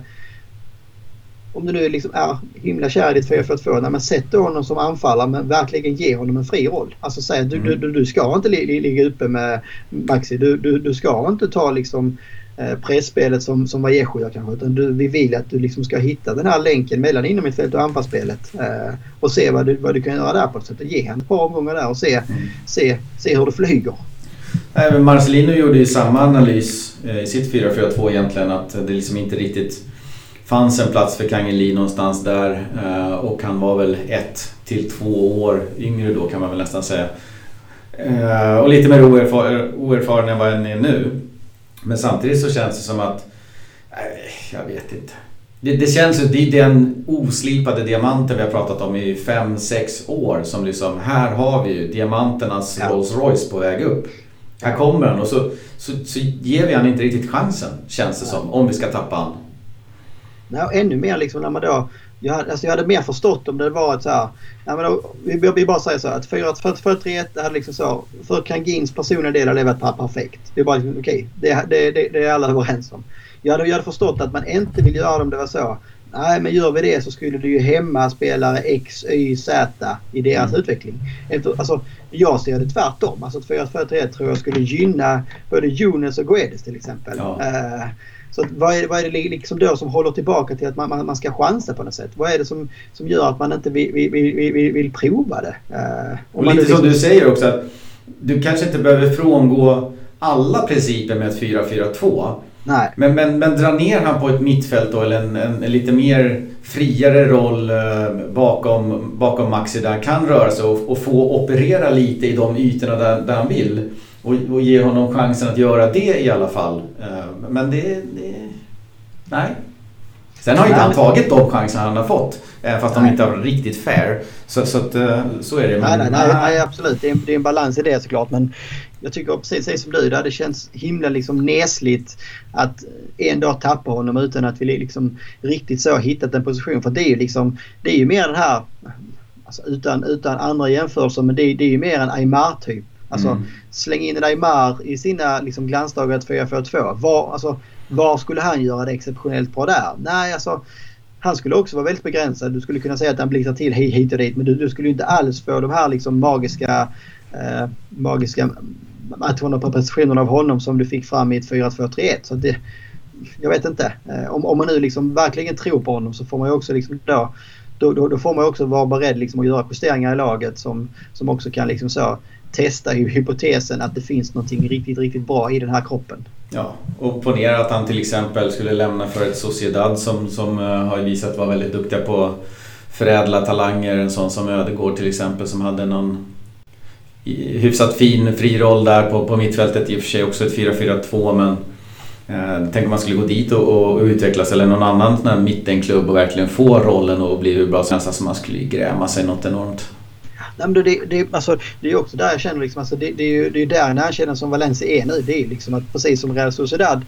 om du nu liksom är himla kär i ditt 4-4-2, när man sätter honom som anfallare men verkligen ger honom en fri roll. Alltså säg du, mm. du, du ska inte ligga uppe med Maxi. Du, du, du ska inte ta liksom Eh, pressspelet som, som Vallejo gör e kanske. Utan du, vi vill att du liksom ska hitta den här länken mellan innermittfältet och anfallsspelet. Eh, och se vad du, vad du kan göra där på ett sätt. Ge henne ett par omgångar där och se, mm. se, se hur det flyger. Även Marcelino gjorde ju samma analys eh, i sitt 4-4-2 egentligen. Att det liksom inte riktigt fanns en plats för Kangeli någonstans där. Eh, och han var väl ett till två år yngre då kan man väl nästan säga. Eh, och lite mer oerfaren än vad han är nu. Men samtidigt så känns det som att... Nej, jag vet inte. Det, det känns ju, det är den oslipade diamanten vi har pratat om i 5-6 år som liksom, här har vi ju diamanternas ja. Rolls Royce på väg upp. Här kommer han och så, så, så ger vi han inte riktigt chansen, känns det ja. som, om vi ska tappa han. Nej, och ännu mer liksom när man då jag, hade, alltså jag hade mer förstått om det var ett så här... Ja, men då, vi, vi bara säger så att 4-3-1 hade liksom så... För Kangins personliga del hade det varit perfekt. Det är bara liksom, okej, okay, det, det, det, är alla överens om. Jag hade, jag hade förstått att man inte vill göra det om det var så. Nej, men gör vi det så skulle det ju hämma spelare X, Y, Z i deras mm. utveckling. Efter, alltså, jag ser det tvärtom. Alltså 4-4-3 tror jag skulle gynna både Jonas och Guedes till exempel. Ja. Uh, så vad är, vad är det liksom då som håller tillbaka till att man, man, man ska chansa på något sätt? Vad är det som, som gör att man inte vill, vill, vill, vill prova det? Uh, och lite liksom... som du säger också att du kanske inte behöver frångå alla principer med ett 4-4-2. Nej. Men, men, men dra ner han på ett mittfält då eller en, en, en lite mer friare roll eh, bakom, bakom Maxi där han kan röra sig och, och, få operera lite i de ytorna där, där han vill. Och, och ge honom chansen att göra det i alla fall. Eh, men det, det... Nej. Sen har inte han tagit de chanser han har fått. Fast de inte har varit riktigt fair. Så, så, att, eh, så är det. Men, nej, nej, nej, absolut. Det är, det är en balans i det såklart. Men jag tycker precis som du, det känns himla liksom nesligt att en dag tappa honom utan att vi liksom riktigt så hittat en position. För det är ju liksom, det är ju mer den här, alltså utan, utan andra jämförelser, men det, det är ju mer en Aymar-typ. Alltså mm. släng in en Aymar i sina liksom, glansdagar 4-4-2. Var, alltså, var skulle han göra det exceptionellt bra där? Nej, alltså han skulle också vara väldigt begränsad. Du skulle kunna säga att han blixtrar till hit och dit men du, du skulle inte alls få de här liksom magiska, eh, magiska matcherna på prestationerna av honom som du fick fram i ett 4-2-3-1. Så det, jag vet inte. Eh, om, om man nu liksom verkligen tror på honom så får man ju också liksom då, då, då får man också vara beredd liksom att göra justeringar i laget som, som också kan liksom så testar ju hypotesen att det finns någonting riktigt, riktigt bra i den här kroppen. Ja, och ponera att han till exempel skulle lämna för ett Sociedad som, som eh, har visat vara väldigt duktiga på förädla talanger. En sån som Ödegård till exempel som hade någon hyfsat fin fri roll där på, på mittfältet. I och för sig också ett 4-4-2 men eh, tänk om man skulle gå dit och, och, utvecklas eller någon annan sån här mittenklubb och verkligen få rollen och bli hur bra som helst. Alltså man skulle gräma sig något enormt. Nej, men det, det, alltså, det är också där jag känner liksom, alltså, det, det är ju det är där när jag känner som Valencia är nu. Det är liksom att precis som Real Sociedad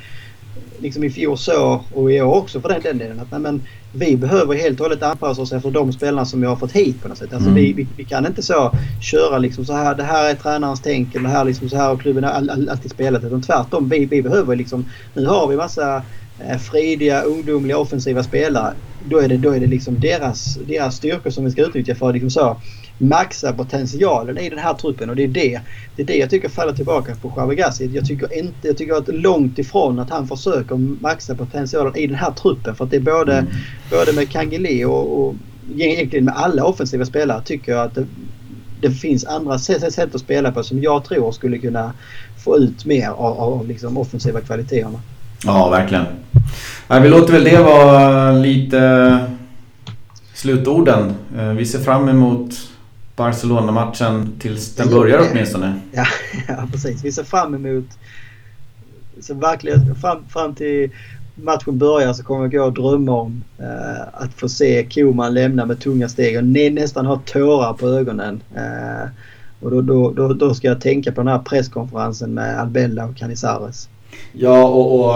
liksom i fjol så och i år också för den, den delen. Att, nej, men, vi behöver helt och hållet anpassa oss efter de spelarna som vi har fått hit på något sätt. Alltså mm. vi, vi, vi, kan inte så köra liksom så här. Det här är tränarens tänk. Eller det här liksom så här och klubben har all, all, alltid spelat. Utan tvärtom. Vi, vi behöver liksom. Nu har vi massa eh, fridiga, ungdomliga, offensiva spelare. Då är det, då är det liksom deras, deras styrkor som vi ska utnyttja för liksom så maxa potentialen i den här truppen och det är det, det, är det jag tycker faller tillbaka på Chavegassi. Jag tycker inte, jag tycker att långt ifrån att han försöker maxa potentialen i den här truppen för att det är både, mm. både med Kangeli och, och egentligen med alla offensiva spelare tycker jag att det, det finns andra sätt, sätt att spela på som jag tror skulle kunna få ut mer av, av liksom offensiva kvaliteterna. Ja, verkligen. vi låter väl det vara lite slutorden. Eh, vi ser fram emot Barcelona-matchen tills den börjar åtminstone. Ja, ja, precis. Vi ser fram emot... Så verkligen fram, fram till matchen börjar så kommer jag gå och drömma om eh, att få se Koman lämna med tunga steg och nästan ha tårar på ögonen. Eh, och då, då, då, då, ska jag tänka på den här presskonferensen med Albella och Canizares. Ja, och, och,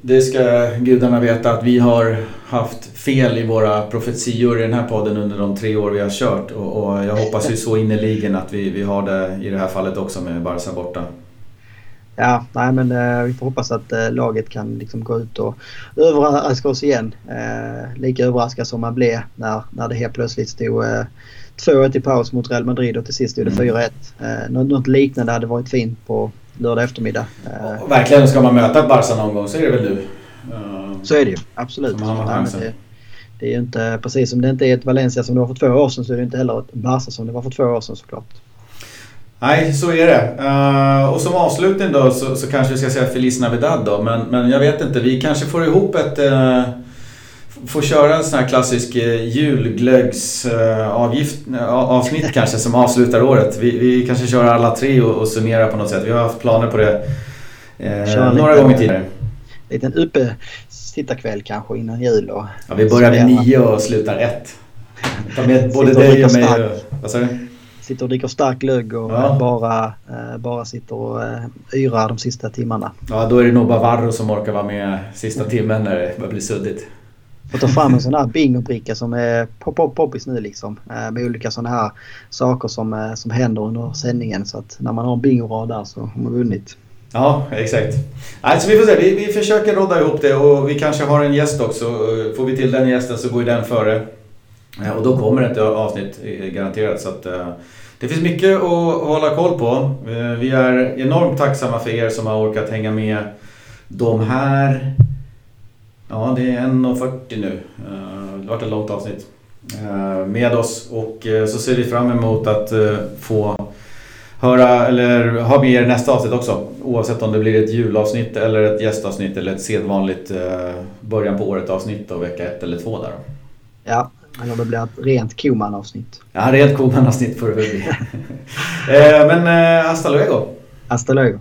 det ska gudarna veta att vi har haft fel i våra profetior i den här podden under de tre år vi har kört. Och, och jag hoppas ju så innerligen att vi, vi har det i det här fallet också med Barca borta. Ja, nej men eh, vi får hoppas att eh, laget kan liksom gå ut och överraska oss igen. Eh, lika överraskad som man blev när, när det helt plötsligt stod eh, 2-1 i paus mot Real Madrid och till sist det mm. 4-1. Eh, något, något liknande hade varit fint på lördag eftermiddag. Och verkligen, ska man möta Barca någon gång så är det väl du? Så är det ju, absolut. Det, det är ju inte, precis som det inte är ett Valencia som det var för två år sedan så är det inte heller ett Barca som det var för två år sedan såklart. Nej, så är det. Uh, och som avslutning då så, så, kanske vi ska säga Feliz Navidad då. Men, men jag vet inte, vi kanske får ihop ett... Uh, får köra en sån här klassisk uh, julglöggsavgift, uh, avsnitt kanske som avslutar året. Vi, vi kanske kör alla tre och, och summerar på något sätt. Vi har haft planer på det några gånger tidigare liten uppesittarkväll kanske innan jul. Och ja, vi börjar vid nio och slutar ett. Ta med både dig och mig. Och, vad sa du? Sitter och dricker stark glögg och ja. bara, eh, bara sitter och eh, yrar de sista timmarna. Ja, då är det nog bara Varro som orkar vara med sista timmen när det börjar bli suddigt. Och ta fram en sån här bingobricka som är pop, pop, poppis nu liksom. Eh, med olika såna här saker som, eh, som händer under sändningen. Så att när man har en bingorad där så har man vunnit. Ja, exakt. Alltså vi får se, vi, vi försöker rodda ihop det och vi kanske har en gäst också. Eh, får vi till den gästen så går ju den före. Och då kommer ett avsnitt garanterat. Så att, det finns mycket att hålla koll på. Vi är enormt tacksamma för er som har orkat hänga med de här... Ja, det är 1.40 nu. Eh, det har varit ett långt avsnitt. Med oss och så ser vi fram emot att få höra eller ha med er nästa avsnitt också. Oavsett om det blir ett julavsnitt eller ett gästavsnitt eller ett sedvanligt eh, början på året avsnitt och vecka ett eller två där. Ja, eller om det blir ett rent Koman-avsnitt. Ja, rent Koman-avsnitt får det väl bli. eh, men eh, hasta luego! Hasta luego!